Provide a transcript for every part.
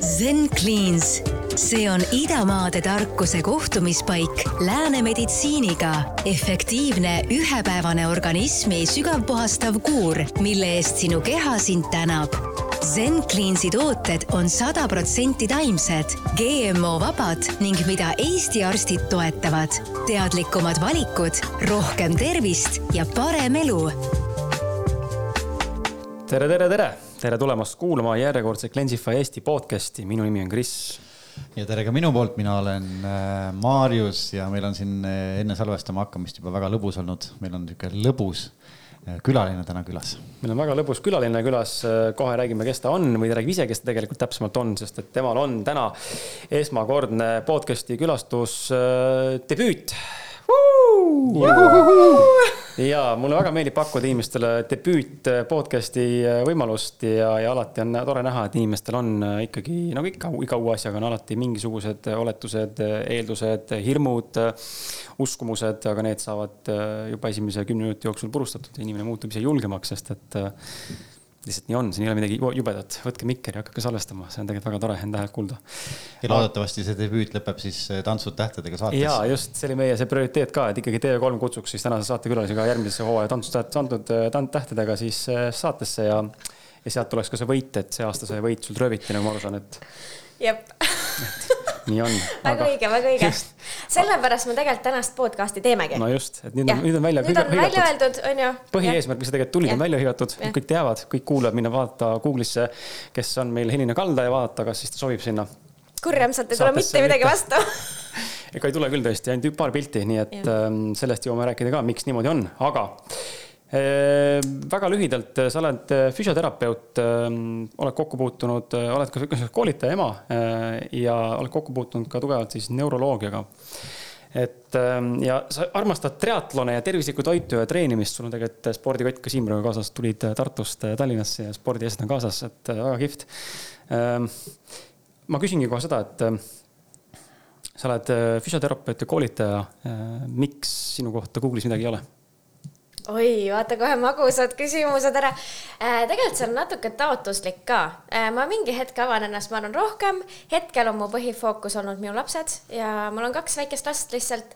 Zen Cleans, see on idamaade tarkuse kohtumispaik lääne meditsiiniga. efektiivne ühepäevane organismi sügavpuhastav kuur, mille eest sinu keha sind tänab Zen Cleansi tooted on sada protsenti taimsed, GMO-vabad ning mida Eesti arstid toetavad. teadlikumad valikud, rohkem tervist ja parem elu. tere, tere, tere, tere tulemast kuulama järjekordset Cleansify Eesti podcasti, minu nimi on Kris. Ja tere ka minu poolt, mina olen äh, Maarjus ja meil on siin äh, enne salvestama hakkamist juba väga lõbus olnud, meil on niisugune lõbus äh, külaline täna külas. meil on väga lõbus külaline külas, kohe räägime, kes ta on või ta räägib ise, kes ta tegelikult täpsemalt on, sest et temal on täna esmakordne podcast'i külastus debüüt ja mulle väga meeldib pakkuda inimestele debüüt podcast'i võimalust ja, ja alati on tore näha, et inimestel on ikkagi nagu ikka iga uue asjaga on alati mingisugused oletused, eeldused, hirmud, uskumused, aga need saavad juba esimese kümne minuti jooksul purustatud ja inimene muutub ise julgemaks, sest et lihtsalt nii on, siin ei ole midagi jubedat, võtke mikker ja hakake salvestama, see on tegelikult väga tore enda häält kuulda. ja loodetavasti see debüüt lõpeb siis eh, Tantsud tähtedega saates. ja just, see oli meie see prioriteet ka, et ikkagi TV3 kutsuks siis tänase saatekülalise ka järgmise hooaja Tantsud tähtedega siis eh, saatesse ja ja sealt tuleks ka see võit, et see aasta sai võit sult rööviti, nagu ma aru saan, et. jep nii on. väga õige, väga õige. sellepärast me tegelikult tänast podcast'i teemegi. no just, et nüüd on, nüüd on välja. nüüd on välja öeldud, on ju. põhieesmärk, mis tegelikult tulid, on välja hõigatud, kõik teavad, kõik kuulajad, minna vaadata Google'isse, kes on meil Helina Kalda ja vaadata, kas siis ta sobib sinna. kurjamselt ei tule mitte midagi vastu ega ei tule küll tõesti, ainult paar pilti, nii et ja. ähm, sellest jõuame rääkida ka, miks niimoodi on, aga väga lühidalt, sa oled äh, füsioterapeut, ähm, oled kokku puutunud, äh, oled ka koolitaja ema äh, ja oled kokku puutunud ka tugevalt siis neuroloogiaga. et ähm, ja sa armastad triatlone ja tervislikku toitu ja treenimist, sul on tegelikult spordikott ka Siimroga kaasas, tulid Tartust Tallinnasse ja spordiasjad on kaasas, et väga kihvt. Ma küsingi kohe seda, et sa oled füsioterapeut ja koolitaja, miks sinu kohta Google'is midagi ei ole? Oi, vaata kohe magusad küsimused ära äh,. tegelikult see on natuke taotluslik ka äh,. ma mingi hetk avan ennast, ma arvan, rohkem. hetkel on mu põhifookus olnud minu lapsed ja mul on kaks väikest last lihtsalt.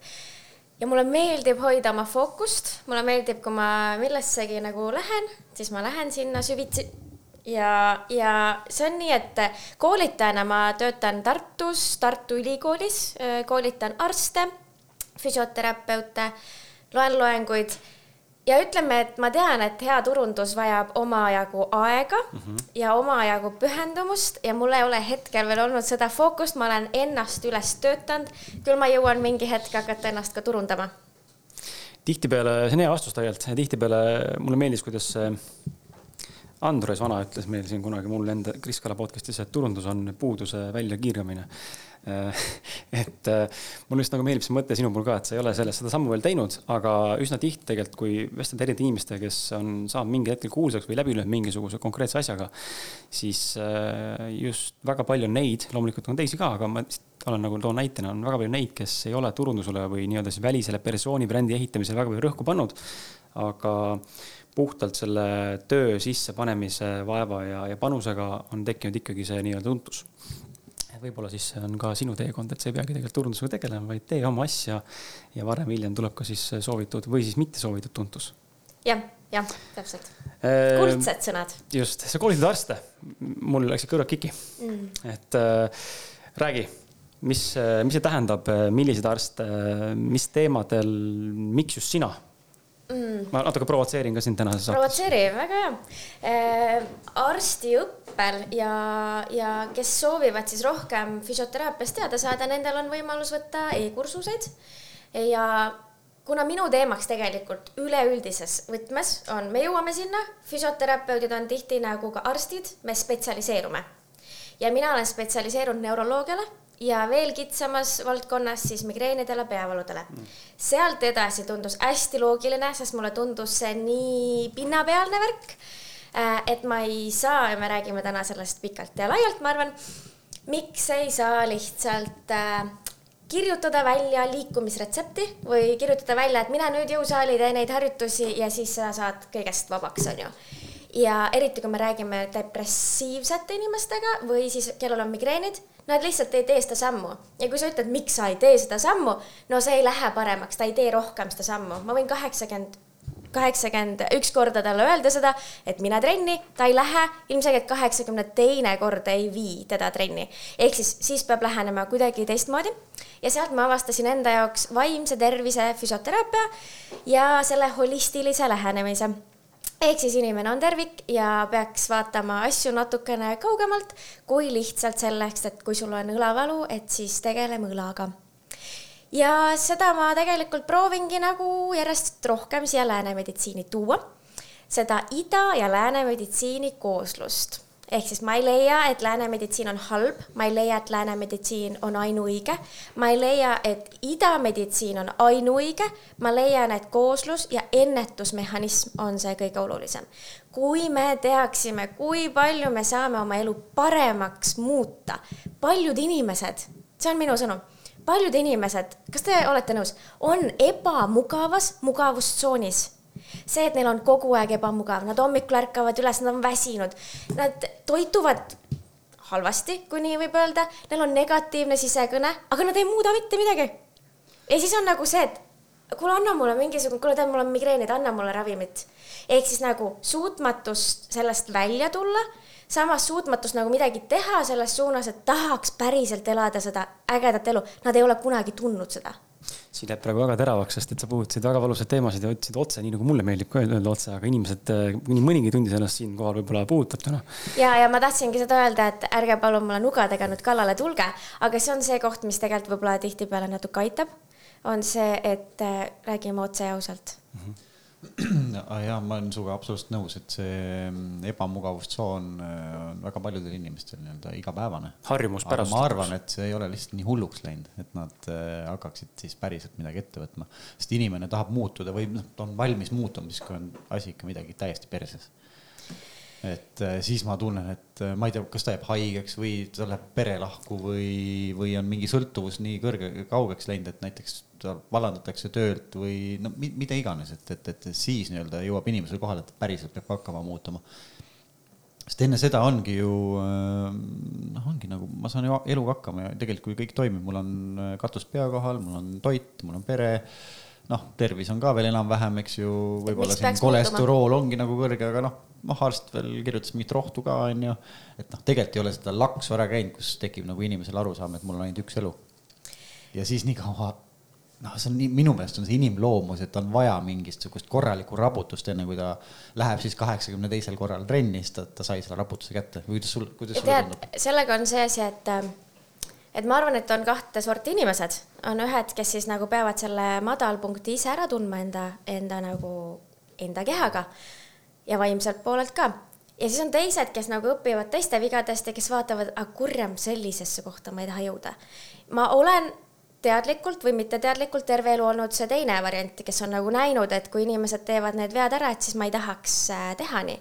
ja mulle meeldib hoida oma fookust, mulle meeldib, kui ma millessegi nagu lähen, siis ma lähen sinna süvitsi ja, ja see on nii, et koolitajana ma töötan Tartus, Tartu Ülikoolis, äh, koolitan arste, füsioterapeute, loen loenguid ja ütleme, et ma tean, et hea turundus vajab omajagu aega mm -hmm. ja omajagu pühendumust ja mul ei ole hetkel veel olnud seda fookust, ma olen ennast üles töötanud. küll ma jõuan mingi hetk hakata ennast ka turundama. tihtipeale, see on hea vastus tegelikult, tihtipeale mulle meeldis, kuidas Andres Vana ütles meil siin kunagi mul enda Kris Kala podcast'is, et turundus on puuduse väljakiiramine et äh, mulle just nagu meeldib see mõte sinu puhul ka, et sa ei ole sellest, seda sammu veel teinud, aga üsna tihti tegelikult, kui vestled erinevate inimestega, kes on saanud mingil hetkel kuulsaks või läbi löönud mingisuguse konkreetse asjaga, siis äh, just väga palju on neid, loomulikult on teisi ka, aga ma olen nagu toon näitena, on väga palju neid, kes ei ole turundusele või nii-öelda siis välisele persooni brändi ehitamisele väga palju rõhku pannud, aga puhtalt selle töö sissepanemise vaeva ja, ja panusega on tekkinud ikkagi see nii-öelda tuntus võib-olla siis see on ka sinu teekond, et sa ei peagi tegelikult turundusega tegelema, vaid tee oma asja ja varem-hiljem tuleb ka siis soovitud või siis mitte soovitud tuntus ja,. jah, jah, täpselt äh,. kuldsed sõnad. just, sa koolitad arste. mul läksid kõrvad kiki mm.. et äh, räägi, mis, mis see tähendab, milliseid arste, mis teemadel, miks just sina mm.. ma natuke provotseerin ka sind tänases saates. provotseeri, väga hea äh,. arstiõppel ja, ja kes soovivad siis rohkem füsioteraapiast teada saada, nendel on võimalus võtta e-kursuseid ja kuna minu teemaks tegelikult üleüldises võtmes on, me jõuame sinna, füsioterapeudid on tihti nagu ka arstid, me spetsialiseerume. ja mina olen spetsialiseerunud neuroloogiale ja veel kitsamas valdkonnas siis migreenidele, peavaludele. Mm.. sealt edasi tundus hästi loogiline, sest mulle tundus see nii pinnapealne värk, äh, et ma ei saa ja me räägime täna sellest pikalt ja laialt, ma arvan, miks ei saa lihtsalt äh, kirjutada välja liikumisretsepti või kirjutada välja, et mine nüüd jõusaali, tee neid harjutusi ja siis sa saad kõigest vabaks, onju ja eriti, kui me räägime depressiivsete inimestega või siis, kellel on migreenid, nad lihtsalt ei tee seda sammu. ja kui sa ütled, miks sa ei tee seda sammu, no see ei lähe paremaks, ta ei tee rohkem seda sammu. ma võin kaheksakümmend kaheksakümmend üks korda talle öelda seda, et mine trenni, ta ei lähe, ilmselgelt kaheksakümne teine kord ei vii teda trenni. ehk siis, siis peab lähenema kuidagi teistmoodi ja sealt ma avastasin enda jaoks vaimse tervise füsioteraapia ja selle holistilise lähenemise ehk siis inimene on tervik ja peaks vaatama asju natukene kaugemalt kui lihtsalt selleks, et kui sul on õlavalu, et siis tegeleme õlaga. ja seda ma tegelikult proovingi nagu järjest rohkem siia lääne meditsiini tuua, seda ida ja lääne meditsiini kooslust ehk siis ma ei leia, et lääne meditsiin on halb, ma ei leia, et lääne meditsiin on ainuõige, ma ei leia, et idameditsiin on ainuõige, ma leian, et kooslus ja ennetusmehhanism on see kõige olulisem. kui me teaksime, kui palju me saame oma elu paremaks muuta, paljud inimesed, see on minu sõnum paljud inimesed, kas te olete nõus, on ebamugavas mugavustsoonis see, et neil on kogu aeg ebamugav, nad hommikul ärkavad üles, nad on väsinud, nad toituvad halvasti, kui nii võib öelda, neil on negatiivne sisekõne, aga nad ei muuda mitte midagi. ja siis on nagu see, et kuule, anna mulle mingisugune, kuule, tead, mul on migreenid, anna mulle ravimit. ehk siis nagu suutmatus sellest välja tulla, samas suutmatus nagu midagi teha selles suunas, et tahaks päriselt elada seda ägedat elu, nad ei ole kunagi tundnud seda siin läheb praegu väga teravaks, sest et sa puudutasid väga valusaid teemasid ja ütlesid otse, nii nagu mulle meeldib ka öelda otse, aga inimesed, äh, nii mõnigi tundis ennast siinkohal võib-olla puudutab täna. ja, ja ma tahtsingi seda öelda, et ärge palun mulle nugadega nüüd kallale tulge, aga see on see koht, mis tegelikult võib-olla tihtipeale natuke aitab. on see, et äh, räägime otse ja ausalt mm. -hmm ja ma olen sinuga absoluutselt nõus, et see mm, ebamugavustsoon äh, on väga paljudel inimestel nii-öelda igapäevane. harjumuspärasus. ma arvan, et see ei ole lihtsalt nii hulluks läinud, et nad äh, hakkaksid siis päriselt midagi ette võtma, sest inimene tahab muutuda või noh, ta on valmis muutuma siis, kui on asi ikka midagi täiesti perses et äh, siis ma tunnen, et äh, ma ei tea, kas ta jääb haigeks või tal läheb pere lahku või, või on mingi sõltuvus nii kõrge, kaugeks läinud, et näiteks ta vallandatakse töölt või no mida iganes, et, et, et siis nii-öelda jõuab inimesele kohale, et päriselt peab hakkama muutuma. sest enne seda ongi ju äh, noh, ongi nagu ma saan ju eluga hakkama ja tegelikult, kui kõik toimib, mul on katus pea kohal, mul on toit, mul on pere noh, tervis on ka veel enam-vähem, eks ju, võib-olla siin kolesterool ongi nagu kõrge, aga noh, noh, arst veel kirjutas mingit rohtu ka, on ju. et noh, tegelikult ei ole seda laksu ära käinud, kus tekib nagu inimesel arusaam, et mul on ainult üks elu. ja siis nii kaua, noh, see on nii, minu meelest on see inimloomus, et on vaja mingisugust korralikku raputust, enne kui ta läheb siis kaheksakümne teisel korral trenni, siis ta, ta sai selle raputuse kätte või kuidas sul, kuidas sulle tundub? sellega on see asi, et et ma arvan, et on kahte sorti inimesed, on ühed, kes siis nagu peavad selle madalpunkti ise ära tundma enda, enda nagu, enda kehaga ja vaimselt poolelt ka. ja siis on teised, kes nagu õpivad teiste vigadest ja kes vaatavad, aga kurjam, sellisesse kohta ma ei taha jõuda. ma olen teadlikult või mitteteadlikult terve elu olnud see teine variant, kes on nagu näinud, et kui inimesed teevad need vead ära, et siis ma ei tahaks äh, teha nii.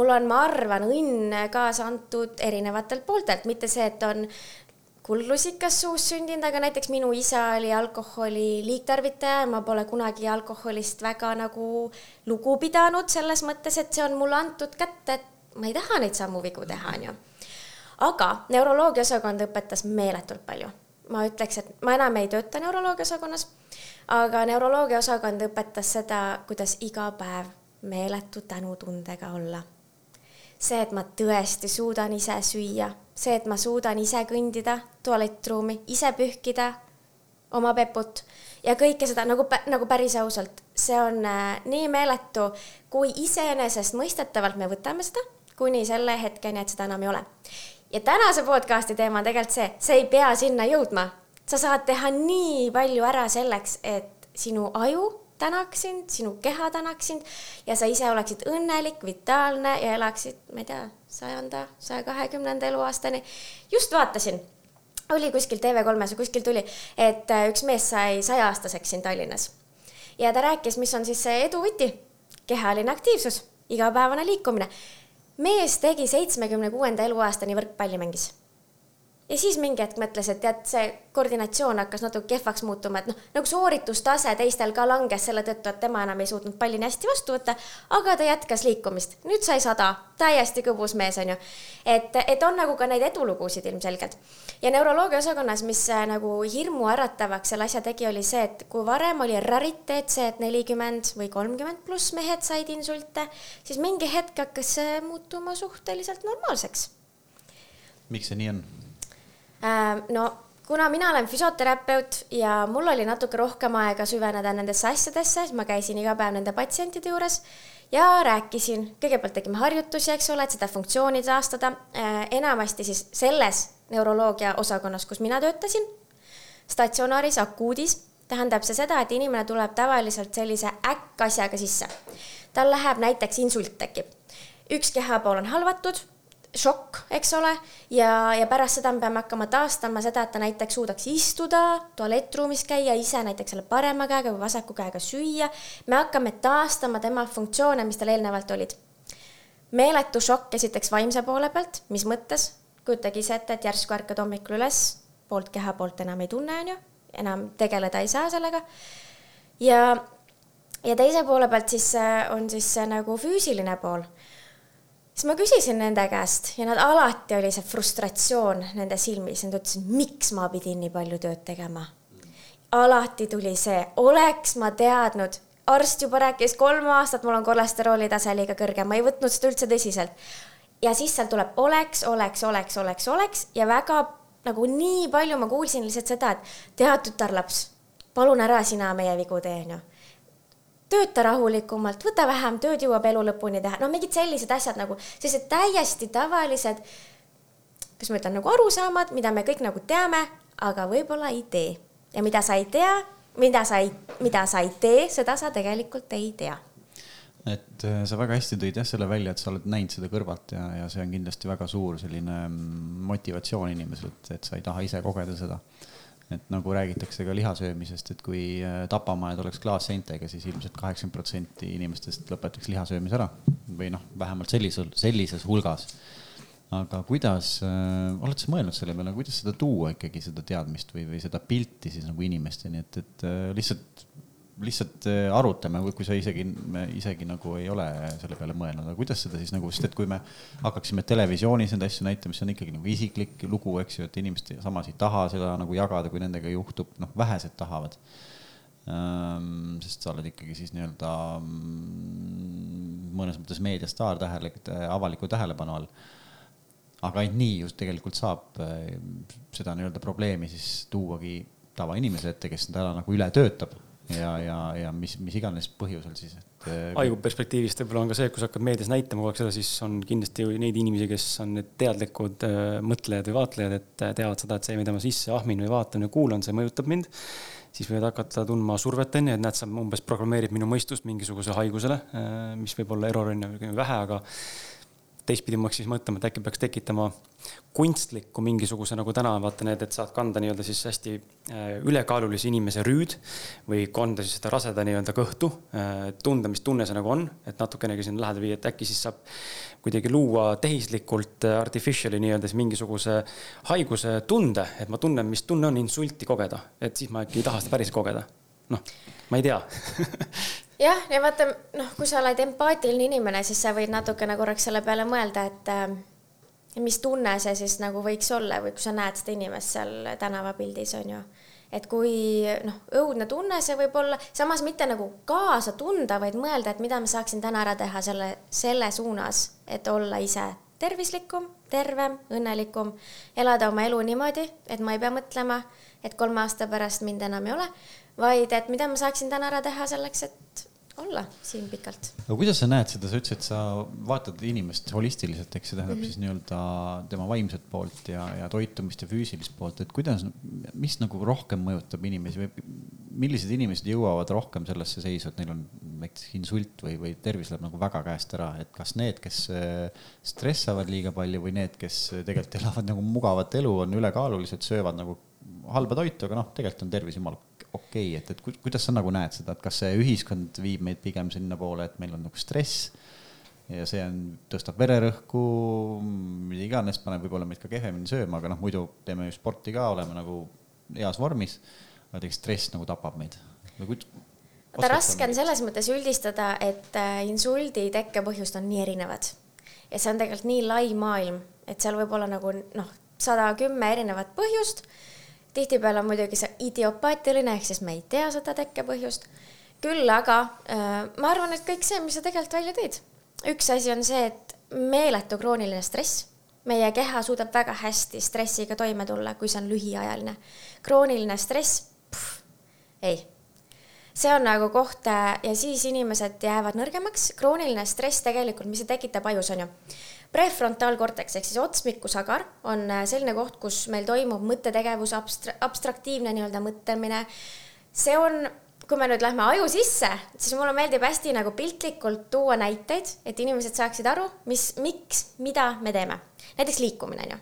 mul on, ma arvan, õnn kaasa antud erinevatelt pooltelt, mitte see, et on kuldlusikas suus sündinud, aga näiteks minu isa oli alkoholi liigtarvitaja ja ma pole kunagi alkoholist väga nagu lugu pidanud selles mõttes, et see on mulle antud kätte, et ma ei taha neid samu vigu teha, onju. aga neuroloogia osakond õpetas meeletult palju. ma ütleks, et ma enam ei tööta neuroloogia osakonnas, aga neuroloogia osakond õpetas seda, kuidas iga päev meeletu tänutundega olla see, et ma tõesti suudan ise süüa, see, et ma suudan ise kõndida tualettruumi, ise pühkida oma peput ja kõike seda nagu, nagu päris ausalt, see on äh, nii meeletu, kui iseenesestmõistetavalt me võtame seda, kuni selle hetkeni, et seda enam ei ole. ja tänase podcast'i teema on tegelikult see, sa ei pea sinna jõudma, sa saad teha nii palju ära selleks, et sinu aju tänaks sind, sinu keha tänaks sind ja sa ise oleksid õnnelik, vitaalne ja elaksid, ma ei tea, sajanda, saja kahekümnenda eluaastani. just vaatasin, oli kuskil TV3-s või kuskil tuli, et äh, üks mees sai sajaaastaseks siin Tallinnas. ja ta rääkis, mis on siis see edu võti, kehaline aktiivsus, igapäevane liikumine. mees tegi seitsmekümne kuuenda eluaastani võrkpalli mängis ja siis mingi hetk mõtles, et tead, see koordinatsioon hakkas natuke kehvaks muutuma, et noh, nagu sooritustase teistel ka langes selle tõttu, et tema enam ei suutnud palli nii hästi vastu võtta, aga ta jätkas liikumist. nüüd sai sada, täiesti kõbus mees, on ju. et, et on nagu ka neid edulugusid ilmselgelt. ja neuroloogia osakonnas, mis äh, nagu hirmuäratavaks selle asja tegi, oli see, et kui varem oli rariteet see, et nelikümmend või kolmkümmend pluss mehed said insulte, siis mingi hetk hakkas see muutuma suhteliselt normaalseks. miks see nii on? Äh, no kuna mina olen füsioterapeut ja mul oli natuke rohkem aega süveneda nendesse asjadesse, siis ma käisin iga päev nende patsientide juures ja rääkisin, kõigepealt tegime harjutusi, eks ole, et seda funktsiooni taastada, äh, enamasti siis selles neuroloogia osakonnas, kus mina töötasin, statsionaaris, akuudis, tähendab see seda, et inimene tuleb tavaliselt sellise äkkasjaga sisse. tal läheb näiteks insult tekib, üks kehapool on halvatud šokk, eks ole, ja, ja pärast seda me peame hakkama taastama seda, et ta näiteks suudaks istuda, tualettruumis käia ise näiteks selle parema käega või vasaku käega süüa. me hakkame taastama tema funktsioone, mis tal eelnevalt olid. meeletu šokk esiteks vaimse poole pealt, mis mõttes, kujutage ise ette, et järsku ärkad hommikul üles, poolt keha poolt enam ei tunne, on ju, enam tegeleda ei saa sellega. ja, ja teise poole pealt siis on siis see nagu füüsiline pool siis ma küsisin nende käest ja nad alati oli see frustratsioon nende silmis, nad ütlesid, miks ma pidin nii palju tööd tegema. alati tuli see, oleks ma teadnud, arst juba rääkis kolm aastat, mul on kolesterooli tase liiga kõrge, ma ei võtnud seda üldse tõsiselt. ja siis seal tuleb oleks, oleks, oleks, oleks, oleks ja väga nagu nii palju ma kuulsin lihtsalt seda, et tead, tütarlaps, palun ära sina meie vigu tee, onju tööta rahulikumalt, võta vähem tööd, jõuab elu lõpuni teha, no mingid sellised asjad nagu, sellised täiesti tavalised, kuidas ma ütlen, nagu arusaamad, mida me kõik nagu teame, aga võib-olla ei tee. ja mida sa ei tea, mida sa ei, mida sa ei tee, seda sa tegelikult ei tea. Et äh, sa väga hästi tõid jah selle välja, et sa oled näinud seda kõrvalt ja, ja see on kindlasti väga suur selline mm, motivatsioon inimesel, et, et sa ei taha ise kogeda seda et nagu räägitakse ka lihasöömisest, et kui äh, tapamajad oleks klaasseintega, siis ilmselt kaheksakümmend protsenti inimestest lõpetaks lihasöömise ära või noh, vähemalt sellisel, sellises hulgas. aga kuidas äh,, oled sa mõelnud selle peale, kuidas seda tuua ikkagi, seda teadmist või, või seda pilti siis nagu inimesteni, et, et äh, lihtsalt lihtsalt äh, arutame, kui sa isegi, isegi nagu ei ole selle peale mõelnud, aga kuidas seda siis nagu, sest et kui me hakkaksime televisioonis neid asju näitama, siis on ikkagi nagu isiklik lugu, eks ju, et inimesed samas ei taha seda nagu jagada, kui nendega juhtub, noh, vähesed tahavad ähm,. sest sa oled ikkagi siis nii-öelda mm, mõnes mõttes meediastaar tähele, avaliku tähelepanu all aga ainult nii just tegelikult saab äh, seda nii-öelda probleemi siis tuuagi tavainimese ette, kes seda nagu üle töötab ja, ja, ja mis, mis iganes põhjusel siis, et. Äh, aegu perspektiivist võib-olla on ka see, et kui sa hakkad meedias näitama kogu aeg seda, siis on kindlasti neid inimesi, kes on need teadlikud äh, mõtlejad või vaatlejad, et äh, teavad seda, et see, mida ma sisse ahmin või vaatan või kuulan, see mõjutab mind. siis võivad hakata tundma survet onju, et näed, sa umbes programmeerid minu mõistust mingisugusele haigusele, mis võib olla error onju vähe, aga teistpidi ma hakkasin siis mõtlema, et äkki peaks tekitama kunstlikku mingisuguse nagu täna vaata need, et saad kanda nii-öelda siis hästi äh, ülekaalulise inimese rüüd või kanda siis seda raseda nii-öelda kõhtu, äh, tunda, mis tunne see nagu on, et natukenegi sinna lähedale viia, et äkki siis saab kuidagi luua tehislikult äh, artificial'i nii-öelda siis mingisuguse haiguse tunde, et ma tunnen, mis tunne on insulti kogeda, et siis ma äkki ei taha seda päriselt kogeda. noh, ma ei tea jah, ja vaata, noh, kui sa oled empaatiline inimene, siis sa võid natukene korraks selle peale mõelda, et mis tunne see siis nagu võiks olla või kui sa näed seda inimest seal tänavapildis, on ju. et kui noh, õudne tunne see võib olla, samas mitte nagu kaasa tunda, vaid mõelda, et mida ma saaksin täna ära teha selle, selle suunas, et olla ise tervislikum, tervem, õnnelikum, elada oma elu niimoodi, et ma ei pea mõtlema, et kolme aasta pärast mind enam ei ole, vaid et mida ma saaksin täna ära teha selleks, et olla siin pikalt. aga kuidas sa näed seda, sa ütlesid, et sa vaatad inimest holistiliselt, eks see tähendab mm -hmm. siis nii-öelda tema vaimset poolt ja, ja toitumist ja füüsilist poolt, et kuidas, mis nagu rohkem mõjutab inimesi või millised inimesed jõuavad rohkem sellesse seisu, et neil on näiteks insult või, või tervis läheb nagu väga käest ära, et kas need, kes äh, stressavad liiga palju või need, kes tegelikult elavad nagu mugavat elu, on ülekaalulised, söövad nagu halba toitu, aga noh, tegelikult on tervis jumala okei okay,, et, et kuidas sa nagu näed seda, et kas see ühiskond viib meid pigem sinnapoole, et meil on nagu stress ja see on, tõstab vererõhku, mida iganes, paneb võib-olla meid ka kehvemini sööma, aga noh, muidu teeme ju sporti ka, oleme nagu heas vormis. aga tegelikult stress nagu tapab meid. vaata raske on selles mõttes üldistada, et äh, insuldi tekkepõhjust on nii erinevad ja see on tegelikult nii lai maailm, et seal võib olla nagu noh, sada kümme erinevat põhjust. Tihtipeale on muidugi see idiopaatiline, ehk siis me ei tea seda tekkepõhjust. küll aga äh, ma arvan, et kõik see, mis sa tegelikult välja tõid, üks asi on see, et meeletu krooniline stress meie keha suudab väga hästi stressiga toime tulla, kui see on lühiajaline. krooniline stress, ei. see on nagu koht ja siis inimesed jäävad nõrgemaks. krooniline stress tegelikult, mis see tekitab ajus, on ju. Prefrontaalkorteks ehk siis otsmikusagar on selline koht, kus meil toimub mõttetegevus, abstra-, abstraktiivne nii-öelda mõtlemine. see on kui me nüüd lähme aju sisse, siis mulle meeldib hästi nagu piltlikult tuua näiteid, et inimesed saaksid aru, mis, miks, mida me teeme. näiteks liikumine on ju.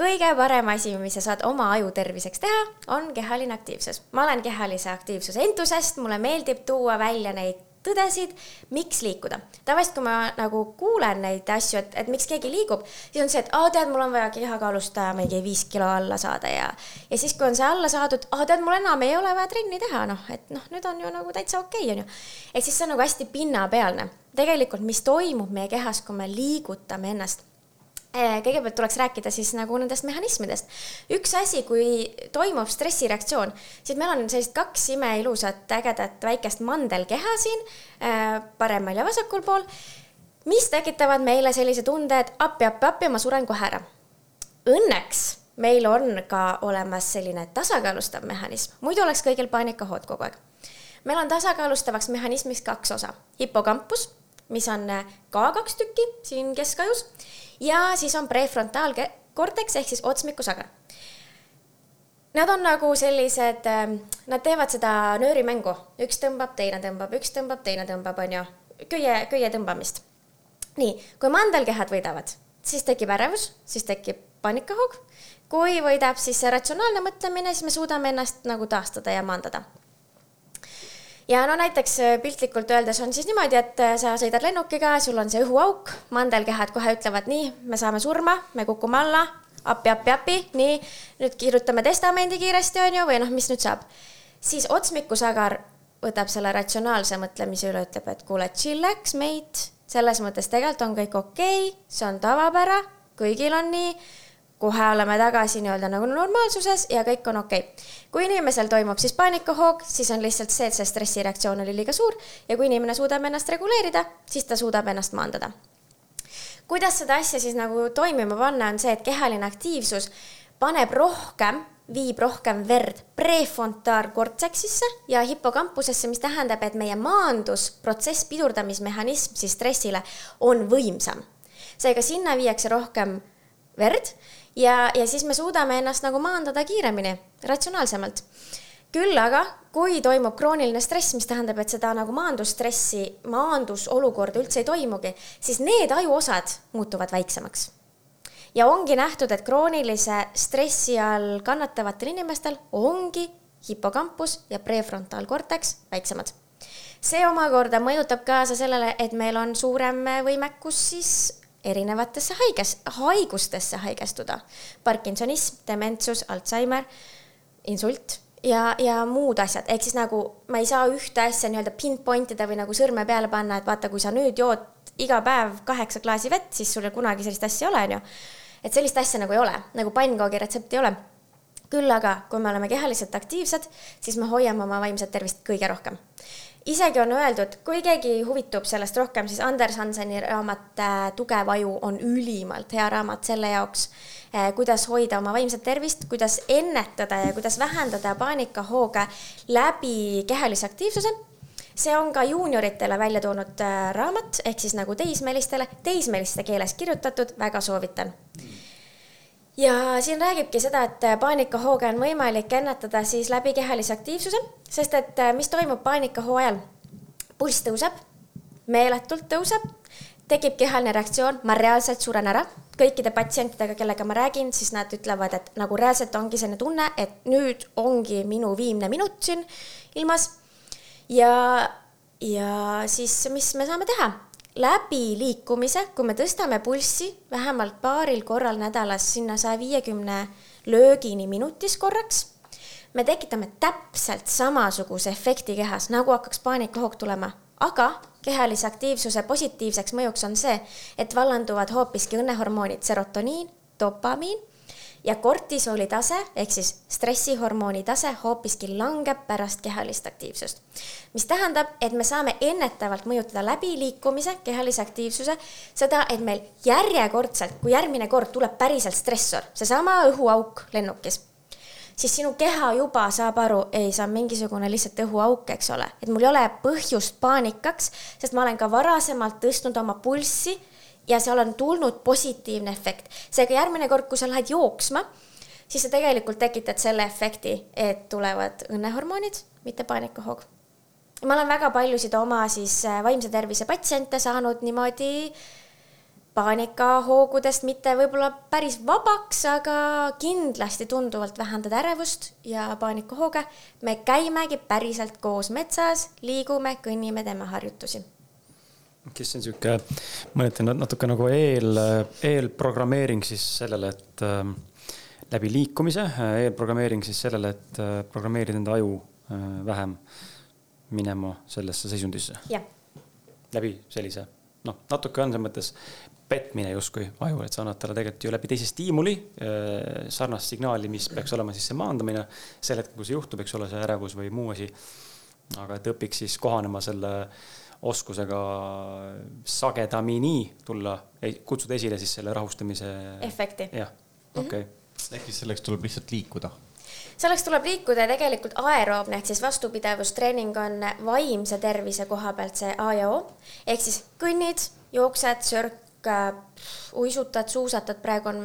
kõige parem asi, mis sa saad oma aju terviseks teha, on kehaline aktiivsus. ma olen kehalise aktiivsuse entusiast, mulle meeldib tuua välja neid tõdesid, miks liikuda. tavaliselt, kui ma nagu kuulen neid asju, et, et miks keegi liigub, siis on see, et aa, tead, mul on vaja kehakaalust mingi viis kilo alla saada ja, ja siis, kui on see alla saadud, aa, tead, mul enam ei ole vaja trenni teha, noh, et noh, nüüd on ju nagu täitsa okei okay,, on ju. et siis see on nagu hästi pinnapealne. tegelikult, mis toimub meie kehas, kui me liigutame ennast kõigepealt tuleks rääkida siis nagu nendest mehhanismidest. üks asi, kui toimub stressireaktsioon, siis meil on sellised kaks imeilusat ägedat väikest mandelkeha siin eh, paremal ja vasakul pool, mis tekitavad meile sellise tunde, et appi, appi, appi, ma suren kohe ära. Õnneks meil on ka olemas selline tasakaalustav mehhanism, muidu oleks kõigil paanikahood kogu aeg. meil on tasakaalustavaks mehhanismiks kaks osa, hipokampus, mis on ka kaks tükki siin keskajus ja siis on prefrontaalkorteks ehk siis otsmikusagar. Nad on nagu sellised, ähm, nad teevad seda nöörimängu, üks tõmbab, teine tõmbab, üks tõmbab, teine tõmbab, on ju, köie, köie tõmbamist. nii, kui mandelkehad võidavad, siis tekib ärevus, siis tekib paanikahoog. kui võidab siis see ratsionaalne mõtlemine, siis me suudame ennast nagu taastada ja maandada ja no näiteks äh, piltlikult öeldes on siis niimoodi, et äh, sa sõidad lennukiga, sul on see õhuauk, mandelkehad kohe ütlevad nii, me saame surma, me kukume alla, appi, appi, appi, nii, nüüd kirjutame testamendi kiiresti, on ju, või noh, mis nüüd saab. siis otsmikusagar võtab selle ratsionaalse mõtlemise üle, ütleb, et kuule, chillax, mate, selles mõttes tegelikult on kõik okei okay,, see on tavapära, kõigil on nii kohe oleme tagasi nii-öelda nagu normaalsuses ja kõik on okei okay. kui inimesel toimub siis paanikahoog, siis on lihtsalt see, et see stressireaktsioon oli liiga suur ja kui inimene suudab ennast reguleerida, siis ta suudab ennast maandada. kuidas seda asja siis nagu toimima panna, on see, et kehaline aktiivsus paneb rohkem, viib rohkem verd prefrontaalkorteksisse ja hipokampusesse, mis tähendab, et meie maandusprotsess, pidurdamismehhanism siis stressile on võimsam. seega sinna viiakse rohkem verd ja, ja siis me suudame ennast nagu maandada kiiremini, ratsionaalsemalt. küll aga, kui toimub krooniline stress, mis tähendab, et seda nagu maandusstressi, maandusolukorda üldse ei toimugi, siis need ajuosad muutuvad väiksemaks. ja ongi nähtud, et kroonilise stressi all kannatavatel inimestel ongi hipokampus ja prefrontaalkorteks väiksemad see omakorda mõjutab kaasa sellele, et meil on suurem võimekus siis erinevatesse haiges, haigustesse haigestuda. Parkinsonism, dementsus, Alžeimer, insult ja, ja muud asjad, ehk siis nagu ma ei saa ühte asja nii-öelda pinpoint ida või nagu sõrme peale panna, et vaata, kui sa nüüd jood iga päev kaheksa klaasi vett, siis sul kunagi sellist asja ei ole, on ju. et sellist asja nagu ei ole, nagu pannkoogi retsepti ei ole. küll aga, kui me oleme kehaliselt aktiivsed, siis me hoiame oma vaimset tervist kõige rohkem isegi on öeldud, kui keegi huvitub sellest rohkem, siis Anders Hanseni raamat äh, Tugev aju on ülimalt hea raamat selle jaoks, äh, kuidas hoida oma vaimset tervist, kuidas ennetada ja kuidas vähendada paanikahooge läbi kehalise aktiivsuse see on ka juunioritele välja toonud äh, raamat, ehk siis nagu teismelistele, teismeliste keeles kirjutatud, väga soovitan ja siin räägibki seda, et paanikahooge on võimalik ennetada siis läbi kehalise aktiivsuse, sest et äh, mis toimub paanikahoo ajal? pulss tõuseb, meeletult tõuseb, tekib kehaline reaktsioon, ma reaalselt suren ära. kõikide patsientidega, kellega ma räägin, siis nad ütlevad, et nagu reaalselt ongi selline tunne, et nüüd ongi minu viimne minut siin ilmas. ja, ja siis, mis me saame teha? Läbi liikumise, kui me tõstame pulssi vähemalt paaril korral nädalas sinna saja viiekümne löögini minutis korraks, me tekitame täpselt samasuguse efekti kehas, nagu hakkaks paanikahoog tulema, aga kehalise aktiivsuse positiivseks mõjuks on see, et vallanduvad hoopiski õnnehormoonid serotoniin, dopamiin ja kortisooli tase ehk siis stressihormooni tase hoopiski langeb pärast kehalist aktiivsust. mis tähendab, et me saame ennetavalt mõjutada läbi liikumise, kehalise aktiivsuse, seda, et meil järjekordselt, kui järgmine kord tuleb päriselt stressor, seesama õhuauk lennukis siis sinu keha juba saab aru, ei, see on mingisugune lihtsalt õhuauk, eks ole, et mul ei ole põhjust paanikaks, sest ma olen ka varasemalt tõstnud oma pulssi ja seal on tulnud positiivne efekt. seega järgmine kord, kui sa lähed jooksma, siis sa tegelikult tekitad selle efekti, et tulevad õnnehormoonid, mitte paanikahoog. ma olen väga paljusid oma siis äh, vaimse tervise patsiente saanud niimoodi paanikahoogudest mitte võib-olla päris vabaks, aga kindlasti tunduvalt vähendada ärevust ja paanikahooge. me käimegi päriselt koos metsas, liigume, kõnnime, teeme harjutusi. Kes on sihuke, ma ütlen natuke nagu eel, eelprogrammeering siis sellele, et äh, läbi liikumise, eelprogrammeering siis sellele, et äh, programmeerida enda aju äh, vähem minema sellesse seisundisse. läbi sellise noh, natuke on selles mõttes petmine justkui aju, et sa annad talle tegelikult ju läbi teise stiimuli äh, sarnast signaali, mis peaks olema siis see maandamine. sel hetkel, kui see juhtub, eks ole, see ärevus või muu asi. aga et õpiks siis kohanema selle oskusega sagedamini tulla, kutsuda esile siis selle rahustamise. efekti. jah, okei okay. ehk siis selleks tuleb lihtsalt liikuda selleks tuleb liikuda ja tegelikult aeroobne ehk siis vastupidavustreening on vaimse tervise koha pealt see A ja O. ehk siis kõnnid, jooksed, sörk, uisutad, suusatad, praegu on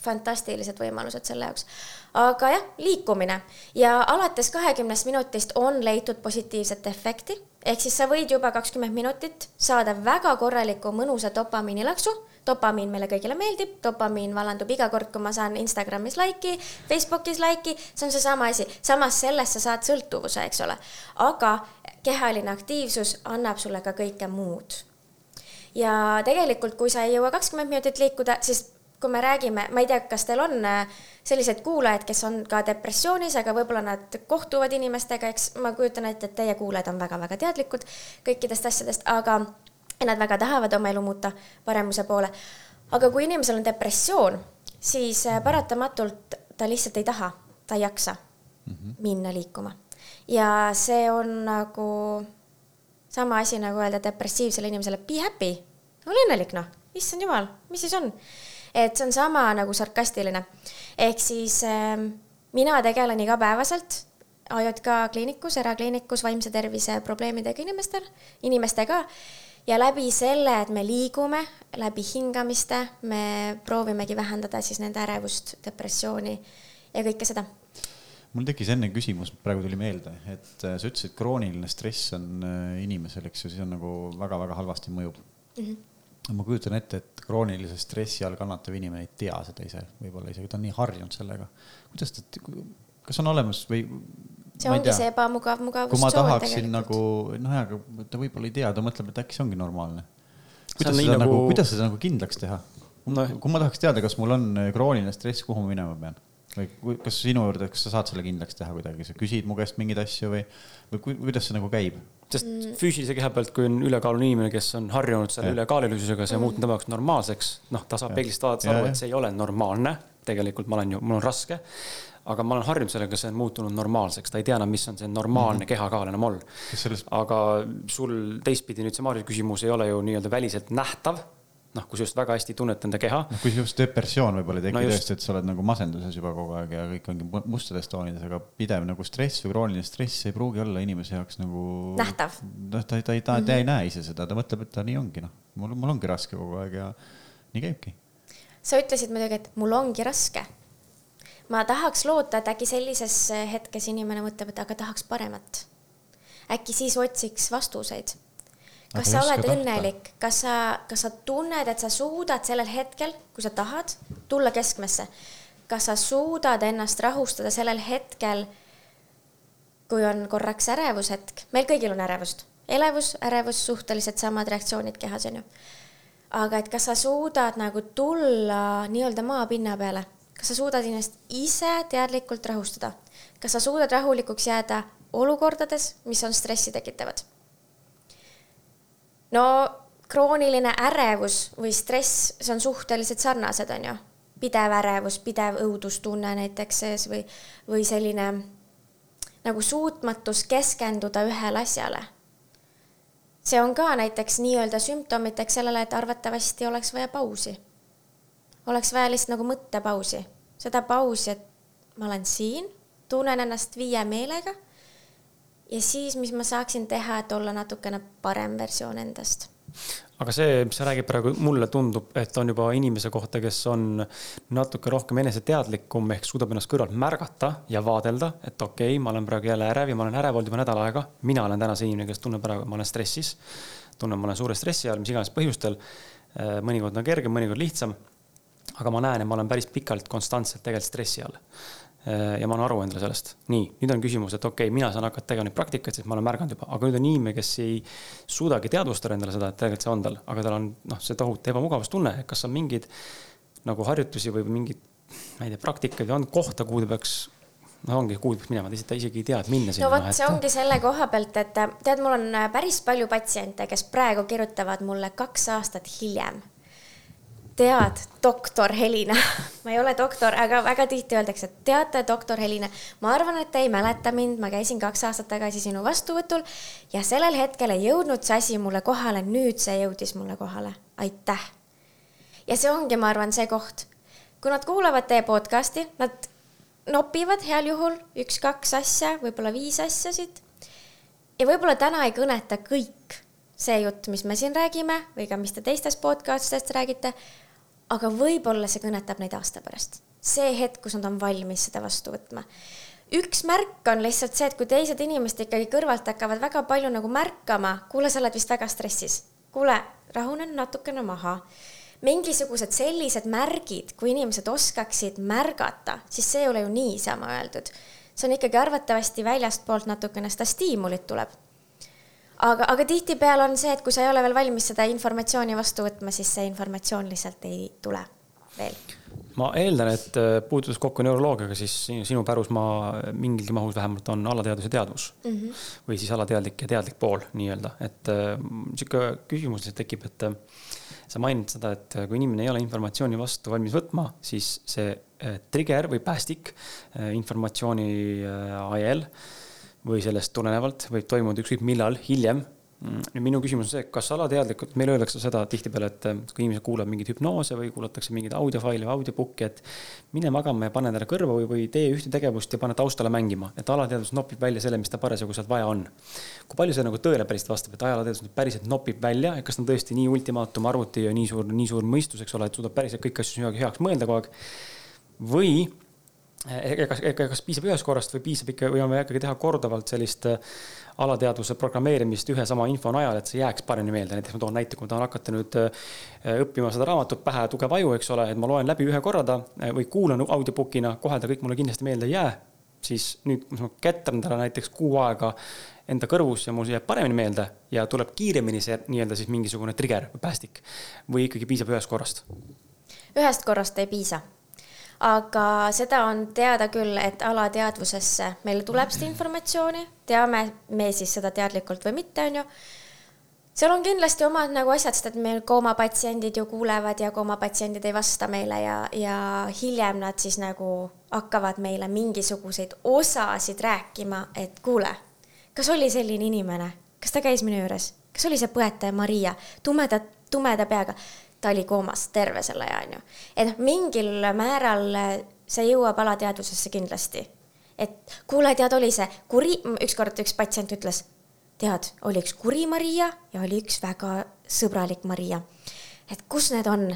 fantastilised võimalused selle jaoks. aga jah, liikumine ja alates kahekümnest minutist on leitud positiivset efekti, ehk siis sa võid juba kakskümmend minutit saada väga korraliku mõnusa dopamiinilaksu. Dopamiin meile kõigile meeldib, dopamiin vallandub iga kord, kui ma saan Instagramis like'i, Facebookis like'i, see on seesama asi, samas sellest sa saad sõltuvuse, eks ole. aga kehaline aktiivsus annab sulle ka kõike muud. Ja tegelikult, kui sa ei jõua kakskümmend minutit liikuda, siis kui me räägime, ma ei tea, kas teil on äh, selliseid kuulajaid, kes on ka depressioonis, aga võib-olla nad kohtuvad inimestega, eks ma kujutan ette, et teie kuulajad on väga-väga teadlikud kõikidest asjadest, aga nad väga tahavad oma elu muuta paremuse poole. aga kui inimesel on depressioon, siis äh, paratamatult ta lihtsalt ei taha, ta ei jaksa mm -hmm. minna liikuma. ja see on nagu sama asi nagu öelda depressiivsele inimesele be happy, ole õnnelik noh, issand jumal, mis siis on? Et see on sama nagu sarkastiline. ehk siis äh, mina tegelen igapäevaselt AJK kliinikus, erakliinikus vaimse tervise probleemidega inimestel, inimestega ja läbi selle, et me liigume läbi hingamiste, me proovimegi vähendada siis nende ärevust, depressiooni ja kõike seda mul tekkis enne küsimus, praegu tuli meelde, et äh, sa ütlesid, krooniline stress on äh, inimesel, eks ju, siis on nagu väga-väga halvasti mõjub mm. -hmm. Ma kujutan ette, et kroonilise stressi all kannatav inimene ei tea seda ise, võib-olla isegi ta on nii harjunud sellega. kuidas ta, kas on olemas või? see ongi see ebamugav mugavustsoon. kui ma tahaksin nagu, noh, aga ta võib-olla ei tea, ta mõtleb, et äkki see ongi normaalne. kuidas seda nagu, nagu, kuidas seda nagu kindlaks teha no.? kui ma tahaks teada, kas mul on krooniline stress, kuhu ma minema pean? või kas sinu juurde, kas sa saad selle kindlaks teha kuidagi, sa küsid mu käest mingeid asju või, või kuidas see nagu käib? Sest mm. füüsilise keha pealt, kui on ülekaalune inimene, kes on harjunud selle ülekaalulisusega, see mm. muutub tema jaoks normaalseks, noh, ta saab peeglist vaadates aru, et see ei ole normaalne. tegelikult ma olen ju, mul on raske. aga ma olen harjunud sellega, see on muutunud normaalseks, ta ei tea enam, mis on see normaalne mm -hmm. kehakaal enam all. Sellest... aga sul teistpidi nüüd see Maarja küsimus ei ole ju nii-öelda väliselt nähtav noh, kui sa just väga hästi tunned enda keha. noh, kui just depressioon võib-olla ei teki no tõesti, et sa oled nagu masenduses juba kogu aeg ja kõik ongi mustades toonides, aga pidev nagu stress või krooniline stress ei pruugi olla inimese jaoks nagu. nähtav. noh, ta, ta, ta, ta, ta ei näe ise seda, ta mõtleb, et ta nii ongi, noh, mul, mul ongi raske kogu aeg ja nii käibki. sa ütlesid muidugi, et mul ongi raske. ma tahaks loota, et äkki sellises hetkes inimene mõtleb, et aga tahaks paremat. äkki siis otsiks vastuseid kas sa oled õnnelik, kas sa, kas sa tunned, et sa suudad sellel hetkel, kui sa tahad, tulla keskmesse? kas sa suudad ennast rahustada sellel hetkel, kui on korraks ärevushetk, meil kõigil on ärevust, elevus, ärevus, suhteliselt samad reaktsioonid kehas, on ju. aga et kas sa suudad nagu tulla nii-öelda maapinna peale, kas sa suudad ennast ise teadlikult rahustada, kas sa suudad rahulikuks jääda olukordades, mis on stressi tekitavad? No krooniline ärevus või stress, see on suhteliselt sarnased, on ju. pidev ärevus, pidev õudustunne näiteks sees või, või selline nagu suutmatus keskenduda ühele asjale. see on ka näiteks nii-öelda sümptomiteks sellele, et arvatavasti oleks vaja pausi. oleks vaja lihtsalt nagu mõttepausi, seda pausi, et ma olen siin, tunnen ennast viie meelega ja siis, mis ma saaksin teha, et olla natukene parem versioon endast aga see, mis sa räägid praegu, mulle tundub, et on juba inimese kohta, kes on natuke rohkem eneseteadlikum ehk suudab ennast kõrvalt märgata ja vaadelda, et okei okay,, ma olen praegu jälle ärev ja ma olen ärev olnud juba nädal aega. mina olen täna see inimene, kes tunneb praegu, ma olen stressis. tunnen, ma olen suure stressi all, mis iganes põhjustel. Äh, mõnikord on kergem, mõnikord lihtsam. aga ma näen, et ma olen päris pikalt konstantselt tegelikult stressi all ja ma annan aru endale sellest. nii, nüüd on küsimus, et okei okay,, mina saan hakata tegema neid praktikaid, sest ma olen märganud juba, aga nüüd on inimene, kes ei suudagi teadvustada endale seda, et tegelikult see on tal, aga tal on noh, see tohutu ebamugavustunne, kas on mingeid nagu harjutusi või mingeid, ma ei tea, praktikaid on kohta, kuhu ta peaks noh, ongi, kuhu peaks minema, ta isegi ei tea, et minna sinna. no vot, see ongi selle koha pealt, et tead, mul on päris palju patsiente, kes praegu kirjutavad mulle kaks aastat hiljem tead, doktor Helina ma ei ole doktor, aga väga tihti öeldakse, et teate, doktor Helina, ma arvan, et te ei mäleta mind, ma käisin kaks aastat tagasi sinu vastuvõtul ja sellel hetkel ei jõudnud see asi mulle kohale, nüüd see jõudis mulle kohale, aitäh. ja see ongi, ma arvan, see koht, kui nad kuulavad teie podcast'i, nad nopivad heal juhul üks-kaks asja, võib-olla viis asja siit. ja võib-olla täna ei kõneta kõik see jutt, mis me siin räägime või ka mis te teistes podcast'idest räägite aga võib-olla see kõnetab neid aasta pärast. see hetk, kus nad on valmis seda vastu võtma. üks märk on lihtsalt see, et kui teised inimesed ikkagi kõrvalt hakkavad väga palju nagu märkama, kuule, sa oled vist väga stressis, kuule, rahune natukene maha mingisugused sellised märgid, kui inimesed oskaksid märgata, siis see ei ole ju niisama öeldud. see on ikkagi arvatavasti väljastpoolt natukene seda stiimulit tuleb aga, aga tihtipeale on see, et kui sa ei ole veel valmis seda informatsiooni vastu võtma, siis see informatsioon lihtsalt ei tule veel. ma eeldan, et äh, puutudes kokku neuroloogiaga, siis sinu pärusmaa mingilgi mahus vähemalt on alateadus ja teadvus mm. -hmm. või siis alateadlik ja teadlik pool nii-öelda, et äh, sihuke küsimus lihtsalt tekib, et äh, sa mainid seda, et kui inimene ei ole informatsiooni vastu valmis võtma, siis see trigger või päästik informatsiooni ajel äh, või sellest tulenevalt võib toimuda ükskõik millal hiljem. nüüd minu küsimus on see, kas alateadlikult, meile öeldakse seda tihtipeale, et kui inimesed kuulavad mingeid hüpnoose või kuulatakse mingeid audiofaile või audiobook'i, et mine magama ja pane talle kõrva või, või tee ühte tegevust ja pane taustale mängima, et alateadvus nopib välja selle, mis ta parasjagu sealt vaja on. kui palju see nagu tõele päriselt vastab, et alateadvus nüüd päriselt nopib välja ja kas ta on tõesti nii ultimaatum arvuti ja nii suur, nii suur mõistus, eks ole, et suudab päriselt kõiki asju heaks mõelda kogu aeg. või ega, ega kas piisab ühest korrast või piisab ikka või on vaja ikkagi teha korduvalt sellist äh, alateadvuse programmeerimist ühe sama info najal, et see jääks paremini meelde, näiteks ma toon näite, kui ma tahan hakata nüüd äh, õppima seda raamatut Pähe tugev aju, eks ole, et ma loen läbi ühe korra ta või kuulan audiobook'ina, kohe ta kõik mulle kindlasti meelde ei jää. siis nüüd, ma kätran talle näiteks kuu aega enda kõrvus ja mul jääb paremini meelde ja tuleb kiiremini see nii-öelda siis mingisugune trigger või päästik või ikkagi piisab ühest korrast? ühest korrast ei piisa aga seda on teada küll, et alateadvusesse meile tuleb seda informatsiooni, teame me siis seda teadlikult või mitte, on ju. seal on kindlasti omad nagu asjad, sest et meil koomapatsiendid ju kuulevad ja koomapatsiendid ei vasta meile ja, ja hiljem nad siis nagu hakkavad meile mingisuguseid osasid rääkima, et kuule, kas oli selline inimene, kas ta käis minu juures, kas oli see põetaja Maria, tumeda, tumeda peaga ta oli koomas terve selle aja, on ju. et noh, mingil määral see jõuab alateadvusesse kindlasti. et kuule, tead, oli see kuri, ükskord üks patsient ütles, tead, oli üks kuri Maria ja oli üks väga sõbralik Maria. et kus need on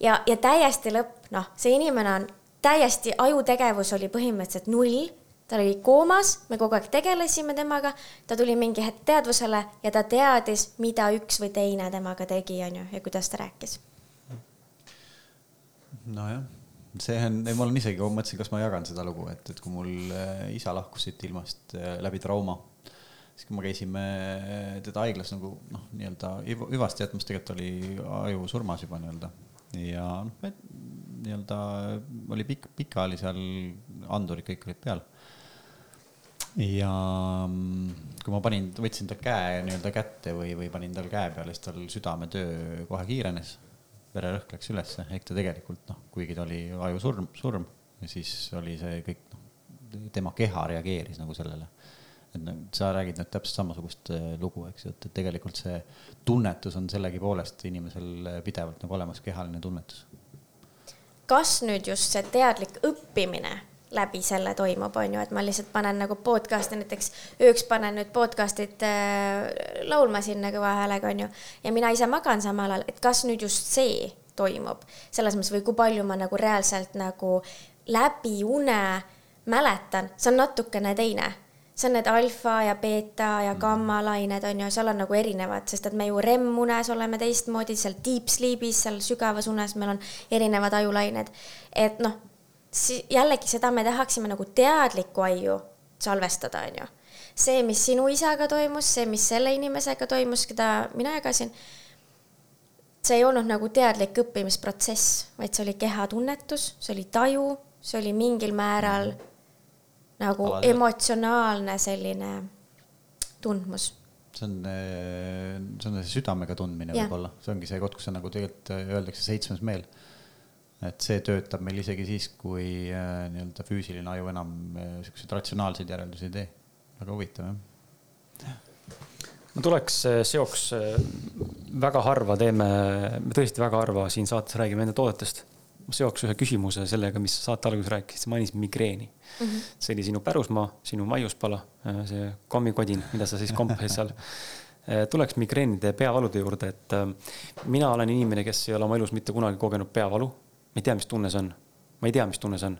ja, ja täiesti lõpp, noh, see inimene on täiesti, ajutegevus oli põhimõtteliselt null ta oli koomas, me kogu aeg tegelesime temaga, ta tuli mingi hetk teadvusele ja ta teadis, mida üks või teine temaga tegi, on ju, ja kuidas ta rääkis nojah, see on, ma olen isegi, mõtlesin, kas ma jagan seda lugu, et, et kui mul äh, isa lahkus siit ilmast äh, läbi trauma, siis kui me käisime teda haiglas nagu noh, nii-öelda hüvasti jätmas, tegelikult oli ajusurmas juba nii-öelda ja noh, nii-öelda oli pikk, pika oli seal, andurid kõik olid peal. ja mm, kui ma panin, võtsin ta käe nii-öelda kätte või, või panin tal käe peale, siis tal südametöö kohe kiirenes. Vererõhk läks ülesse, ehk ta tegelikult noh, kuigi ta oli ajusurm, surm, siis oli see kõik noh, tema keha reageeris nagu sellele et no sa räägid nüüd täpselt samasugust äh, lugu, eks ju, et, et tegelikult see tunnetus on sellegipoolest inimesel pidevalt nagu olemas, kehaline tunnetus. kas nüüd just see teadlik õppimine läbi selle toimub, on ju, et ma lihtsalt panen nagu podcast'i näiteks, ööks panen nüüd podcast'id äh, laulma sinna kõva häälega, on ju, ja mina ise magan samal ajal, et kas nüüd just see toimub. Selles mõttes või kui palju ma nagu reaalselt nagu läbi une mäletan, see on natukene teine. See on need alfa ja beeta ja gamma lained on ju, seal on nagu erinevad, sest et me ju REM-unes oleme teistmoodi, seal deep sleep'is, seal sügavas unes meil on erinevad ajulained. et noh, jällegi seda me tahaksime nagu teadlikku aiu salvestada, on ju. see, mis sinu isaga toimus, see, mis selle inimesega toimus, keda mina jagasin, see ei olnud nagu teadlik õppimisprotsess, vaid see oli kehatunnetus, see oli taju, see oli mingil määral mm nagu Alade. emotsionaalne selline tundmus see on, eh, see on südamega tundmine võib-olla, see ongi see koht, kus on nagu tegelikult eh, öeldakse seitsmes meel. Et see töötab meil isegi siis, kui äh, nii-öelda füüsiline aju enam niisuguseid ratsionaalseid järeldusi ei tee. väga huvitav jah. ma tuleks seoks, väga harva teeme, me tõesti väga harva siin saates räägime enda toodetest ma seoks ühe küsimuse sellega, mis saate alguses rääkisid, sa mainisid migreeni mm. -hmm. see oli sinu pärusmaa, sinu maiuspala, äh, see kommikodin, mida sa siis kompasid seal. Äh, tuleks migreenide peavalude juurde, et äh, mina olen inimene, kes ei ole oma elus mitte kunagi kogenud peavalu. Ma ei tea, mis tunne see on. ma ei tea, mis tunne see on.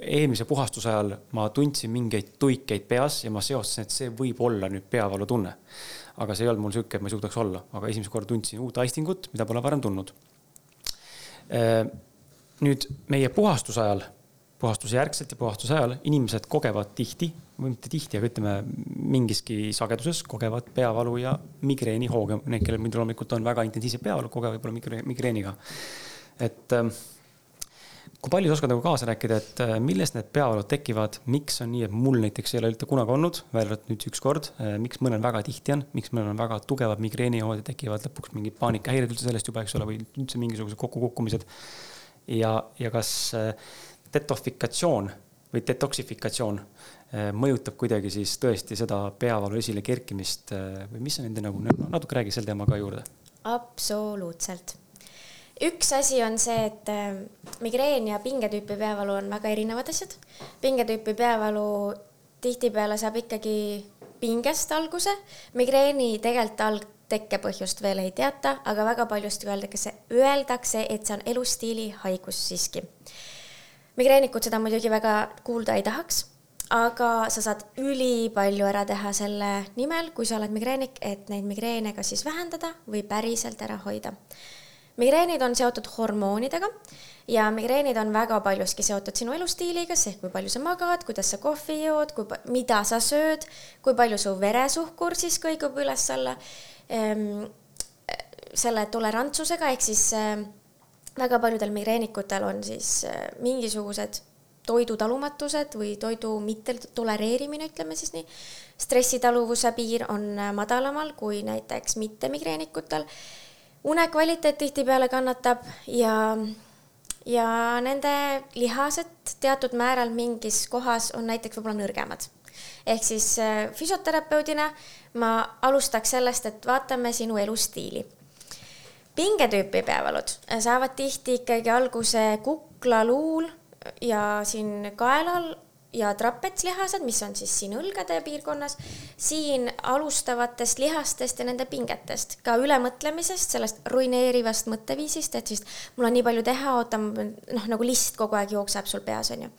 eelmise puhastuse ajal ma tundsin mingeid tuikeid peas ja ma seostasin, et see võib olla nüüd peavalu tunne. aga see ei olnud mul sihuke, et ma ei suudaks olla, aga esimest korda tundsin uut aistingut, mida pole varem tundnud nüüd meie puhastuse ajal, puhastuse järgselt ja puhastuse ajal inimesed kogevad tihti, või mitte tihti, aga ütleme mingiski sageduses kogevad peavalu ja migreenihooge. Need, kellel muidu loomulikult on väga intensiivse peavalu, kogevad võib-olla migreeniga. et ähm, kui palju sa oskad nagu kaasa rääkida, et äh, millest need peavalud tekivad, miks on nii, et mul näiteks ei ole üldse kunagi olnud, välja arvatud nüüd üks kord, äh, miks mõnel väga tihti on, miks mõnel on väga tugevad migreenihood ja tekivad lõpuks mingid paanikahäired üldse sellest juba, eks ole, või üldse mingisugused kokkukukkumised. ja, ja kas äh, detofikatsioon või detoksifikatsioon mõjutab kuidagi siis tõesti seda peavalu esile kerkimist või mis on nende nagu, natuke räägi sel teemal ka juurde. absoluutselt üks asi on see, et äh, migreen ja pingetüüpi peavalu on väga erinevad asjad. pingetüüpi peavalu tihtipeale saab ikkagi pingest alguse, migreeni tegelikult alg-, tekkepõhjust veel ei teata, aga väga paljusti öeldakse, öeldakse, et see on elustiili haigus siiski. Migreenikud seda muidugi väga kuulda ei tahaks, aga sa saad ülipalju ära teha selle nimel, kui sa oled migreenik, et neid migreene kas siis vähendada või päriselt ära hoida migreenid on seotud hormoonidega ja migreenid on väga paljuski seotud sinu elustiiliga, ehk kui palju sa magad, kuidas sa kohvi jood, kui, mida sa sööd, kui palju su veresuhkur siis kõigub üles-alla ehm,. selle tolerantsusega ehk siis äh, väga paljudel migreenikutel on siis äh, mingisugused toidutalumatused või toidu mittetolereerimine, ütleme siis nii. stressitaluvuse piir on madalamal kui näiteks mittemigreenikutel unekvaliteet tihtipeale kannatab ja, ja nende lihased teatud määral mingis kohas on näiteks võib-olla nõrgemad. ehk siis äh, füsioterapeudina ma alustaks sellest, et vaatame sinu elustiili. Pingetüüpi peavalud saavad tihti ikkagi alguse kuklaluul ja siin kaelal ja trapetslihased, mis on siis siin õlgade piirkonnas, siin alustavatest lihastest ja nende pingetest, ka ülemõtlemisest, sellest ruineerivast mõtteviisist, et siis mul on nii palju teha, oota, noh, nagu list kogu aeg jookseb sul peas, on ju.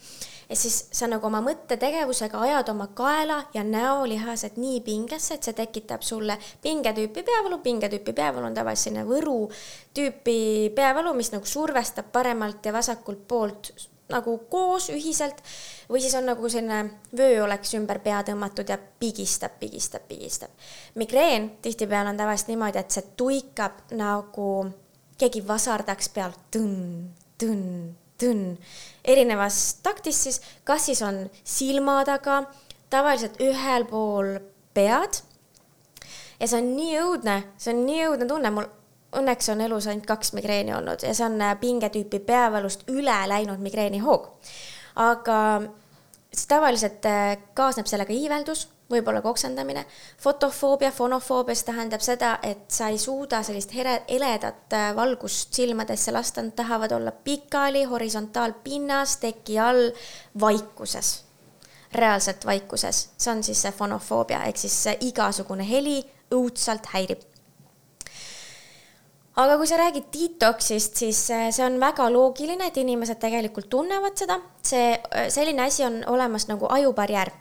Et siis sa nagu oma mõttetegevusega ajad oma kaela ja näolihased nii pingesse, et see tekitab sulle pingetüüpi peavalu, pingetüüpi peavalu on tavaliselt selline Võru tüüpi peavalu, mis nagu survestab paremalt ja vasakult poolt nagu koos ühiselt või siis on nagu selline vöö oleks ümber pea tõmmatud ja pigistab, pigistab, pigistab. migreen tihtipeale on tavaliselt niimoodi, et see tuikab nagu keegi vasardaks peal tõnn, tõnn, tõnn, erinevas taktis siis, kas siis on silma taga, tavaliselt ühel pool pead. ja see on nii õudne, see on nii õudne tunne, mul õnneks on elus ainult kaks migreeni olnud ja see on äh, pingetüüpi peavalust üle läinud migreenihoog. aga siis tavaliselt äh, kaasneb sellega iiveldus, võib-olla oksendamine. fotofoobia, fonofoobia, see tähendab seda, et sa ei suuda sellist here, heledat äh, valgust silmadesse lasta, nad tahavad olla pikali horisontaalpinnas, teki all, vaikuses reaalselt vaikuses, see on siis see fonofoobia ehk siis igasugune heli õudselt häirib aga kui sa räägid detox'ist, siis äh, see on väga loogiline, et inimesed tegelikult tunnevad seda. see, äh, selline asi on olemas nagu ajubarjäär.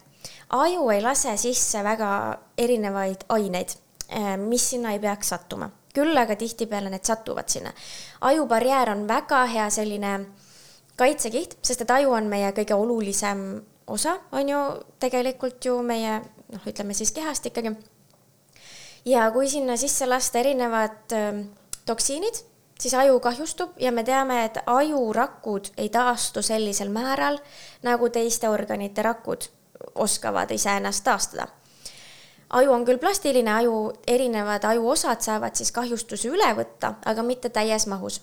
Aju ei lase sisse väga erinevaid aineid, äh, mis sinna ei peaks sattuma. küll aga tihtipeale need satuvad sinna. ajubarjäär on väga hea selline kaitsekiht, sest et aju on meie kõige olulisem osa, on ju tegelikult ju meie noh, ütleme siis kehast ikkagi. ja kui sinna sisse lasta erinevad äh, toksiinid, siis aju kahjustub ja me teame, et ajurakud ei taastu sellisel määral, nagu teiste organite rakud oskavad iseennast taastada. aju on küll plastiline, aju, erinevad ajuosad saavad siis kahjustuse üle võtta, aga mitte täies mahus.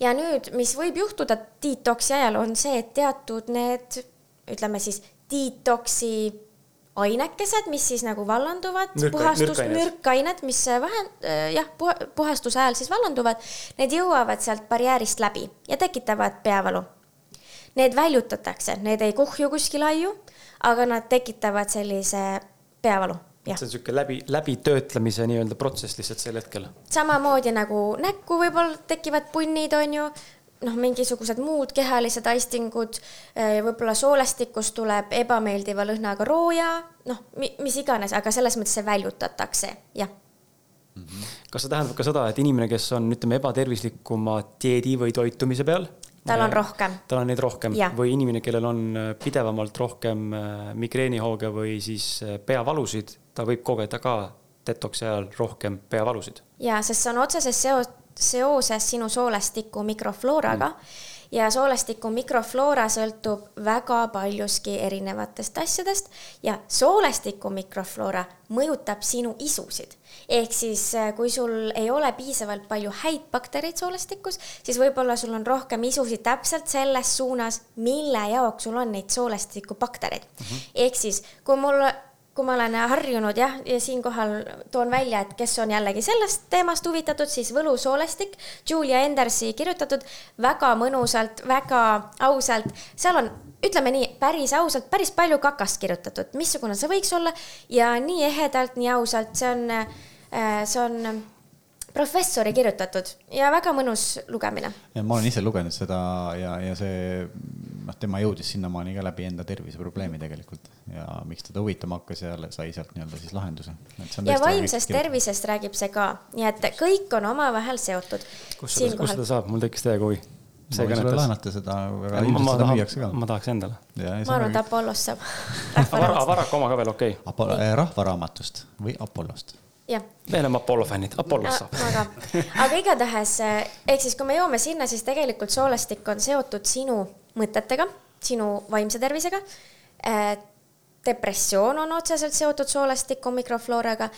ja nüüd, mis võib juhtuda detoksi ajal, on see, et teatud need, ütleme siis detoksi ainekesed, mis siis nagu vallanduvad, puhastus, mürkained, mis vähe, äh, jah, puhastuse ajal siis vallanduvad, need jõuavad sealt barjäärist läbi ja tekitavad peavalu. Need väljutatakse, need ei kuhju kuskile aiu, aga nad tekitavad sellise peavalu see on niisugune läbi, läbitöötlemise nii-öelda protsess lihtsalt sel hetkel. samamoodi nagu näkku võib-olla tekivad punnid, on ju, noh, mingisugused muud kehalised aistingud, eh, võib-olla soolestikust tuleb ebameeldiva lõhnaga rooja, noh, mis iganes, aga selles mõttes see väljutatakse, jah mhm. kas see tähendab ka seda, et inimene, kes on, ütleme, ebatervislikuma dieedi või toitumise peal? Tal on rohkem. tal on neid rohkem ja. või inimene, kellel on äh, pidevamalt rohkem äh, migreenihooge või siis äh, peavalusid, ta võib kogeda ka detoksi ajal rohkem peavalusid. ja, sest see on otseses seos, seoses sinu soolestiku mikroflooraga mm. Ja soolestiku mikrofloora sõltub väga paljuski erinevatest asjadest ja soolestiku mikrofloora mõjutab sinu isusid. ehk siis, äh, kui sul ei ole piisavalt palju häid baktereid soolestikus, siis võib-olla sul on rohkem isusid täpselt selles suunas, mille jaoks sul on neid soolestikubaktereid mm. -hmm. ehk siis, kui mul kui ma olen harjunud jah, ja siinkohal toon välja, et kes on jällegi sellest teemast huvitatud, siis Võlusoolestik, Julia Endersi kirjutatud väga mõnusalt, väga ausalt, seal on ütleme nii, päris ausalt, päris palju kakast kirjutatud, missugune see võiks olla ja nii ehedalt, nii ausalt, see on, äh, see on professori kirjutatud ja väga mõnus lugemine. ja ma olen ise lugenud seda ja, ja see, noh, tema jõudis sinnamaani ka läbi enda terviseprobleemi tegelikult ja miks teda huvitama hakkas ja sai sealt nii-öelda siis lahenduse. ja vaimsest tervisest räägib see ka, nii et kõik on omavahel seotud. kus seda, kus seda saab, mul tekkis täiega huvi. ma võin sulle laenata seda, väga ilmselt seda müüakse ka. ma tahaks endale. ma arvan, et Apollost saab. Varaka oma ka veel, okei okay.. rahvaraamatust või Apollost. Me oleme Apollo fännid, Apollos saab. aga, aga igatahes, eh, ehk siis, kui me jõuame sinna, siis tegelikult soolestik on seotud sinu mõtetega, sinu vaimse tervisega. Eh, depressioon on otseselt seotud soolestiku mikroflooraga.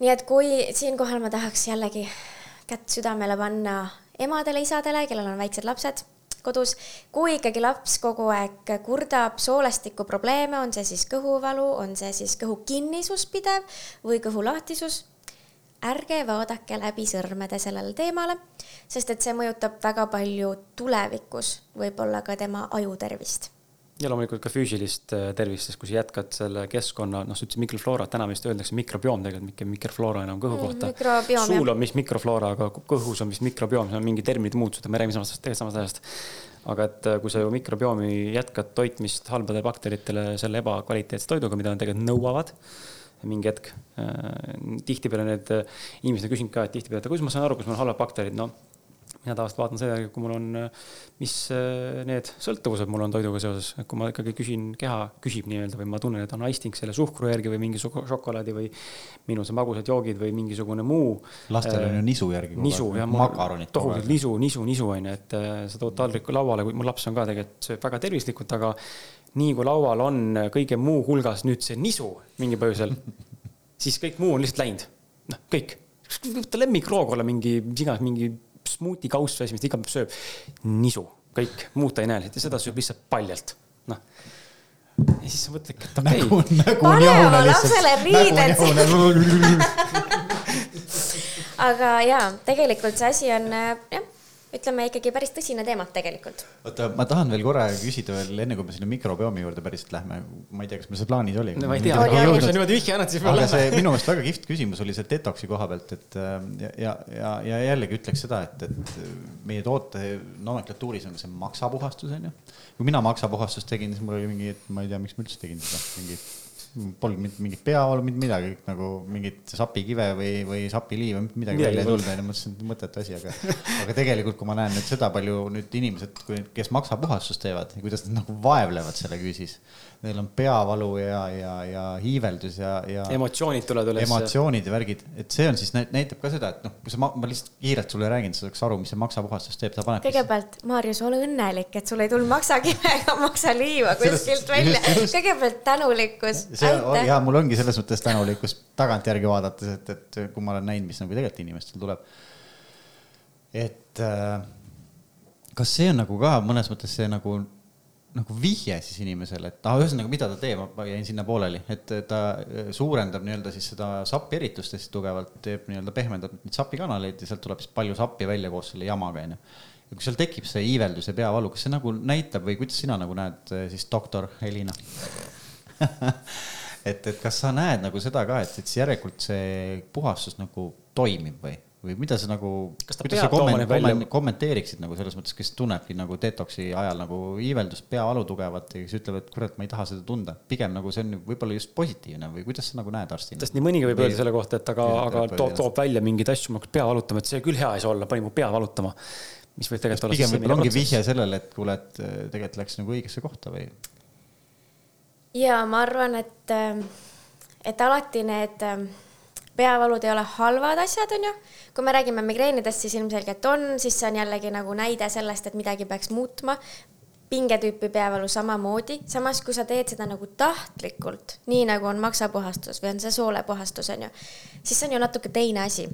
nii et kui siinkohal ma tahaks jällegi kätt südamele panna emadele, isadele, kellel on väiksed lapsed kodus. kui ikkagi laps kogu aeg kurdab soolestiku probleeme, on see siis kõhuvalu, on see siis kõhu kinnisus pidev või kõhu lahtisus, ärge vaadake läbi sõrmede sellele teemale, sest et see mõjutab väga palju tulevikus võib-olla ka tema ajutervist ja loomulikult ka füüsilist äh, tervist, sest kui sa jätkad selle keskkonna, noh, sa ütlesid mikrofloora, täna vist öeldakse mikrobioom tegelikult, mitte mikrofloora enam kõhu mm, kohta mm,. suul on vist mikrofloora, aga kõhus on vist mikrobioom, see on mingi terminid muutused, me räägime samast, tegelikult samast asjast. aga et äh, kui sa ju mikrobiomi jätkad toitmist halbadele bakteritele selle ebakvaliteetse toiduga, mida nad tegelikult nõuavad mingi hetk äh,. tihtipeale need inimesed on küsinud ka, et tihtipeale, et kuidas ma saan aru, kas mul on halvad bakterid, noh mina tavaliselt vaatan selle järgi, kui mul on, mis äh, need sõltuvused mul on toiduga seoses, et kui ma ikkagi küsin, keha küsib nii-öelda või ma tunnen, et on aisting selle suhkru järgi või mingi šokolaadi või minusugused magusad joogid või mingisugune muu. lastel on ju nisu järgi. nisu jah, makaronid. tohutult nisu, nisu, nisu on ju, et äh, sa tood taldriku lauale, mu laps on ka tegelikult sööb väga tervislikult, aga nii kui laual on kõige muu hulgas nüüd see nisu mingil põhjusel, siis kõik muu on lihtsalt läinud. noh, kõik. võta lemmikroog olla mingi, mis iganes, mingi smuuti kauss või asi, mis ta iga päev sööb. nisu, kõik, muud ta ei näe. Seda sööb lihtsalt paljalt, noh. ja siis sa mõtledki, et okei. okay.. pane oma lapsele riided. aga jaa, tegelikult see asi on jah ütleme ikkagi päris tõsine teema tegelikult. oota, ma tahan veel korra küsida veel enne, kui me sinna mikrobiomi juurde päriselt lähme. ma ei tea, kas meil see plaanis oli. no ma ei tea, aga kui sa niimoodi vihje annad, siis me lähme. see minu meelest väga kihvt küsimus oli see detoksi koha pealt, et ja, ja, ja, ja jällegi ütleks seda, et, et meie toote nomenklatuuris on see maksapuhastus on ju. kui mina maksapuhastust tegin, siis mul oli mingi, et ma ei tea, miks ma üldse tegin seda, mingi polnud mingit peavalu, mitte midagi, nagu mingit sapikive või, või sapiliive, midagi välja ei tulnud, onju, mõtlesin, et mõttetu asi, aga, aga tegelikult, kui ma näen nüüd seda palju nüüd inimesed, kes maksapuhastust teevad ja kuidas nad nagu vaevlevad selle küüsis neil on peavalu ja, ja, ja hiiveldus ja, ja. emotsioonid tulevad üles. emotsioonid ja värgid, et see on siis näitab ka seda, et noh, kui sa, ma lihtsalt kiirelt sulle räägin, sa saaks aru, mis see maksapuhastus teeb, sa paned. kõigepealt, Maarjus, ole õnnelik, et sul ei tulnud maksakive ega maksaliiva kuskilt välja. kõigepealt tänulikkus. ja mul ongi selles mõttes tänulikkus tagantjärgi vaadates, et, et kui ma olen näinud, mis nagu tegelikult inimestel tuleb. et äh, kas see on nagu ka mõnes mõttes see nagu nagu vihje siis inimesele, et ah, ühesõnaga, mida ta teeb, ma jäin sinna pooleli, et ta äh, suurendab nii-öelda siis seda sappi eritust hästi tugevalt, teeb nii-öelda, pehmendab neid sapikanaleid ja sealt tuleb siis palju sappi välja koos selle jamaga, onju. ja kui seal tekib see iiveldus ja peavalu, kas see nagu näitab või kuidas sina nagu näed äh, siis doktor Helina et, et kas sa näed nagu seda ka, et, et siis järelikult see puhastus nagu toimib või? Või mida sa nagu, kuidas sa komment, komment, kommenteeriksid nagu selles mõttes, kes tunnebki nagu detoksi ajal nagu iiveldust, peavalu tugevat ja kes ütleb, et kurat, ma ei taha seda tunda. pigem nagu see on võib-olla just positiivne või kuidas sa nagu näed arstina? sest nii mõnigi võib öelda selle kohta, et aga, aga toob, toob välja mingeid asju, ma hakkan pea valutama, et see küll hea ei saa olla, pani mu pea valutama. mis võib tegelikult olla. pigem võib-olla ongi vihje sellele, et kuule, et äh, tegelikult läks nagu õigesse kohta või? ja ma arvan, et, äh, et alati need äh, peavalud ei ole halvad asjad, on ju. kui me räägime migreenidest, siis ilmselgelt on, siis see on jällegi nagu näide sellest, et midagi peaks muutma. pingetüüpi peavalu samamoodi, samas kui sa teed seda nagu tahtlikult, nii nagu on maksapuhastus või on see soolepuhastus, on ju, siis see on ju natuke teine asi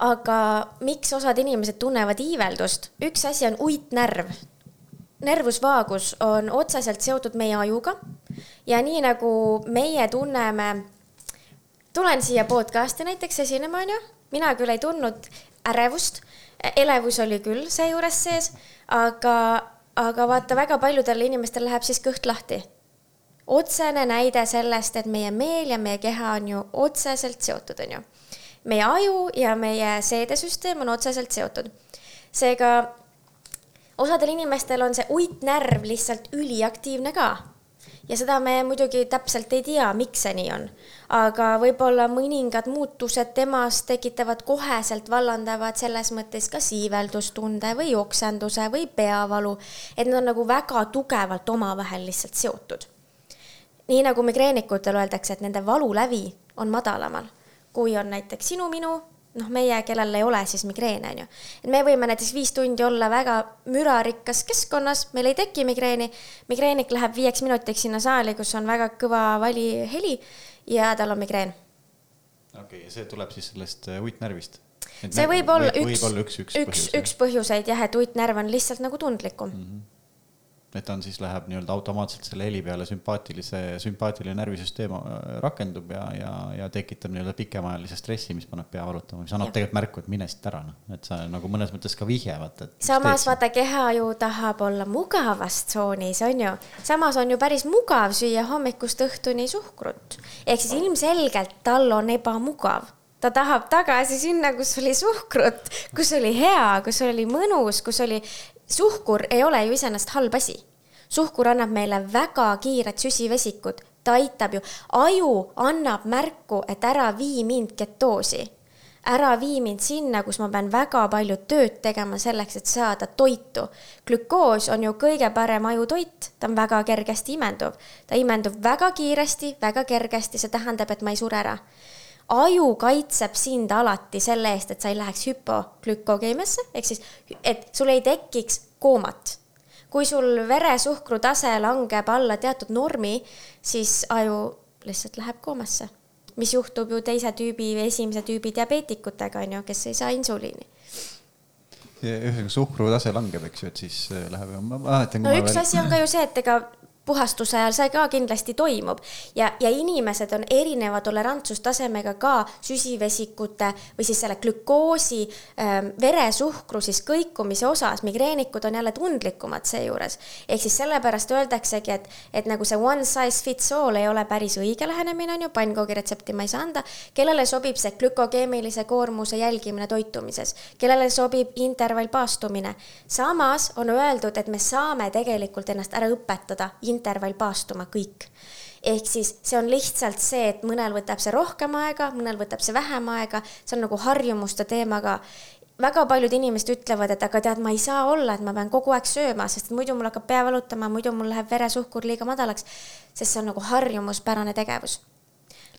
aga miks osad inimesed tunnevad iiveldust, üks asi on uitnärv. nervus vaagus on otseselt seotud meie ajuga ja nii nagu meie tunneme tulen siia podcast'i näiteks esinema, onju, mina küll ei tundnud ärevust, elevus oli küll seejuures sees, aga, aga vaata, väga paljudel inimestel läheb siis kõht lahti. otsene näide sellest, et meie meel ja meie keha on ju otseselt seotud, onju. meie aju ja meie seedesüsteem on otseselt seotud. seega osadel inimestel on see uitnärv lihtsalt üliaktiivne ka ja seda me muidugi täpselt ei tea, miks see nii on. aga võib-olla mõningad muutused temas tekitavad koheselt vallandavad selles mõttes kas iiveldustunde või oksenduse või peavalu, et need on nagu väga tugevalt omavahel lihtsalt seotud. nii nagu migreenikutel öeldakse, et nende valulävi on madalamal, kui on näiteks sinu-minu noh, meie, kellel ei ole siis migreene, on ju. et me võime näiteks viis tundi olla väga mürarikkas keskkonnas, meil ei teki migreeni. migreenik läheb viieks minutiks sinna saali, kus on väga kõva valiheli ja tal on migreen. okei okay,, ja see tuleb siis sellest äh, uitnärvist? see võib olla üks, üks, üks, üks, üks põhjuseid jah, et uitnärv on lihtsalt nagu tundlikum mm. -hmm et ta on siis läheb nii-öelda automaatselt selle heli peale sümpaatilise, sümpaatiline närvisüsteem äh, rakendub ja, ja, ja tekitab nii-öelda pikemaajalise stressi, mis paneb pea valutama, mis annab ja. tegelikult märku, et mine siit ära, noh, et sa nagu mõnes mõttes ka vihje vaata, samas vaata, keha ju tahab olla mugavas tsoonis, on ju. samas on ju päris mugav süüa hommikust õhtuni suhkrut. ehk siis ilmselgelt tal on ebamugav ta tahab tagasi sinna, kus oli suhkrut, kus oli hea, kus oli mõnus, kus oli suhkur ei ole ju iseenesest halb asi. suhkur annab meile väga kiired süsivesikud, ta aitab ju, aju annab märku, et ära vii mind ketoosi. ära vii mind sinna, kus ma pean väga palju tööd tegema selleks, et saada toitu. glükoos on ju kõige parem ajutoit, ta on väga kergesti imenduv. ta imendub väga kiiresti, väga kergesti, see tähendab, et ma ei sure ära. Aju kaitseb sind alati selle eest, et sa ei läheks hüpoglükogeemiasse, ehk siis, et sul ei tekiks koomat kui sul veresuhkru tase langeb alla teatud normi, siis aju lihtsalt läheb koomasse mis juhtub ju teise tüübi või esimese tüübi diabeetikutega, on ju, kes ei saa insuliini. ühesõnaga suhkrutase langeb, eks ju, et siis äh, läheb, ma mäletan. no üks veel... asi on ka ju see, et ega puhastuse ajal see ka kindlasti toimub ja, ja inimesed on erineva tolerantsustasemega ka süsivesikute või siis selle glükoosi ähm,, veresuhkru siis kõikumise osas. migreenikud on jälle tundlikumad seejuures. ehk siis sellepärast öeldaksegi, et, et nagu see one size fits all ei ole päris õige lähenemine, on ju, pannkoogi retsepti ma ei saa anda. kellele sobib see glükokeemilise koormuse jälgimine toitumises, kellele sobib intervallpaastumine. samas on öeldud, et me saame tegelikult ennast ära õpetada intervall paastuma kõik. ehk siis see on lihtsalt see, et mõnel võtab see rohkem aega, mõnel võtab see vähem aega, see on nagu harjumuste teemaga väga paljud inimesed ütlevad, et aga tead, ma ei saa olla, et ma pean kogu aeg sööma, sest muidu mul hakkab pea valutama, muidu mul läheb veresuhkur liiga madalaks. sest see on nagu harjumuspärane tegevus.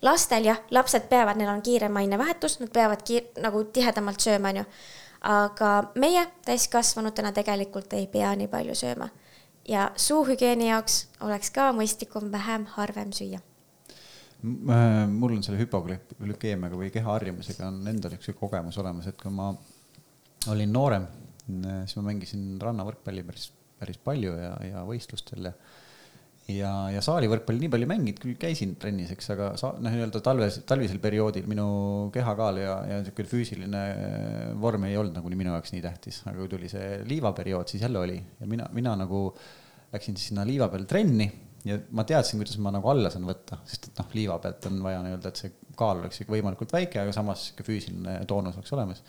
lastel jah, lapsed peavad, neil on kiirem ainevahetus, nad peavad kiir-, nagu tihedamalt sööma, onju. aga meie täiskasvanutena tegelikult ei pea nii palju sööma ja suuhügieeni jaoks oleks ka mõistlikum vähem harvem süüa. Äh, mul on selle hüpoglükeemiaga või kehaharjumisega on endal üks kogemus olemas, et kui ma olin noorem, siis ma mängisin rannavõrkpalli päris, päris palju ja, ja võistlustel ja ja, ja saalivõrkpalli nii palju mänginud, küll käisin trennis, eks, aga sa noh, nii-öelda talves, talvisel perioodil minu kehakaal ja, ja niisugune füüsiline vorm ei olnud nagu minu jaoks nii tähtis, aga kui tuli see liivaperiood, siis jälle oli ja mina, mina nagu läksin siis sinna liiva peale trenni ja ma teadsin, kuidas ma nagu alla saan võtta, sest et noh, liiva pealt on vaja nii-öelda, et see kaal oleks ikka võimalikult väike, aga samas sihuke füüsiline toonus oleks olemas.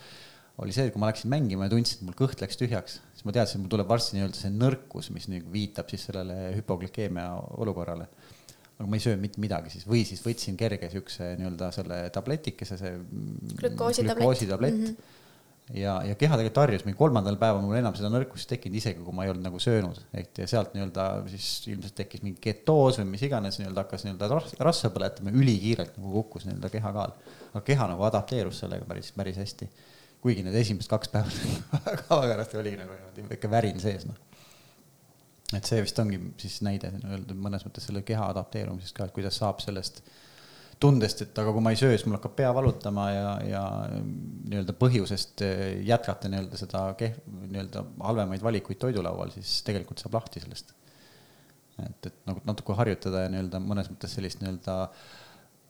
Oli see, et kui ma läksin mängima ja tundsin, et mul kõht läks tühjaks, siis ma teadsin, et mul tuleb varsti nii-öelda see nõrkus, mis nagu viitab siis sellele hüpoglükeemia olukorrale. aga ma ei söönud mitte midagi siis või siis võtsin kerge siukse nii-öelda selle tabletikese, see glükoositablett mm. -hmm ja, ja keha tegelikult harjus, mingi kolmandal päeval mul enam seda nõrkust ei tekkinud, isegi kui ma ei olnud nagu söönud, ehk ja sealt nii-öelda siis ilmselt tekkis mingi ketoos või mis iganes, nii-öelda hakkas nii-öelda rasva põletama, ülikiirelt nagu kukkus nii-öelda kehakaal. aga keha nagu adapteerus sellega päris, päris hästi. Kuigi need esimesed kaks päeva väga raske oli nagu väike värin sees, noh. et see vist ongi siis näide nii-öelda mõnes mõttes selle keha adapteerumisest ka, et kuidas saab sellest tundest, et aga kui ma ei söö, siis mul hakkab pea valutama ja, ja nii-öelda põhjusest jätkata nii-öelda seda kehv, nii-öelda halvemaid valikuid toidulaual, siis tegelikult saab lahti sellest. et, et nagu natuke harjutada ja nii-öelda mõnes mõttes sellist nii-öelda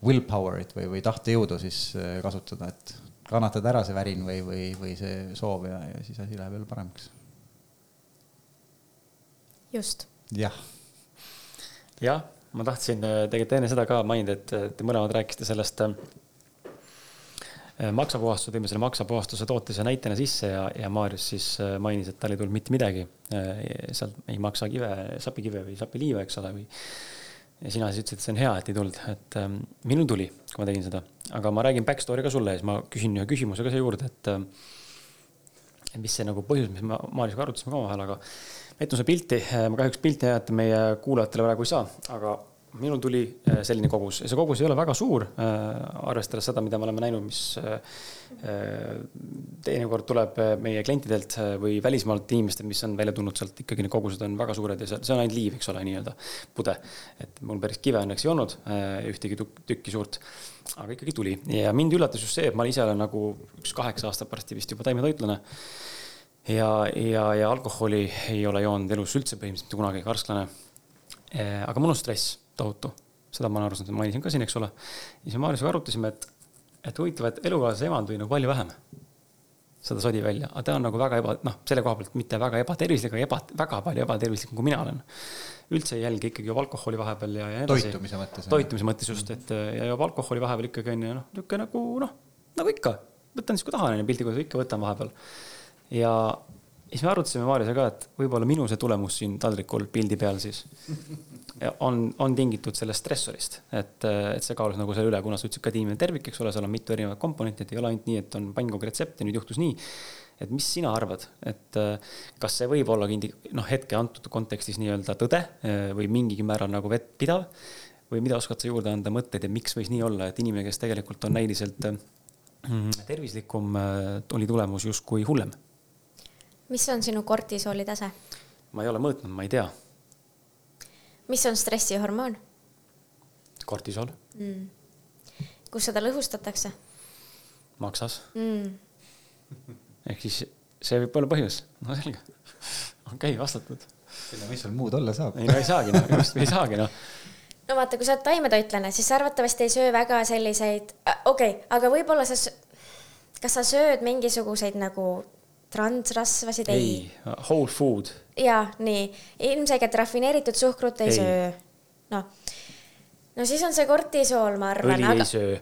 willpower'it või, või tahtejõudu siis eh, kasutada, et kannatada ära see värin või, või, või see soov ja, ja siis asi läheb jälle paremaks. just. jah. jah ma tahtsin äh, tegelikult enne seda ka mainida, et te mõlemad rääkisite sellest äh, maksapuhastuse, tõime selle maksapuhastuse tootise näitena sisse ja, ja Maarjus siis äh, mainis, et tal ei tulnud mitte midagi. sealt ei maksa kive, sapikive või sapiliiva, eks ole, või. Ja sina siis ütlesid, et see on hea, et ei tulnud, et ähm, minul tuli, kui ma tegin seda, aga ma räägin back story ka sulle ja siis ma küsin ühe küsimuse ka siia juurde, et. et mis see nagu põhjus, mis me Maarjusega arutasime ka omavahel, aga näitan sulle pilti, ma kahjuks pilti näidata meie kuulajatele praegu ei saa, aga minul tuli äh, selline kogus. Ja see kogus ei ole väga suur, äh, arvestades seda, mida me oleme näinud, mis äh, teinekord tuleb meie klientidelt või välismaalt inimestelt, mis on välja tulnud sealt. Ikkagi need kogused on väga suured ja see, see on ainult liiv, eks ole, nii-öelda pude. et mul päris kive õnneks ei olnud, ühtegi tükki suurt, aga ikkagi tuli. Ja mind üllatas just see, et ma ise olen nagu üks kaheksa aastat varsti vist juba taimetoitlane. Ja, ja, ja alkoholi ei ole joonud elus üldse põhimõtteliselt kunagi, karsklane. aga mul on stress tohutu, seda ma olen aru saanud, mainisin ka siin, eks ole. ja siis Maarjusega arutasime, et, et huvitav, et elukaaslase emand või nagu palju vähem seda sodi välja, aga ta on nagu väga eba, noh, selle koha pealt mitte väga ebatervislik, aga eba, väga palju ebatervislikum, kui mina olen. üldse ei jälgi ikkagi joob alkoholi vahepeal ja, ja nii edasi. toitumise mõttes. toitumise mõttes just, et ja joob alkoholi vahepeal ikkagi on ju noh, niisugune nagu noh, nagu ikka, võtan siis kui tahan, on ju piltlikult ikka võtan vahepeal. ja, siis me arutasime Maarjaga ka, et võib-olla minu see tulemus siin taldrikul pildi peal siis on, on tingitud sellest stressorist, et, et see kaalus nagu selle üle, kuna sa ütlesid ka tiimi tervik, eks ole, seal on mitu erinevat komponenti, et ei ole ainult nii, et on pannkogu retsept ja nüüd juhtus nii. et mis sina arvad, et kas see võib olla indi-, noh, hetke antud kontekstis nii-öelda tõde või mingigi määral nagu vettpidav või mida oskad sa juurde anda mõtteid ja miks võis nii olla, et inimene, kes tegelikult on näiliselt mm, tervislikum, oli tulemus justkui hullem? Mis on sinu kortisooli tase? ma ei ole mõõtnud, ma ei tea. mis on stressihormoon? kortisool mm.. kus seda lõhustatakse? maksas mm.. ehk siis see võib olla põhjus, no selge. okei okay,, vastatud. mis seal muud olla saab? ei no ei saagi noh, just ei saagi noh no vaata, kui sa oled taimetoitlane, siis sa arvatavasti ei söö väga selliseid okei okay,, aga võib-olla sa, kas sa sööd mingisuguseid nagu transrasvasid? ei, ei., whole food. jaa, nii, ilmselgelt rafineeritud suhkrut ei, ei. söö. noh, no siis on see kortisool, ma arvan. õli aga... ei söö.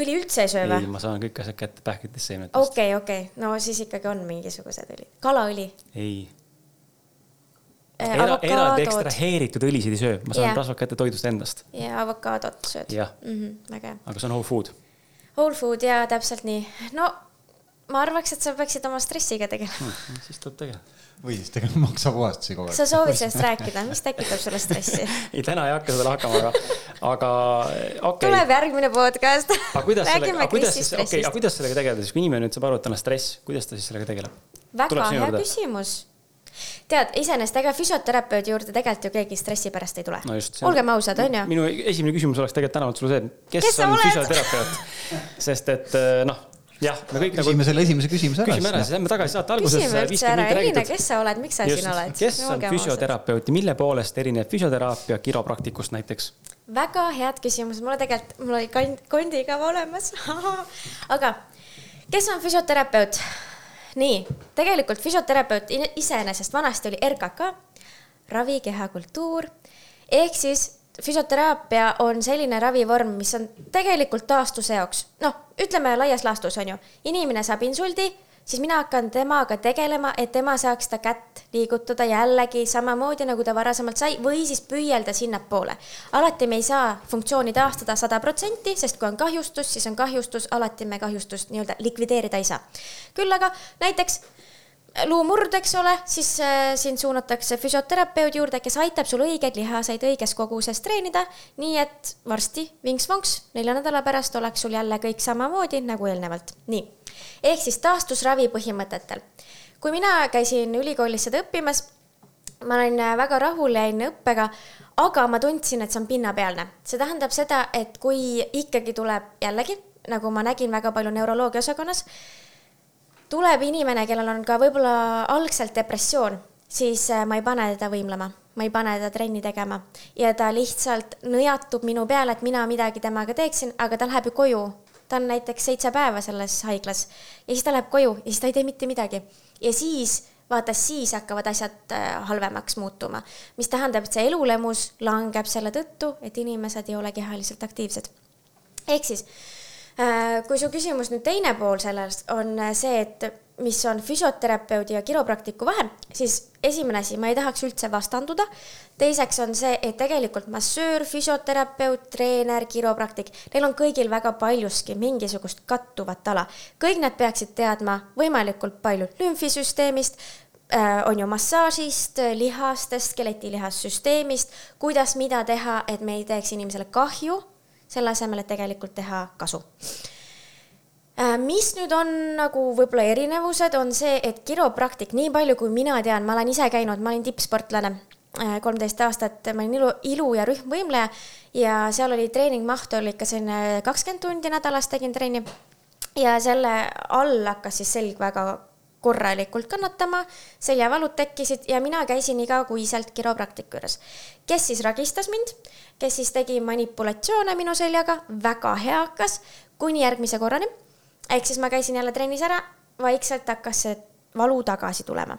õli üldse ei söö või? ei, ma saan kõik asjad kätte pähklitest seemnetest. okei okay,, okei okay., no siis ikkagi on mingisugused õlid. kalaõli? ei Äh, era, eraldi ekstraheeritud õlisid ei söö, ma saan yeah. rasvad kätte toidust endast. ja avokaadot sööd. jah mm -hmm,, väga hea. aga see on whole food. Whole food ja täpselt nii. no ma arvaks, et sa peaksid oma stressiga tegelema hmm,. siis tuleb tegeleda. või siis tegelema maksapuhastusi kogu aeg. sa soovid sellest rääkida, mis tekitab sulle stressi ei, täna ei hakka seda lahkama, aga, aga okei okay.. tuleb järgmine podcast. aga kuidas sellega, aga kuidas siis, okei okay,, aga kuidas sellega tegeleda siis, kui inimene nüüd saab aru, et tal on stress, kuidas ta siis sellega tegeleb? väga hea küsimus tead, iseenesest ega füsioterapeudi juurde tegelikult ju keegi stressi pärast ei tule no. olgem ausad, on ju. minu esimene küsimus oleks tegelikult tänavalt sulle see, et kes, kes on füsioterapeut sest et eh, noh, jah, me kõik küsime nagu... selle esimese küsimuse ära. küsime ära, siis lähme tagasi saate algusesse. küsime üldse ära, Elina, kes sa oled, miks sa Just, siin oled? kes on füsioterapeut ja mille poolest erineb füsioteraapia kiropraktikust näiteks? väga head küsimused, mulle tegelikult, mul oli kond, kondikava olemas aga kes on füsioterapeut? nii, tegelikult füsioterapeut iseenesest vanasti oli RKK, ravi, kehakultuur, ehk siis füsioteraapia on selline ravivorm, mis on tegelikult taastuse jaoks, noh, ütleme laias laastus on ju, inimene saab insuldi siis mina hakkan temaga tegelema, et tema saaks ta kätt liigutada jällegi samamoodi, nagu ta varasemalt sai, või siis püüelda sinnapoole. alati me ei saa funktsiooni taastada sada protsenti, sest kui on kahjustus, siis on kahjustus, alati me kahjustust nii-öelda likvideerida ei saa. küll aga näiteks luumurd, eks ole, siis äh, sind suunatakse füsioterapeudi juurde, kes aitab sul õigeid lihaseid õiges koguses treenida, nii et varsti vinks-vonks, nelja nädala pärast oleks sul jälle kõik samamoodi nagu eelnevalt. nii ehk siis taastusravi põhimõtetel. kui mina käisin ülikoolis seda õppimas, ma olin väga rahul, jäin õppega, aga ma tundsin, et see on pinnapealne. see tähendab seda, et kui ikkagi tuleb jällegi, nagu ma nägin väga palju neuroloogia osakonnas, tuleb inimene, kellel on ka võib-olla algselt depressioon, siis äh, ma ei pane teda võimlema, ma ei pane teda trenni tegema ja ta lihtsalt nõjatub minu peale, et mina midagi temaga teeksin, aga ta läheb ju koju ta on näiteks seitse päeva selles haiglas ja siis ta läheb koju ja siis ta ei tee mitte midagi. ja siis, vaata siis hakkavad asjad äh, halvemaks muutuma, mis tähendab, et see elulemus langeb selle tõttu, et inimesed ei ole kehaliselt aktiivsed. ehk siis, kui su küsimus nüüd teine pool sellest on see, et mis on füsioterapeudi ja kiropraktiku vahe, siis esimene asi, ma ei tahaks üldse vastanduda. teiseks on see, et tegelikult massöör, füsioterapeut, treener, kiropraktik, neil on kõigil väga paljuski mingisugust kattuvat ala. kõik nad peaksid teadma võimalikult palju lümfisüsteemist, äh, on ju massaažist, lihastest, skeletilihassüsteemist, kuidas mida teha, et me ei teeks inimesele kahju, selle asemel, et tegelikult teha kasu Äh, mis nüüd on nagu võib-olla erinevused, on see, et kiropraktik, nii palju kui mina tean, ma olen ise käinud, ma olin tippsportlane äh, kolmteist aastat, ma olin ilu, ilu ja rühmvõimleja ja seal oli treeningmaht oli ikka selline kakskümmend tundi nädalas tegin trenni. ja selle all hakkas siis selg väga korralikult kannatama, seljavalud tekkisid ja mina käisin igakuiselt kiropraktiku juures. kes siis ragistas mind, kes siis tegi manipulatsioone minu seljaga, väga hea hakkas, kuni järgmise korrani ehk siis ma käisin jälle trennis ära, vaikselt hakkas see valu tagasi tulema.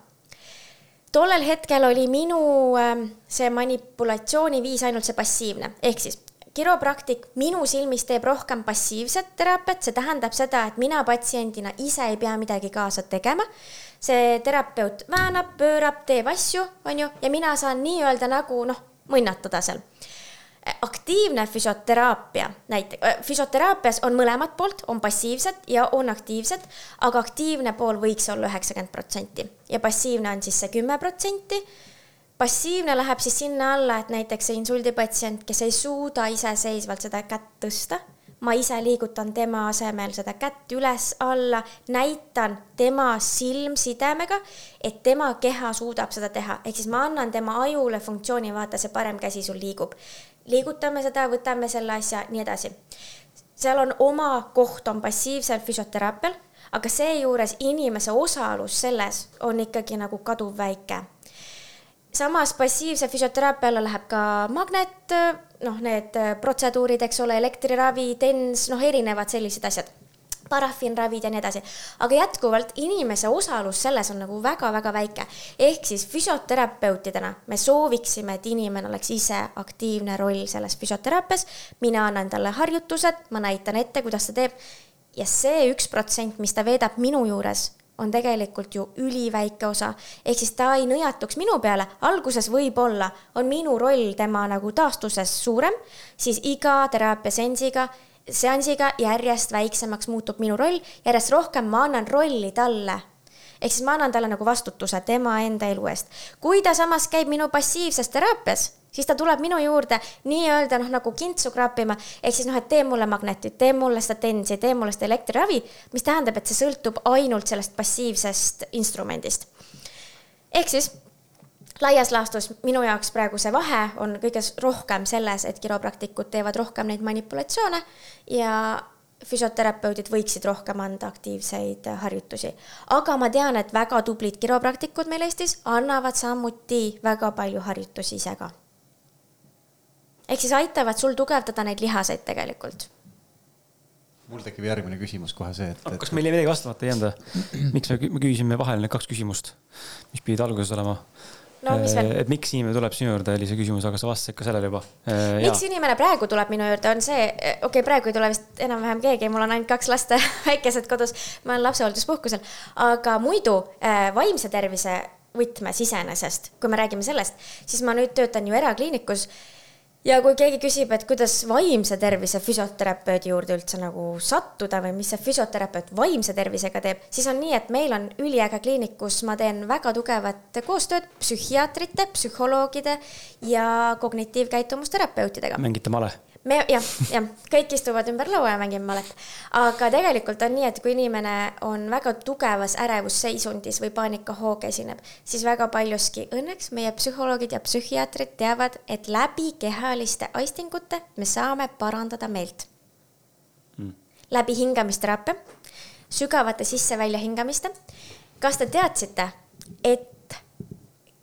tollel hetkel oli minu ähm, see manipulatsiooniviis ainult see passiivne, ehk siis kiropraktik minu silmis teeb rohkem passiivset teraapiat, see tähendab seda, et mina patsiendina ise ei pea midagi kaasa tegema. see terapeut väänab, pöörab, teeb asju, on ju, ja mina saan nii-öelda nagu noh, mõnnatada seal aktiivne füsioteraapia näiteks, füsioteraapias on mõlemat poolt, on passiivsed ja on aktiivsed, aga aktiivne pool võiks olla üheksakümmend protsenti ja passiivne on siis see kümme protsenti passiivne läheb siis sinna alla, et näiteks see insuldipatsient, kes ei suuda iseseisvalt seda kätt tõsta, ma ise liigutan tema asemel seda kätt üles-alla, näitan tema silmsidemega, et tema keha suudab seda teha, ehk siis ma annan tema ajule funktsiooni, vaata, see parem käsi sul liigub. Liigutame seda, võtame selle asja, nii edasi. seal on oma koht, on passiivsel füsioteraapial, aga seejuures inimese osalus selles on ikkagi nagu kaduvväike samas passiivse füsioteraapia alla läheb ka magnet, noh, need protseduurid, eks ole, elektriravi, TENS, noh, erinevad sellised asjad parafiinravid ja nii edasi. aga jätkuvalt inimese osalus selles on nagu väga-väga väike. ehk siis füsioterapeutidena me sooviksime, et inimene oleks ise aktiivne roll selles füsioteraapias. mina annan talle harjutused, ma näitan ette, kuidas ta teeb. ja see üks protsent, mis ta veedab minu juures on tegelikult ju üliväike osa. ehk siis ta ei nõjatuks minu peale, alguses võib-olla on minu roll tema nagu taastuses suurem, siis iga teraapiasensiga, seansiga järjest väiksemaks muutub minu roll, järjest rohkem ma annan rolli talle ehk siis ma annan talle nagu vastutuse tema enda elu eest. kui ta samas käib minu passiivses teraapias, siis ta tuleb minu juurde nii-öelda noh, nagu kintsu kraapima, ehk siis noh, et tee mulle magnetit, tee mulle seda tensi, tee mulle seda elektriravi, mis tähendab, et see sõltub ainult sellest passiivsest instrumendist. ehk siis laias laastus minu jaoks praegu see vahe on kõige rohkem selles, et kiropraktikud teevad rohkem neid manipulatsioone ja füsioterapeudid võiksid rohkem anda aktiivseid harjutusi. aga ma tean, et väga tublid kiropraktikud meil Eestis annavad samuti väga palju harjutusi ise ka ehk siis aitavad sul tugevdada neid lihaseid tegelikult mul tekib järgmine küsimus kohe see, et, et.... kas meil jäi midagi vastamata ei jäänud või? miks me, me küsisime vahele need kaks küsimust, mis pidid alguses olema? No veel? et miks inimene tuleb sinu juurde, oli see küsimus, aga sa vastasid ka sellele juba. miks inimene praegu tuleb minu juurde, on see, okei okay,, praegu ei tule vist enam-vähem keegi, mul on ainult kaks last väikesed kodus, ma olen lapsehoolduspuhkusel, aga muidu vaimse tervise võtmes iseenesest, kui me räägime sellest, siis ma nüüd töötan ju erakliinikus ja kui keegi küsib, et kuidas vaimse tervise füsioterapeudi juurde üldse nagu sattuda või mis see füsioterapeut vaimse tervisega teeb, siis on nii, et meil on üliäge kliinik, kus ma teen väga tugevat koostööd psühhiaatrite, psühholoogide ja kognitiivkäitumusterapeutidega. mängite male? Me jah, jah, kõik istuvad ümber laua ja mängime malet. aga tegelikult on nii, et kui inimene on väga tugevas ärevusseisundis või paanikahooge esineb, siis väga paljuski õnneks meie psühholoogid ja psühhiaatrid teavad, et läbi kehaliste aistingute me saame parandada meelt mm.. läbi hingamisteraapia, sügavate sisse-välja hingamiste. kas te teadsite, et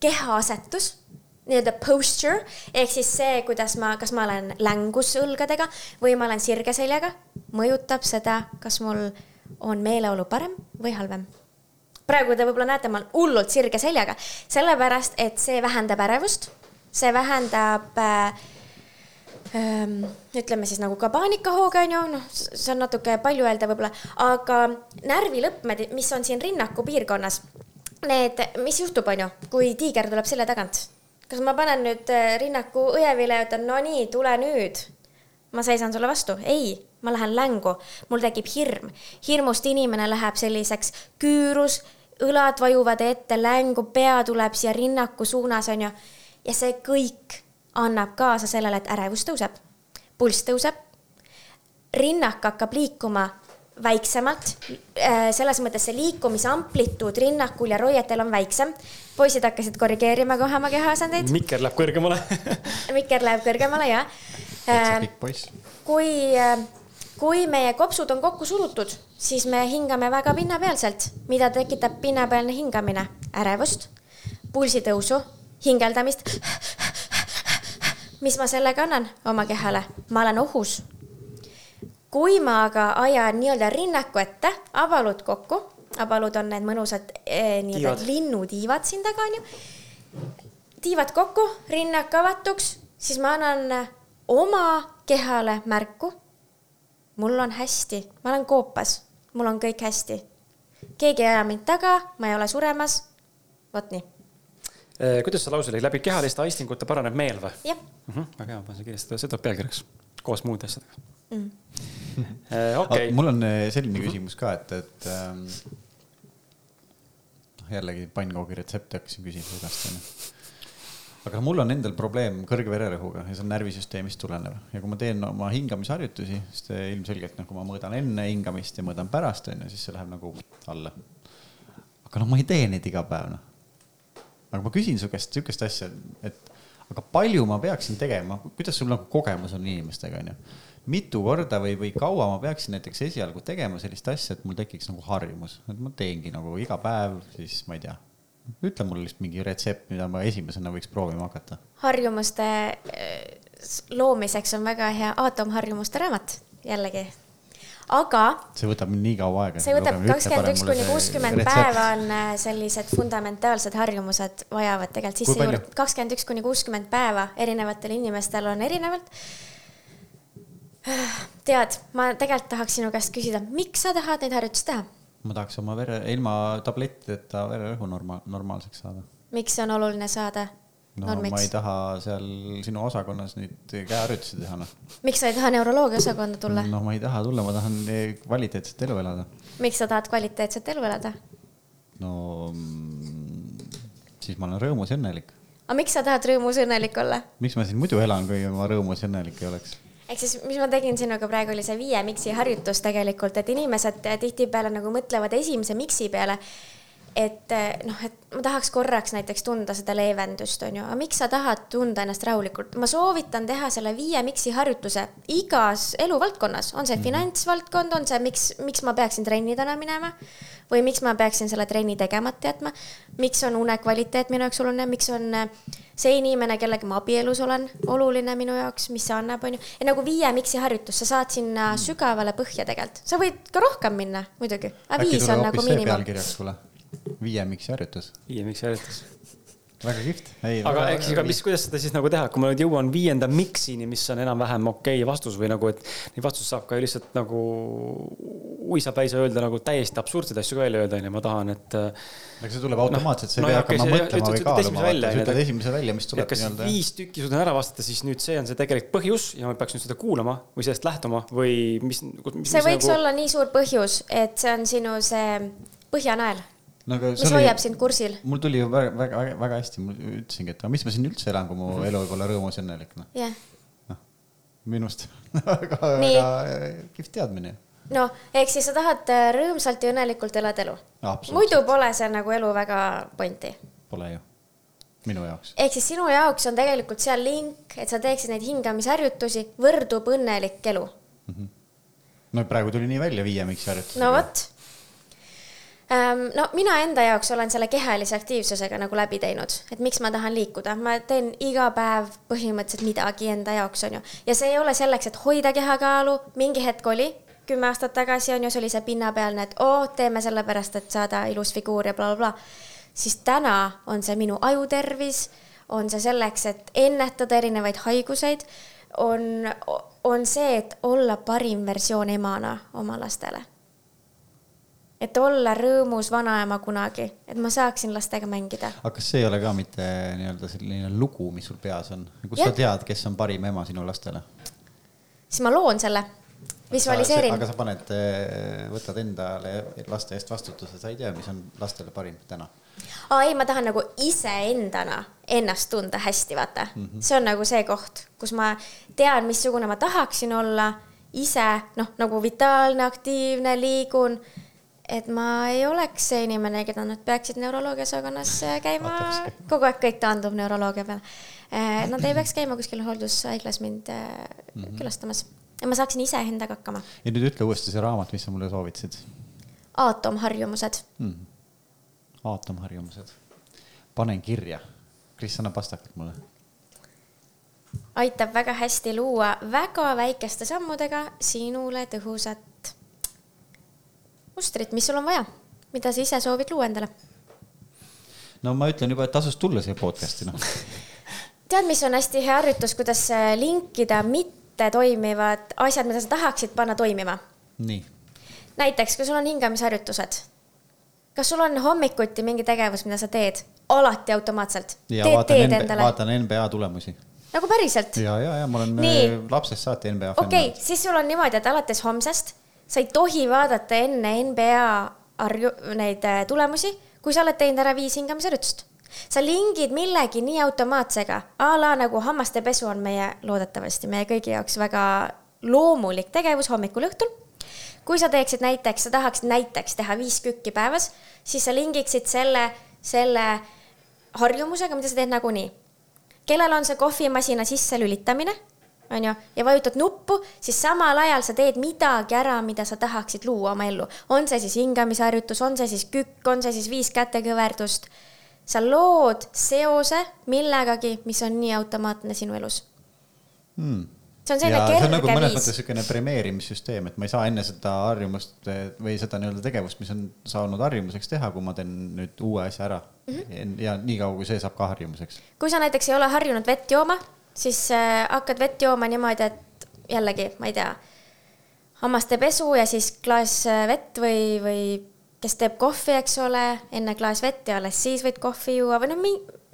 kehaasetus nii-öelda posture ehk siis see, kuidas ma, kas ma olen längus õlgadega või ma olen sirge seljaga, mõjutab seda, kas mul on meeleolu parem või halvem. praegu te võib-olla näete, ma olen hullult sirge seljaga, sellepärast et see vähendab ärevust, see vähendab äh, ähm, ütleme siis nagu ka paanikahooge on ju, noh, see on natuke palju öelda võib-olla, aga närvilõppmed, mis on siin rinnaku piirkonnas, need, mis juhtub, on ju, kui tiiger tuleb selja tagant kas ma panen nüüd äh, rinnaku õievile ja ütlen, no nii, tule nüüd. ma seisan sulle vastu, ei, ma lähen längu, mul tekib hirm. hirmust inimene läheb selliseks küürus, õlad vajuvad ette längu, pea tuleb siia rinnaku suunas, onju. ja see kõik annab kaasa sellele, et ärevus tõuseb, pulss tõuseb, rinnak hakkab liikuma väiksemalt. Äh, selles mõttes see liikumise amplituud rinnakul ja roietel on väiksem. poisid hakkasid korrigeerima kohe oma kehaasendeid. mikker läheb kõrgemale mikker läheb kõrgemale, jah. pikk poiss. kui, äh, kui meie kopsud on kokku surutud, siis me hingame väga pinnapealselt, mida tekitab pinnapealne hingamine, ärevust, pulsitõusu, hingeldamist. mis ma sellega annan oma kehale? ma olen ohus kui ma aga ajan nii-öelda rinnaku ette, abalud kokku, abalud on need mõnusad eh, nii-öelda linnutiivad siin taga onju. tiivad kokku, rinnak avatuks, siis ma annan oma kehale märku. mul on hästi, ma olen koopas, mul on kõik hästi. keegi ei aja mind taga, ma ei ole suremas. vot nii, Eh, kuidas see lause oli, läbi kehaliste aistingute paraneb meel või jah mm? -hmm, väga hea, panen see kirja, see tuleb pealkirjaks koos muude asjadega mm.. okei okay., mul on eh, selline küsimus ka, et, et ähm, noh, jällegi pannkoogi retsepti hakkasin küsima igast onju. aga mul on endal probleem kõrge vererõhuga ja see on närvisüsteemist tulenev ja kui ma teen oma hingamisharjutusi, siis te ilmselgelt noh, kui ma mõõdan enne hingamist ja mõõdan pärast onju, siis see läheb nagu alla. aga noh, ma ei tee neid iga päev noh. aga ma küsin su käest sihukest asja, et aga palju ma peaksin tegema, kuidas sul nagu kogemus on inimestega onju mitu korda või, või kaua ma peaksin näiteks esialgu tegema sellist asja, et mul tekiks nagu harjumus, et ma teengi nagu iga päev, siis ma ei tea. ütle mulle lihtsalt mingi retsept, mida ma esimesena võiks proovima hakata. harjumuste eh, loomiseks on väga hea aatomharjumuste raamat, jällegi. aga see võtab nii kaua aega. see võtab kakskümmend üks kuni kuuskümmend päeva on äh, sellised fundamentaalsed harjumused vajavad tegelikult sisse juurde. kakskümmend üks kuni kuuskümmend päeva erinevatel inimestel on erinevalt. tead, ma tegelikult tahaks sinu käest küsida, miks sa tahad neid harjutusi teha? ma tahaks oma vere, ilma tablettideta vererõhu norma-, normaalseks saada. miks see on oluline saada no ma ei normiks? taha seal sinu osakonnas nüüd käeharjutusi teha, noh. miks sa ei taha neuroloogia osakonda tulla? no ma ei taha tulla, ma tahan eh, kvaliteetset elu elada. miks sa tahad kvaliteetset elu elada? no mm, siis ma olen rõõmus ja õnnelik. aga miks sa tahad rõõmus õnnelik olla? miks ma siin muidu elan, kui ma rõõmus ja õnnelik ei oleks? Ehk siis, mis ma tegin sinuga praegu, oli see viie miksi harjutus tegelikult, et inimesed tihtipeale nagu mõtlevad esimese miksi peale, et eh, noh, et ma tahaks korraks näiteks tunda seda leevendust, on ju, aga miks sa tahad tunda ennast rahulikult? ma soovitan teha selle viie miksi harjutuse igas eluvaldkonnas, on see finantsvaldkond, on see, miks, miks ma peaksin trenni täna minema või miks ma peaksin selle trenni tegemata jätma, miks on une kvaliteet minu jaoks oluline, miks on eh, see inimene, kellega ma abielus olen, oluline minu jaoks, mis see annab, on ju. ja nagu viie miksi harjutus, sa saad sinna sügavale põhja tegelikult, sa võid ka rohkem minna muidugi, aga viis on nagu miinimum. Viie miksi harjutus. viie, miks järjetas? väga kihvt. aga eks, aga mis, kuidas seda siis nagu teha, kui ma nüüd jõuan viienda miksini, mis on enam-vähem okei okay vastus või nagu, et neid vastuseid saab ka ju lihtsalt nagu uisapäisa öelda nagu täiesti absurdseid asju ka välja öelda, onju, ma tahan, et. aga see tuleb automaatselt, sa ei no pea hakkama see- mõtlema ütled- või kaaluma, välja, sa ütled esimese välja, mis et tuleb kas nii-öelda. viis tükki suudan ära vastata, siis nüüd see on see tegelik põhjus ja ma peaks nüüd seda kuulama või sellest lähtuma või mis, mis. see võiks nagu... olla nii suur põhjus, et see on sinu see põhjanael, no aga mis hoiab sind kursil. mul tuli ju väga, väga, väga hästi, ma ütlesingi, et aga mis ma siin üldse elan, kui Mhm. mu elu võib olla rõõmus ja õnnelik, noh. jah, minust väga, Nii. väga kihvt teadmine noh, ehk siis sa tahad äh, rõõmsalt ja õnnelikult elada elu. muidu pole see nagu elu väga pointi. pole ju, minu jaoks. ehk siis sinu jaoks on tegelikult seal link, et sa teeksid neid hingamisharjutusi, võrdub õnnelik elu. no praegu tuli nii välja viie miks harjutus. no vot. No mina enda jaoks olen selle kehalise aktiivsusega nagu läbi teinud, et miks ma tahan liikuda, ma teen iga päev põhimõtteliselt midagi enda jaoks, on ju. ja see ei ole selleks, et hoida kehakaalu, mingi hetk oli, kümme aastat tagasi on ju, see oli see pinnapealne, et oo, teeme sellepärast, et saada ilus figuur ja blablabla bla,. siis täna on see minu ajutervis, on see selleks, et ennetada erinevaid haiguseid, on, on see, et olla parim versioon emana oma lastele et olla rõõmus vanaema kunagi, et ma saaksin lastega mängida. aga kas see ei ole ka mitte nii-öelda selline lugu, mis sul peas on? kus Jah. sa tead, kes on parim ema sinu lastele? siis ma loon selle, visualiseerin aga. sa paned, võtad endale laste eest vastutuse, sa ei tea, mis on lastele parim täna. aa ei, ma tahan nagu iseendana ennast tunda hästi, vaata mm. -hmm. see on nagu see koht, kus ma tean, missugune ma tahaksin olla ise, noh, nagu vitaalne, aktiivne, liigun. Et ma ei oleks see inimene, keda nad peaksid neuroloogiaosakonnas äh, käima kogu aeg kõik taandub neuroloogia peale. Nad ei peaks käima kuskil hooldushaiglas mind mm -hmm. külastamas ja ma saaksin iseendaga hakkama. ja nüüd ütle uuesti see raamat, mis sa mulle soovitasid aatomharjumused hmm.. aatomharjumused. panen kirja. Kris, anna pastakalt mulle. aitab väga hästi luua väga väikeste sammudega sinule tõhusat mustrit, mis sul on vaja, mida sa ise soovid luua endale. no ma ütlen juba, et tasus tulla siia podcast'i, noh. tead, mis on hästi hea harjutus, kuidas äh, linkida mitte toimivad asjad, mida sa tahaksid panna toimima. nii, näiteks, kui sul on hingamisharjutused, kas sul on hommikuti mingi tegevus, mida sa teed alati automaatselt? ja teed, vaatan, teed NB, endale vaatan NBA tulemusi nagu päriselt? ja, ja, ja ma olen Nii. äh, lapsest saati NBA fänn okei okay,, siis sul on niimoodi, et alates homsest sa ei tohi vaadata enne NBA arju, neid äh, tulemusi, kui sa oled teinud ära viis hingamisharjutust. sa lingid millegi nii automaatsega, a la nagu hammaste pesu on meie, loodetavasti meie kõigi jaoks väga loomulik tegevus hommikul, õhtul. kui sa teeksid näiteks, sa tahaksid näiteks teha viis kükki päevas, siis sa lingiksid selle, selle harjumusega, mida sa teed nagunii kellel on see kohvimasina sisse lülitamine, on ju, ja vajutad nuppu, siis samal ajal sa teed midagi ära, mida sa tahaksid luua oma ellu. on see siis hingamisharjutus, on see siis kükk, on see siis viis kätekõverdust. sa lood seose millegagi, mis on nii automaatne sinu elus hmm. see on selline nagu kerge mõnes viis mõttes niisugune premeerimissüsteem, et ma ei saa enne seda harjumust või seda nii-öelda tegevust, mis on saanud harjumuseks teha, kui ma teen nüüd uue asja ära mm. -hmm. ja niikaua, kui see saab ka harjumuseks. kui sa näiteks ei ole harjunud vett jooma, siis äh, hakkad vett jooma niimoodi, et jällegi, ma ei tea, hammaste pesu ja siis klaas äh, vett või, või kes teeb kohvi, eks ole, enne klaas vett ja alles siis võid kohvi juua või noh,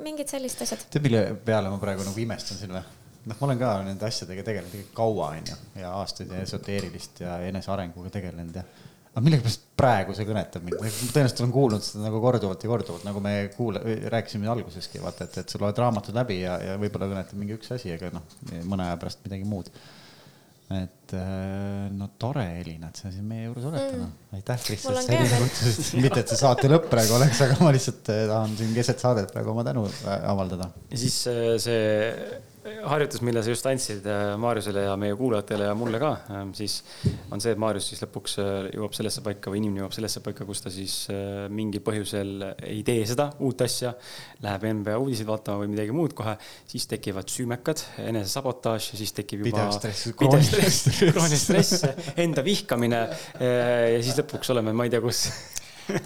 mingid sellised asjad. tead, mille peale ma praegu nagu imestan siin või? noh, ma olen ka nende asjadega tegelenud kaua, onju, ja aastaid ja esoteerilist ja enesearenguga tegelenud ja aga millegipärast praegu see kõnetab mind, ma tõenäoliselt olen kuulnud seda nagu korduvalt ja korduvalt, nagu me kuula-, rääkisime alguseski, vaata, et, et sa loed raamatud läbi ja, ja võib-olla kõnetab mingi üks asi, aga noh, mõne aja pärast midagi muud. et no tore, Elina, et sa siin meie juures oled täna. Mm.. aitäh, Kris, et sa Elina kutsusid, mitte et see saate lõpp praegu oleks, aga ma lihtsalt eh, tahan siin keset saadet praegu oma tänu äh, avaldada. ja siis see harjutus, mille sa just andsid äh, Maarjusele ja meie kuulajatele ja mulle ka, ähm, siis on see, et Maarjus siis lõpuks äh, jõuab sellesse paika või inimene jõuab sellesse paika, kus ta siis äh, mingil põhjusel ei tee seda uut asja, läheb NBA uudiseid vaatama või midagi muud kohe, siis tekivad süümekad, enesesabotaaž ja siis tekib juba pidev stress, krooniline stress, enda vihkamine ja siis lõpuks oleme, ma ei tea, kus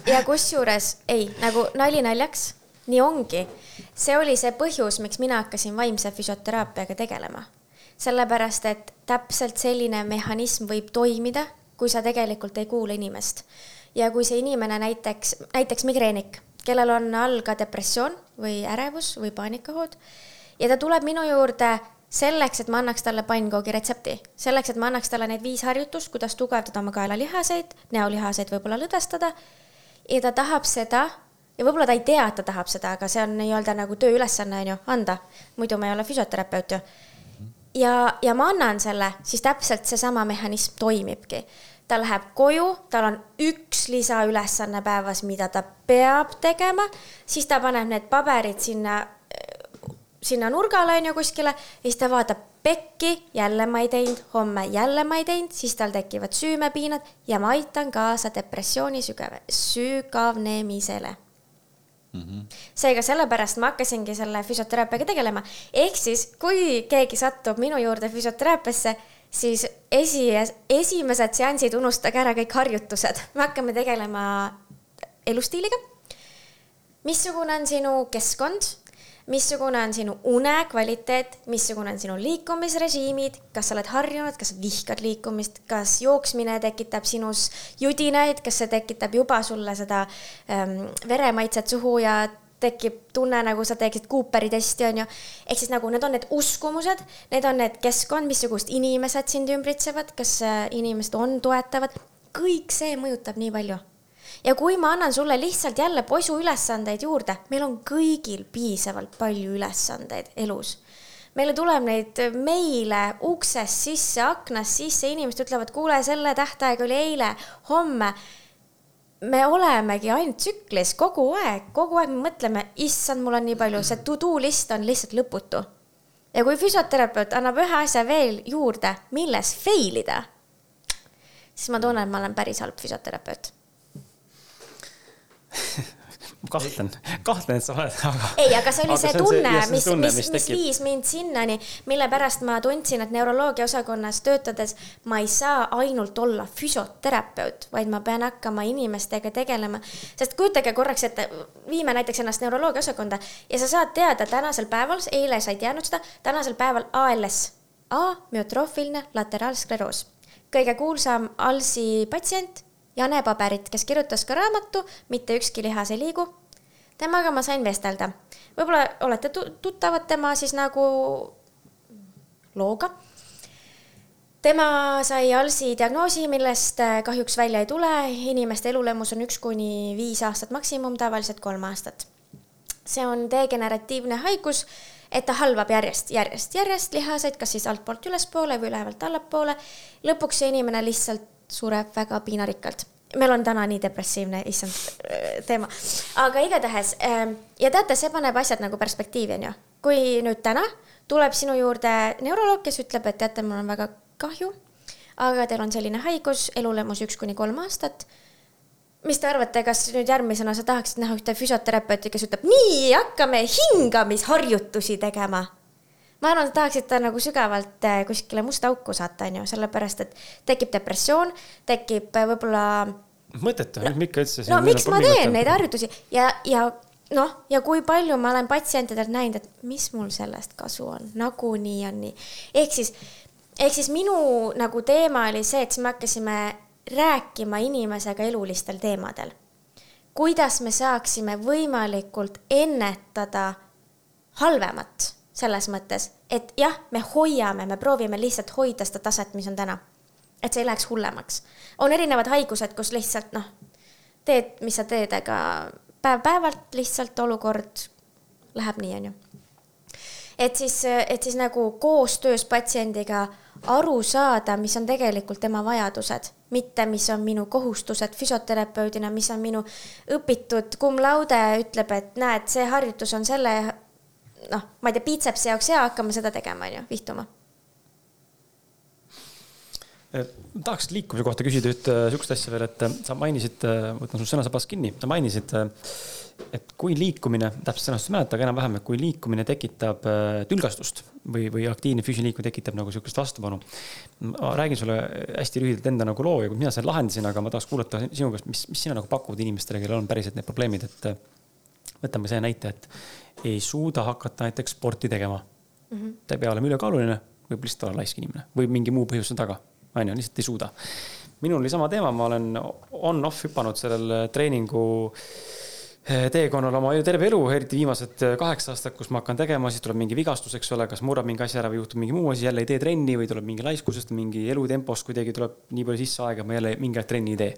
ja kusjuures ei, nagu nali naljaks nii ongi. see oli see põhjus, miks mina hakkasin vaimse füsioteraapiaga tegelema. sellepärast, et täpselt selline mehhanism võib toimida, kui sa tegelikult ei kuula inimest. ja kui see inimene näiteks, näiteks migreenik, kellel on all ka depressioon või ärevus või paanikahood ja ta tuleb minu juurde selleks, et ma annaks talle pannkoogi retsepti, selleks, et ma annaks talle need viis harjutust, kuidas tugevdada oma kaelalihaseid, näolihaseid võib-olla lõdvestada. ja ta tahab seda ja võib-olla ta ei tea, et ta tahab seda, aga see on nii-öelda nagu tööülesanne on ju, anda. muidu ma ei ole füsioterapeut ju. ja, ja ma annan selle, siis täpselt seesama mehhanism toimibki. ta läheb koju, tal on üks lisaülesanne päevas, mida ta peab tegema, siis ta paneb need paberid sinna, sinna nurgale on ju kuskile ja siis ta vaatab pekki, jälle ma ei teinud, homme jälle ma ei teinud, siis tal tekivad süümepiinad ja ma aitan kaasa depressiooni sügav, sügavnemisele Mm -hmm. seega sellepärast ma hakkasingi selle füsioteraapiaga tegelema. ehk siis, kui keegi satub minu juurde füsioteraapiasse, siis esi, esimesed seansid unustage ära kõik harjutused, me hakkame tegelema elustiiliga. missugune on sinu keskkond missugune on sinu une kvaliteet, missugune on sinu liikumisrežiimid, kas sa oled harjunud, kas sa vihkad liikumist, kas jooksmine tekitab sinus judinaid, kas see tekitab juba sulle seda ähm, veremaitset suhu ja tekib tunne, nagu sa teeksid Cooperi testi, on ju. ehk siis nagu need on need uskumused, need on need keskkond, missugust inimesed sind ümbritsevad, kas äh, inimesed on toetavad, kõik see mõjutab nii palju ja kui ma annan sulle lihtsalt jälle posu ülesandeid juurde, meil on kõigil piisavalt palju ülesandeid elus meile tuleb neid meile uksest sisse, aknast sisse, inimesed ütlevad, kuule, selle tähtaeg oli eile, homme. me olemegi ainult tsüklis kogu aeg, kogu aeg me mõtleme, issand, mul on nii palju, see to-do list on lihtsalt lõputu. ja kui füsioterapeut annab ühe asja veel juurde, milles fail ida, siis ma tunnen, et ma olen päris halb füsioterapeut kahtlen, kahtlen, et sa oled, aga. ei, aga see oli see tunne, mis, mis, mis, mis viis mind sinnani, mille pärast ma tundsin, et neuroloogia osakonnas töötades ma ei saa ainult olla füsioterapeut, vaid ma pean hakkama inimestega tegelema. sest kujutage korraks ette, viime näiteks ennast neuroloogia osakonda ja sa saad teada tänasel päeval, eile sa ei teadnud seda, tänasel päeval ALS, amüotroofiline lateraalskleroos. kõige kuulsam ALS-i patsient Jane Paberit, kes kirjutas ka raamatu Mitte ükski lihas ei liigu. temaga ma sain vestelda. võib-olla olete tuttavad tema siis nagu looga tema sai ALS-i diagnoosi, millest äh, kahjuks välja ei tule, inimeste elulemus on üks kuni viis aastat maksimum, tavaliselt kolm aastat. see on degeneratiivne haigus, et ta halvab järjest, järjest, järjest lihaseid, kas siis altpoolt ülespoole või ülevalt allapoole. lõpuks see inimene lihtsalt sureb väga piinarikkalt meil on täna nii depressiivne, issand teema, aga igatahes ähm, ja teate, see paneb asjad nagu perspektiivi, onju. kui nüüd täna tuleb sinu juurde neuroloog, kes ütleb, et teate, mul on väga kahju, aga teil on selline haigus, elulemus üks kuni kolm aastat. mis te arvate, kas nüüd järgmisena sa tahaksid näha ühte füsioterapeuti, kes ütleb, nii, hakkame hingamisharjutusi tegema? Ma arvan, et tahaksid ta nagu sügavalt eh, kuskile musta auku saata, on ju, sellepärast et tekib depressioon, tekib eh, võib-olla mõttetu no,, miks üldse. no miks ma teen neid harjutusi ja, ja noh, ja kui palju ma olen patsientidelt näinud, et mis mul sellest kasu on, nagunii on nii. ehk siis ehk siis minu nagu teema oli see, et siis me hakkasime rääkima inimesega elulistel teemadel. kuidas me saaksime võimalikult ennetada halvemat selles mõttes, et jah, me hoiame, me proovime lihtsalt hoida seda taset, mis on täna. et see ei läheks hullemaks. on erinevad haigused, kus lihtsalt noh, teed, mis sa teed, aga päev-päevalt lihtsalt olukord läheb nii, on ju. et siis, et siis nagu koostöös patsiendiga aru saada, mis on tegelikult tema vajadused, mitte mis on minu kohustused füsioterapeudina, mis on minu õpitud cum laude ütleb, et näed, see harjutus on selle noh, ma ei tea, piitsepsi jaoks hea, hakkame seda tegema, on ju, vihtuma tahaks liikumise kohta küsida ühte sihukest asja veel, et sa mainisid, võtan su sõnasabast kinni, sa mainisid et kui liikumine, täpselt sõnastust ei mäleta, aga enam-vähem, et kui liikumine tekitab tülgastust või, või aktiivne füüsiline liikumine tekitab nagu sihukest vastupanu. ma räägin sulle hästi lühidalt enda nagu loo ja mina selle lahendasin, aga ma tahaks kuulata sinu käest, mis, mis sina nagu pakud inimestele, kellel on päriselt need probleemid, et võtame selle näite, et ei suuda hakata näiteks sporti tegema mm. -hmm. ta ei pea olema ülekaaluline, võib lihtsalt olla laisk inimene või mingi muu põhjus on taga, on ju, lihtsalt ei suuda. minul oli sama teema, ma olen on-off hüpanud sellel treeningu Eh, teekonnal oma terve elu, eriti viimased eh, kaheksa aastat, kus ma hakkan tegema, siis tuleb mingi vigastus, eks ole, kas murrab mingi asi ära või juhtub mingi muu asi, jälle ei tee trenni või tuleb mingi laiskusest, mingi elutempost kuidagi tuleb nii palju sisse aega, ma jälle mingi aeg trenni ei tee.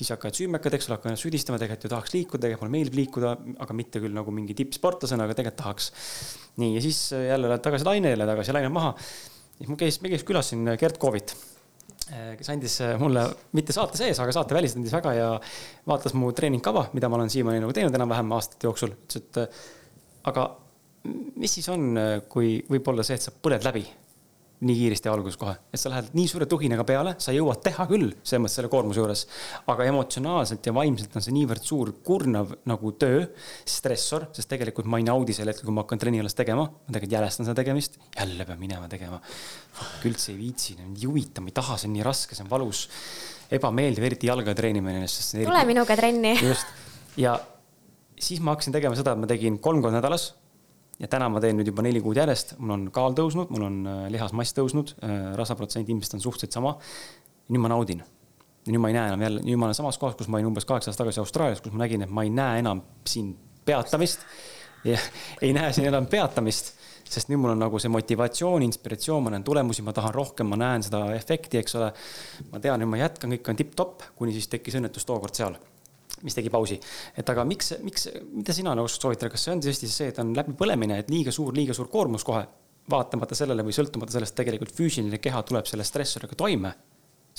Siis hakkavad süümekad, eks ole, hakkavad ennast süüdistama, tegelikult ju tahaks liikuda, tegelikult mulle meeldib liikuda, aga mitte küll nagu mingi tippsportlasena, aga tegelikult tahaks. nii, ja siis eh, jälle lähed tagasi laine, jälle tagasi laine maha. siis mul käis, me käis külas siin Gert Kovit Eh, kes andis mulle, mitte saate sees, aga saate väliselt andis väga ja vaatas mu treeningkava, mida ma olen siiamaani nagu teinud enam-vähem aastate jooksul. ütles, et aga mis siis on, kui võib-olla see, et sa põled läbi nii kiiresti alguses kohe, et sa lähed nii suure tuhinaga peale, sa jõuad teha küll, selles mõttes selle koormuse juures. aga emotsionaalselt ja vaimselt on see niivõrd suur kurnav nagu töö, stressor, sest tegelikult ma ei naudi sel hetkel, kui ma hakkan trenni alles tegema. ma tegelikult jälestan seda tegemist, jälle pean minema tegema. üldse ei viitsi, ei huvita, ma ei taha, see on nii raske, see on valus, ebameeldiv, eriti jalga treenimine. tule minuga trenni. just, ja siis ma hakkasin tegema seda, et ma tegin kolm korda nädalas ja täna ma teen nüüd juba neli kuud järjest, mul on kaal tõusnud, mul on äh, lihasmass tõusnud, äh, rasvaprotsent ilmselt on suhteliselt sama. nüüd ma naudin. nüüd ma ei näe enam jälle, nüüd ma olen samas kohas, kus ma olin umbes kaheksa aastat tagasi Austraalias, kus ma nägin, et ma ei näe enam siin peatamist. ei näe siin enam peatamist, sest nüüd mul on nagu see motivatsioon, inspiratsioon, ma näen tulemusi, ma tahan rohkem, ma näen seda efekti, eks ole. ma tean, nüüd ma jätkan, kõik on tipp-topp, kuni siis tekkis õnnetus tookord seal mis tegi pausi. et aga miks, miks, mida sina nagu soovitada, kas see on tõesti see, et on läbipõlemine, et liiga suur, liiga suur koormus kohe, vaatamata sellele või sõltumata sellest, tegelikult füüsiline keha tuleb selle stressoriga toime,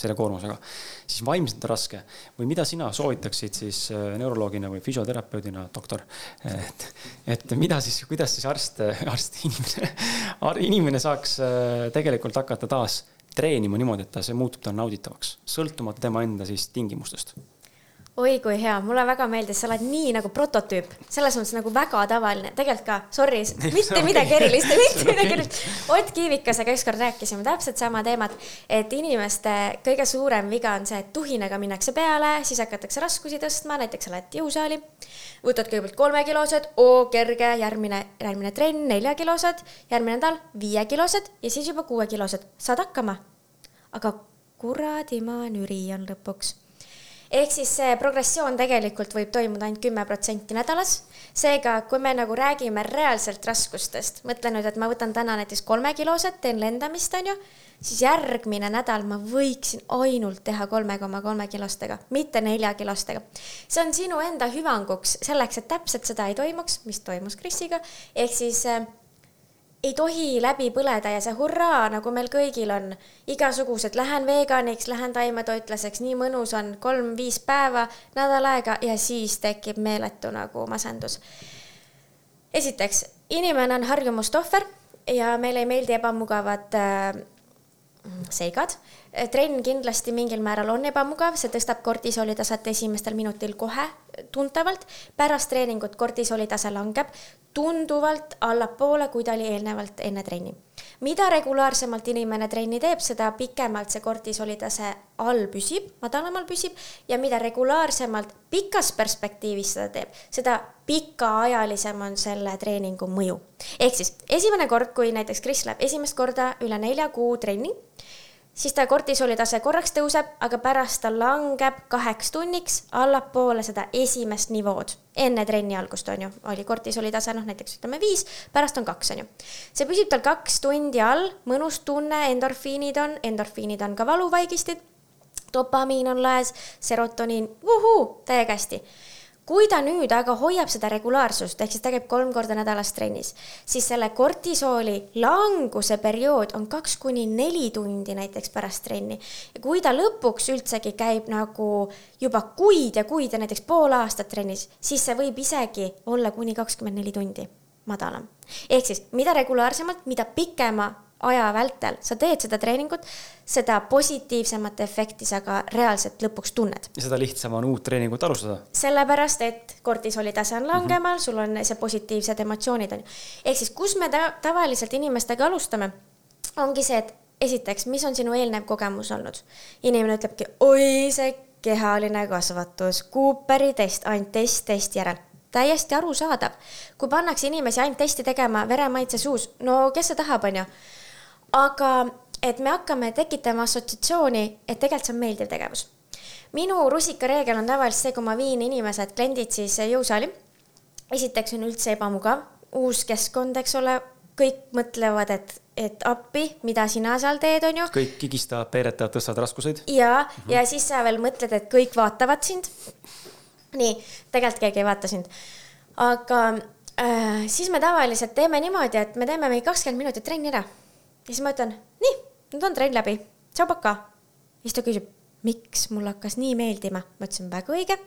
selle koormusega, siis vaimselt on raske. või mida sina soovitaksid siis äh, neuroloogina või füsioterapeudina, doktor, et, et mida siis, kuidas siis arst, arst, inimene, inimene saaks äh, tegelikult hakata taas treenima niimoodi, et ta, see muutub talle nauditavaks, sõltumata tema enda siis tingimustest oi kui hea, mulle väga meeldis, sa oled nii nagu prototüüp, selles mõttes nagu väga tavaline, tegelikult ka, sorry, mitte midagi erilist, mitte midagi erilist. Ott Kiivikasega ükskord rääkisime täpselt sama teemat, et inimeste kõige suurem viga on see, et tuhinaga minnakse peale, siis hakatakse raskusi tõstma, näiteks lähed jõusaali, võtad kõigepealt kolmekilosed, oo kerge, järgmine, järgmine trenn neljakilosed, järgmine nädal viiekilosed ja siis juba kuuekilosed, saad hakkama. aga kuradi maa nüri on lõpuks ehk siis see progressioon tegelikult võib toimuda ainult kümme protsenti nädalas. seega, kui me nagu räägime reaalselt raskustest, mõtle nüüd, et ma võtan täna näiteks kolmekilosed, teen lendamist, on ju siis järgmine nädal ma võiksin ainult teha kolme koma kolme kilostega, mitte neljakilostega. see on sinu enda hüvanguks, selleks, et täpselt seda ei toimuks, mis toimus Krisiga, ehk siis äh, ei tohi läbi põleda ja see hurraa, nagu meil kõigil on, igasugused, lähen veganiks, lähen taimetoitlaseks, nii mõnus on, kolm-viis päeva, nädal aega ja siis tekib meeletu nagu masendus. esiteks, inimene on harjumuste ohver ja meile ei meeldi ebamugavad äh, seigad. Trenn kindlasti mingil määral on ebamugav, see tõstab kortisoli taset esimestel minutil kohe tuntavalt. pärast treeningut kortisoli tase langeb tunduvalt allapoole, kui ta oli eelnevalt enne trenni. mida regulaarsemalt inimene trenni teeb, seda pikemalt see kortisoli tase all püsib, madalamal püsib ja mida regulaarsemalt pikas perspektiivis seda teeb, seda pikaajalisem on selle treeningu mõju. ehk siis esimene kord, kui näiteks Kris läheb esimest korda üle nelja kuu trenni siis ta kortisoli tase korraks tõuseb, aga pärast ta langeb kaheks tunniks allapoole seda esimest nivood. enne trenni algust, on ju, oli kortisoli tase, noh näiteks ütleme viis, pärast on kaks, on ju. see püsib tal kaks tundi all, mõnus tunne, endorfiinid on, endorfiinid on ka valuvaigistid, dopamiin on laes, serotoniin, vuhuu, täiega hästi kui ta nüüd aga hoiab seda regulaarsust, ehk siis ta käib kolm korda nädalas trennis, siis selle kortisooli languse periood on kaks kuni neli tundi näiteks pärast trenni. ja kui ta lõpuks üldsegi käib nagu juba kuid ja kuid ja näiteks pool aastat trennis, siis see võib isegi olla kuni kakskümmend neli tundi madalam. ehk siis mida regulaarsemalt, mida pikema aja vältel sa teed seda treeningut, seda positiivsemat efekti sa ka reaalselt lõpuks tunned. ja seda lihtsam on uut treeningut alustada. sellepärast, et kortisoli tase on langemal mm, -hmm. sul on see positiivsed emotsioonid on ju. ehk siis, kus me ta tavaliselt inimestega alustame, ongi see, et esiteks, mis on sinu eelnev kogemus olnud? inimene ütlebki, oi, see kehaline kasvatus, Cooperi test, ainult test testi järel täiesti arusaadav. kui pannakse inimesi ainult testi tegema veremaitse suus, no kes see tahab, on ju aga et me hakkame tekitama assotsiatsiooni, et tegelikult see on meeldiv tegevus. minu rusikareegel on tavaliselt see, kui ma viin inimesed, kliendid siis jõusaali. esiteks on üldse ebamugav, uus keskkond, eks ole, kõik mõtlevad, et, et appi, mida sina seal teed, on ju. kõik higistavad, peeretavad, tõstavad raskuseid. ja mm, -hmm. ja siis sa veel mõtled, et kõik vaatavad sind. nii, tegelikult keegi ei vaata sind. aga äh, siis me tavaliselt teeme niimoodi, et me teeme mingi kakskümmend minutit trenni ära ja siis ma ütlen, nii, nüüd on trenn läbi, tšau, paka. ja siis ta küsib, miks mul hakkas nii meeldima, ma ütlesin väga õige,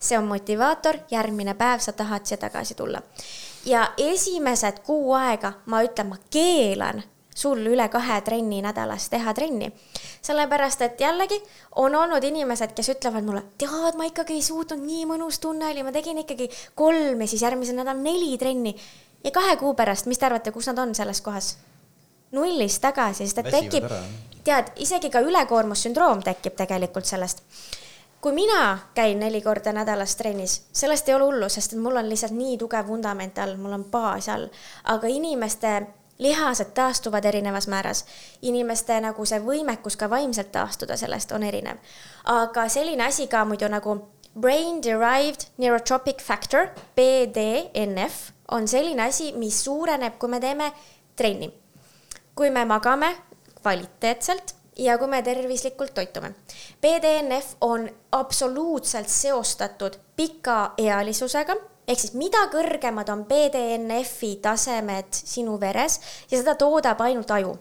see on motivaator, järgmine päev sa tahad siia tagasi tulla. ja esimesed kuu aega ma ütlen, ma keelan sul üle kahe trenni nädalas teha trenni. sellepärast, et jällegi on olnud inimesed, kes ütlevad mulle, tead, ma ikkagi ei suutnud, nii mõnus tunne oli, ma tegin ikkagi kolm ja siis järgmisel nädalal neli trenni. ja kahe kuu pärast, mis te arvate, kus nad on selles kohas? Nullist tagasi, sest et tekib, tead, isegi ka ülekoormussündroom tekib tegelikult sellest. kui mina käin neli korda nädalas trennis, sellest ei ole hullu, sest et mul on lihtsalt nii tugev vundament all, mul on baas all, aga inimeste lihased taastuvad erinevas määras. inimeste nagu see võimekus ka vaimselt taastuda sellest on erinev. aga selline asi ka muidu nagu brain derived neurotropic factor, BDNF, on selline asi, mis suureneb, kui me teeme trenni kui me magame kvaliteetselt ja kui me tervislikult toitume. BDNF on absoluutselt seostatud pikaealisusega, ehk siis mida kõrgemad on BDNF-i tasemed sinu veres ja seda toodab ainult aju.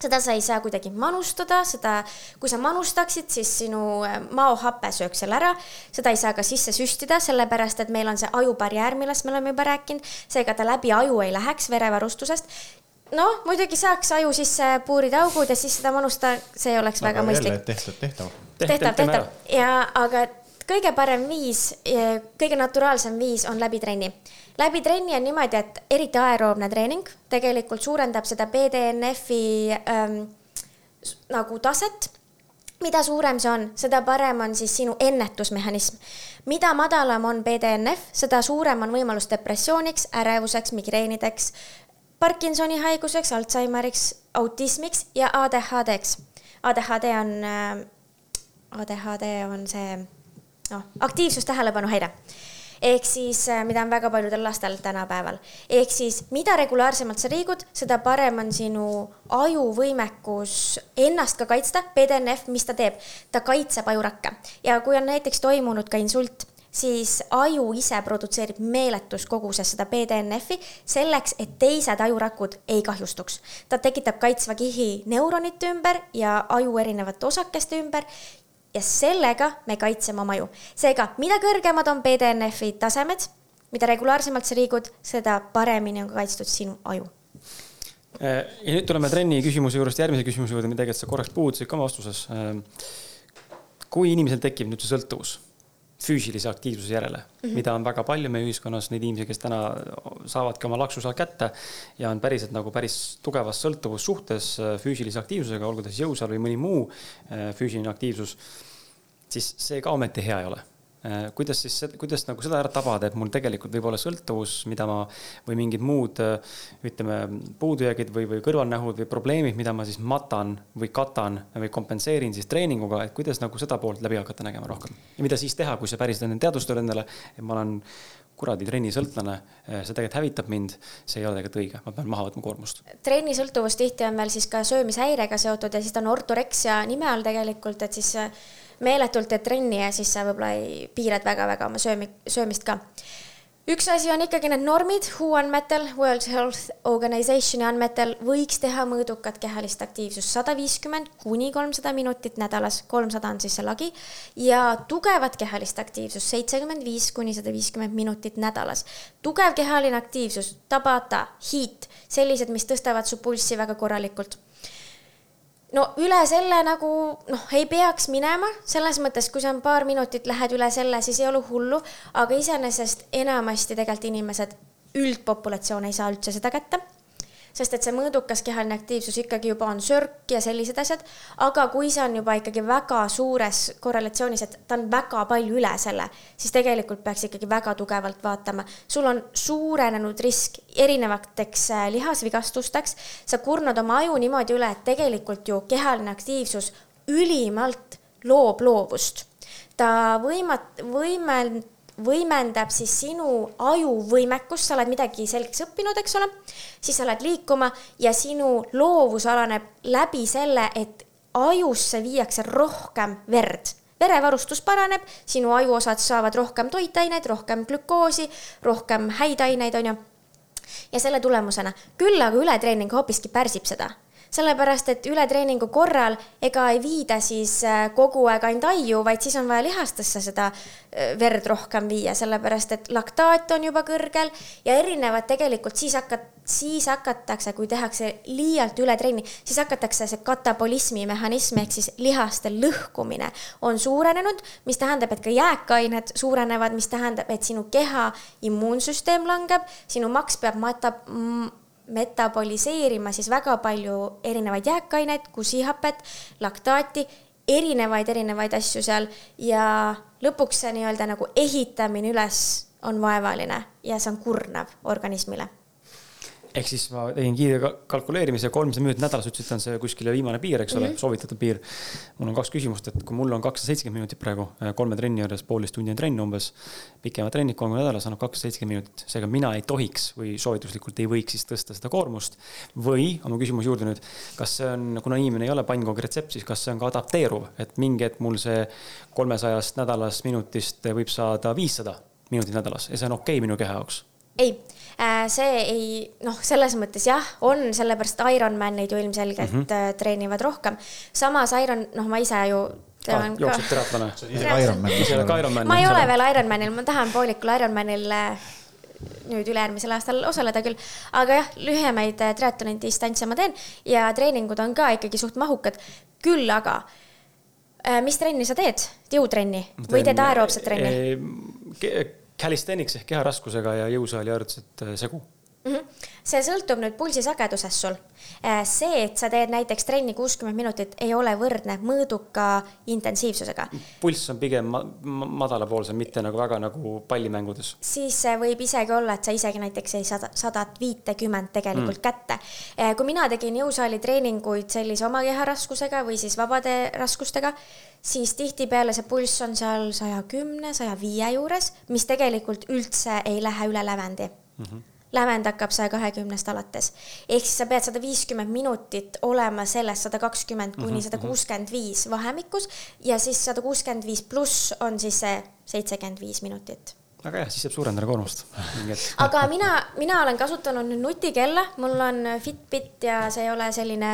Seda sa ei saa kuidagi manustada, seda, kui sa manustaksid, siis sinu äh, maohape sööks selle ära, seda ei saa ka sisse süstida, sellepärast et meil on see ajubarjäär, millest me oleme juba rääkinud, seega ta läbi aju ei läheks verevarustusest noh, muidugi saaks aju sisse puurida augud ja siis seda manustada, see oleks aga väga mõistlik. tehtav, tehtav. tehtav, tehtav ja, aga kõige parem viis, kõige naturaalsem viis on läbi trenni. läbi trenni on niimoodi, et eriti aeroobne treening tegelikult suurendab seda BDNF-i ähm, nagu taset mida suurem see on, seda parem on siis sinu ennetusmehhanism. mida madalam on BDNF, seda suurem on võimalus depressiooniks, ärevuseks, migreenideks, Parkinsoni haiguseks, Alžeimeriks, autismiks ja ADHD-ks. ADHD on, äh, ADHD on see noh, aktiivsus, tähelepanuhäire ehk siis, äh, mida on väga paljudel lastel tänapäeval. ehk siis, mida regulaarsemalt sa liigud, seda parem on sinu ajuvõimekus ennast ka kaitsta. BDNF, mis ta teeb? ta kaitseb ajurakke ja kui on näiteks toimunud ka insult, siis aju ise produtseerib meeletus koguses seda BDNF-i selleks, et teised ajurakud ei kahjustuks. ta tekitab kaitsva kihi neuronite ümber ja aju erinevate osakeste ümber ja sellega me kaitseme oma aju. seega, mida kõrgemad on BDNF-i tasemed, mida regulaarsemalt sa liigud, seda paremini on kaitstud sinu aju. Äh, ja nüüd tuleme trenni küsimuse juurest järgmise küsimuse juurde, mida tegelikult sa korraks puudutasid ka vastuses. Äh, kui inimesel tekib nüüd see sõltuvus füüsilise aktiivsuse järele mm, -hmm. mida on väga palju meie ühiskonnas, neid inimesi, kes täna saavadki oma laksu seal kätte ja on päriselt nagu päris tugevas sõltuvussuhtes äh, füüsilise aktiivsusega, olgu ta siis jõusaal või mõni muu äh, füüsiline aktiivsus, siis see ka ometi hea ei ole kuidas siis, kuidas nagu seda ära tabada, et mul tegelikult võib olla sõltuvus, mida ma või mingid muud äh, ütleme, puudujäägid või, või kõrvalnähud või probleemid, mida ma siis matan või katan või kompenseerin siis treeninguga, et kuidas nagu seda poolt läbi hakata nägema rohkem. ja mida siis teha, kui see päriselt enne teadvustada endale, et ma olen kuradi trennisõltlane, äh, see tegelikult hävitab mind, see ei ole tegelikult õige, ma pean maha võtma koormust. trennisõltuvus tihti on veel siis ka söömishäirega seotud ja siis ta on ortoreksia nime all tegelikult, et siis meeletult teed trenni ja siis sa võib-olla ei piirad väga-väga oma söömi-, söömist ka. üks asi on ikkagi need normid, WHO andmetel, World Health Organizationi andmetel võiks teha mõõdukat kehalist aktiivsust sada viiskümmend kuni kolmsada minutit nädalas, kolmsada on siis see lagi, ja tugevat kehalist aktiivsust seitsekümmend viis kuni sada viiskümmend minutit nädalas. tugev kehaline aktiivsus, tabata, hiit, sellised, mis tõstavad su pulssi väga korralikult no üle selle nagu noh, ei peaks minema, selles mõttes, kui sa paar minutit lähed üle selle, siis ei ole hullu, aga iseenesest enamasti tegelikult inimesed, üldpopulatsioon ei saa üldse seda kätte sest et see mõõdukas kehaline aktiivsus ikkagi juba on sörk ja sellised asjad, aga kui see on juba ikkagi väga suures korrelatsioonis, et ta on väga palju üle selle, siis tegelikult peaks ikkagi väga tugevalt vaatama. sul on suurenenud risk erinevateks äh, lihasvigastusteks, sa kurnud oma aju niimoodi üle, et tegelikult ju kehaline aktiivsus ülimalt loob loovust. ta võimat-, võimend-, võimendab siis sinu ajuvõimekust, sa oled midagi selgeks õppinud, eks ole, siis sa lähed liikuma ja sinu loovus alaneb läbi selle, et ajusse viiakse rohkem verd. Verevarustus paraneb, sinu ajuosad saavad rohkem toitaineid, rohkem glükoosi, rohkem häid aineid, on ju. ja selle tulemusena, küll aga ületreening hoopiski pärsib seda sellepärast et ületreeningu korral ega ei viida siis äh, kogu aeg ainult aiu, vaid siis on vaja lihastesse seda äh, verd rohkem viia, sellepärast et laktaat on juba kõrgel ja erinevad tegelikult siis hakkad, siis hakatakse, kui tehakse liialt ületrenni, siis hakatakse see katabolismi mehhanism ehk siis lihaste lõhkumine on suurenenud, mis tähendab, et ka jääkained suurenevad, mis tähendab, et sinu keha immuunsüsteem langeb, sinu maks peab mata-, metaboliseerima siis väga palju erinevaid jääkaineid, kusihapet, laktaati, erinevaid, erinevaid asju seal ja lõpuks see nii-öelda nagu ehitamine üles on vaevaline ja see on kurnav organismile ehk siis ma tegin kiire kalkuleerimise, kolmsada minutit nädalas, ütlesid, on see kuskil viimane piir, eks ole mm -hmm., soovitatud piir. mul on kaks küsimust, et kui mul on kakssada seitsekümmend minutit praegu äh, kolme trenni juures, poolteist tundi on trenn umbes. pikemad trennid kolm nädalas annab kakssada seitsekümmend minutit, seega mina ei tohiks või soovituslikult ei võiks siis tõsta seda koormust. või, oma küsimuse juurde nüüd, kas see on, kuna inimene ei ole pannkogu retsept, siis kas see on ka adapteeruv, et mingi hetk mul see kolmesajast nädalas minutist võib saada viissada minutit nädalas ja see on okei okay minu keha jaoks ei, äh, see ei, noh, selles mõttes jah, on, sellepärast Ironmanid ju ilmselgelt mm -hmm. treenivad rohkem. samas Iron, noh, ma ise ju tean ah, ka. jookseb triatlone. ma ei ole veel Ironmanil, ma tahan poolikul Ironmanil äh, nüüd ülejärgmisel aastal osaleda küll, aga jah, lühemaid triatloni distantse ma teen ja treeningud on ka ikkagi suht mahukad. küll aga, mis trenni sa teed, jõutrenni või teed aeroobset trenni? Calisthenics ehk keharaskusega ja jõusaali harjutused äh, segu mm. -hmm. see sõltub nüüd pulsi sagedusest sul. Äh, see, et sa teed näiteks trenni kuuskümmend minutit, ei ole võrdne mõõduka intensiivsusega. pulss on pigem ma madalapoolsem, mitte nagu väga nagu pallimängudes. siis võib isegi olla, et sa isegi näiteks ei sada, sadat viitekümmet tegelikult mm. kätte. Äh, kui mina tegin jõusaali treeninguid sellise oma keharaskusega või siis vabade raskustega, siis tihtipeale see pulss on seal saja kümne, saja viie juures, mis tegelikult üldse ei lähe üle lävendi mm. -hmm lävend hakkab saja kahekümnest alates. ehk siis sa pead sada viiskümmend minutit olema selles sada kakskümmend kuni mhm, sada kuuskümmend viis vahemikus ja siis sada kuuskümmend viis pluss on siis see seitsekümmend viis minutit väga hea, siis saab suurendada koormust. aga mina, mina olen kasutanud nüüd nutikella, mul on Fitbit ja see ei ole selline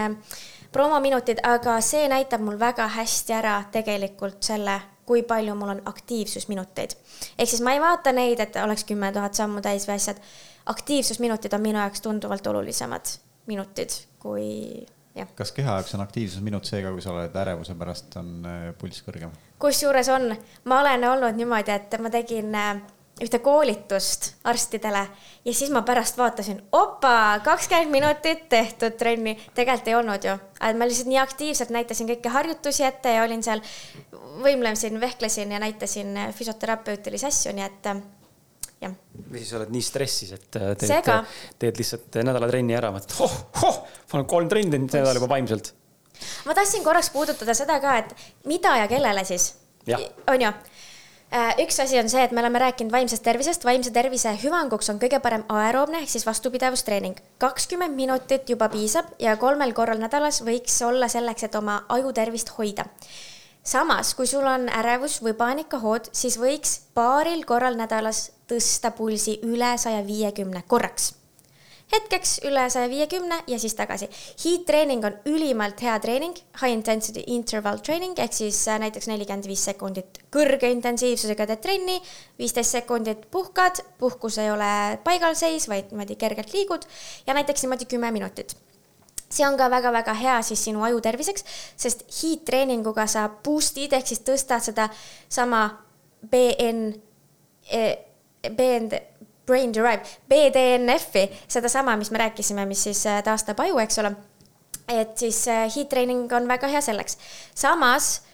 promominutid, aga see näitab mul väga hästi ära tegelikult selle, kui palju mul on aktiivsusminuteid. ehk siis ma ei vaata neid, et oleks kümme tuhat sammu täis või asjad aktiivsusminutid on minu jaoks tunduvalt olulisemad minutid kui jah. kas keha jaoks on aktiivsusminut seega, kui sa oled ärevuse pärast, on äh, pulss kõrgem? kusjuures on, ma olen olnud niimoodi, et ma tegin äh, ühte koolitust arstidele ja siis ma pärast vaatasin, opa, kakskümmend minutit tehtud trenni, tegelikult ei olnud ju. et ma lihtsalt nii aktiivselt näitasin kõiki harjutusi ette ja olin seal, võimlesin, vehklesin ja näitasin äh, füsioterapeutilisi asju, nii et jah. või siis oled nii stressis, et äh, teed, teed lihtsalt nädala trenni ära, mõtled, oh, oh, ma olen kolm trenni teinud nädal juba vaimselt. ma tahtsin korraks puudutada seda ka, et mida ja kellele siis, on ju äh, üks asi on see, et me oleme rääkinud vaimsest tervisest, vaimse tervise hüvanguks on kõige parem aeroobne ehk siis vastupidavustreening. kakskümmend minutit juba piisab ja kolmel korral nädalas võiks olla selleks, et oma aju tervist hoida samas, kui sul on ärevus või paanikahood, siis võiks paaril korral nädalas tõsta pulsi üle saja viiekümne korraks. hetkeks üle saja viiekümne ja siis tagasi. Heat treening on ülimalt hea treening, high intensity interval training ehk siis äh, näiteks nelikümmend viis sekundit kõrge intensiivsusega teed trenni, viisteist sekundit puhkad, puhkus ei ole paigalseis, vaid niimoodi kergelt liigud ja näiteks niimoodi kümme minutit see on ka väga-väga hea siis sinu aju terviseks, sest heat treeninguga sa boost'id ehk siis tõstad seda sama BN, e, BN, brain derived, BDNF-i, sedasama, mis me rääkisime, mis siis äh, taastab aju, eks ole. et siis äh, heat treening on väga hea selleks. samas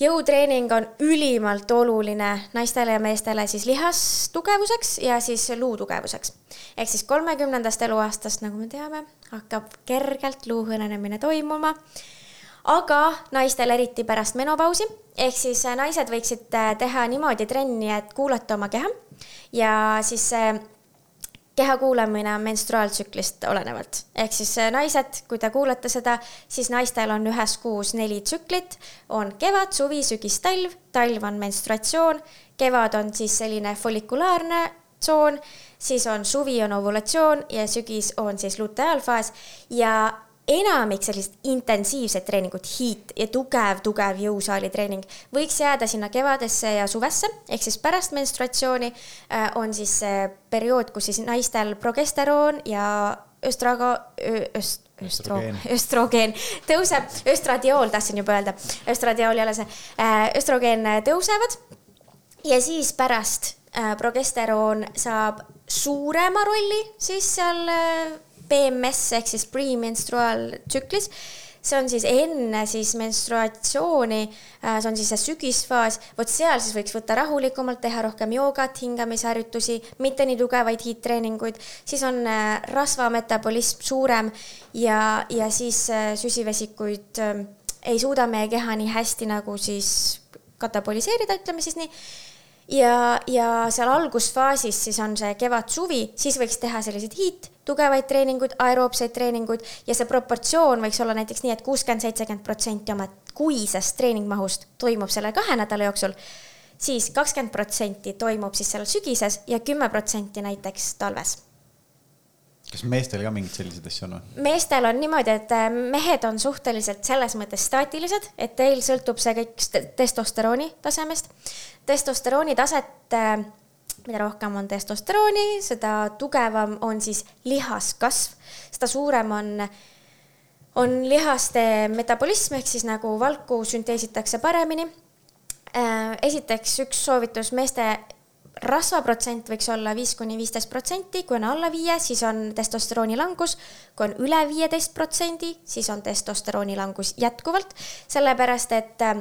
jõutreening on ülimalt oluline naistele ja meestele siis lihastugevuseks ja siis luutugevuseks. ehk siis kolmekümnendast eluaastast, nagu me teame, hakkab kergelt luu hõnenemine toimuma. Aga naistel eriti pärast menopausi, ehk siis naised võiksid teha niimoodi trenni, et kuulata oma keha. Ja siis see keha kuulamine on menstruaaltsüklist olenevalt. ehk siis äh, naised, kui te kuulate seda, siis naistel on ühes kuus neli tsüklit, on kevad, suvi, sügis, talv, talv on menstruatsioon, kevad on siis selline follikulaarne tsoon, siis on suvi on ovulatsioon ja sügis on siis luteaalfaas. Ja enamik sellist intensiivset treeningut, heat ja tugev, tugev jõusaali treening võiks jääda sinna kevadesse ja suvesse, ehk siis pärast menstruatsiooni äh, on siis see periood, kus siis naistel progesteroon ja östraga, öst-, östro, östrogeen. tõuseb, östradiool tahtsin juba öelda, östradiool jälle see, äh, östrogeen tõusevad. Ja siis pärast äh, progesteroon saab suurema rolli siis seal PMS ehk siis premenstruaaltsüklis see on siis enne siis menstruatsiooni, äh, see on siis see sügisfaas, vot seal siis võiks võtta rahulikumalt, teha rohkem joogat, hingamisharjutusi, mitte nii tugevaid hiidtreeninguid, siis on äh, rasvametabolism suurem ja, ja siis äh, süsivesikuid ei suuda meie keha nii hästi nagu siis kataboliseerida, ütleme siis nii. Ja, ja seal algusfaasis siis on see kevad-suvi, siis võiks teha selliseid hiit, tugevaid treeninguid, aeroobseid treeninguid ja see proportsioon võiks olla näiteks nii et, et kuuskümmend, seitsekümmend protsenti oma kuisest treeningmahust toimub selle kahe nädala jooksul siis kakskümmend protsenti toimub siis seal sügises ja kümme protsenti näiteks talves kas meestel ka mingeid selliseid asju on või? meestel on niimoodi, et äh, mehed on suhteliselt selles mõttes staatilised, et teil sõltub see kõik testosterooni tasemest. testosterooni taset, äh, mida rohkem on testosterooni, seda tugevam on siis lihaskasv, seda suurem on, on lihaste metabolism ehk siis nagu valku sünteesitakse paremini. Äh, esiteks üks soovitus meeste rasvaprotsent võiks olla viis kuni viisteist protsenti, kui on alla viie, siis on testosterooni langus. kui on üle viieteist protsendi, siis on testosterooni langus jätkuvalt, sellepärast et äh,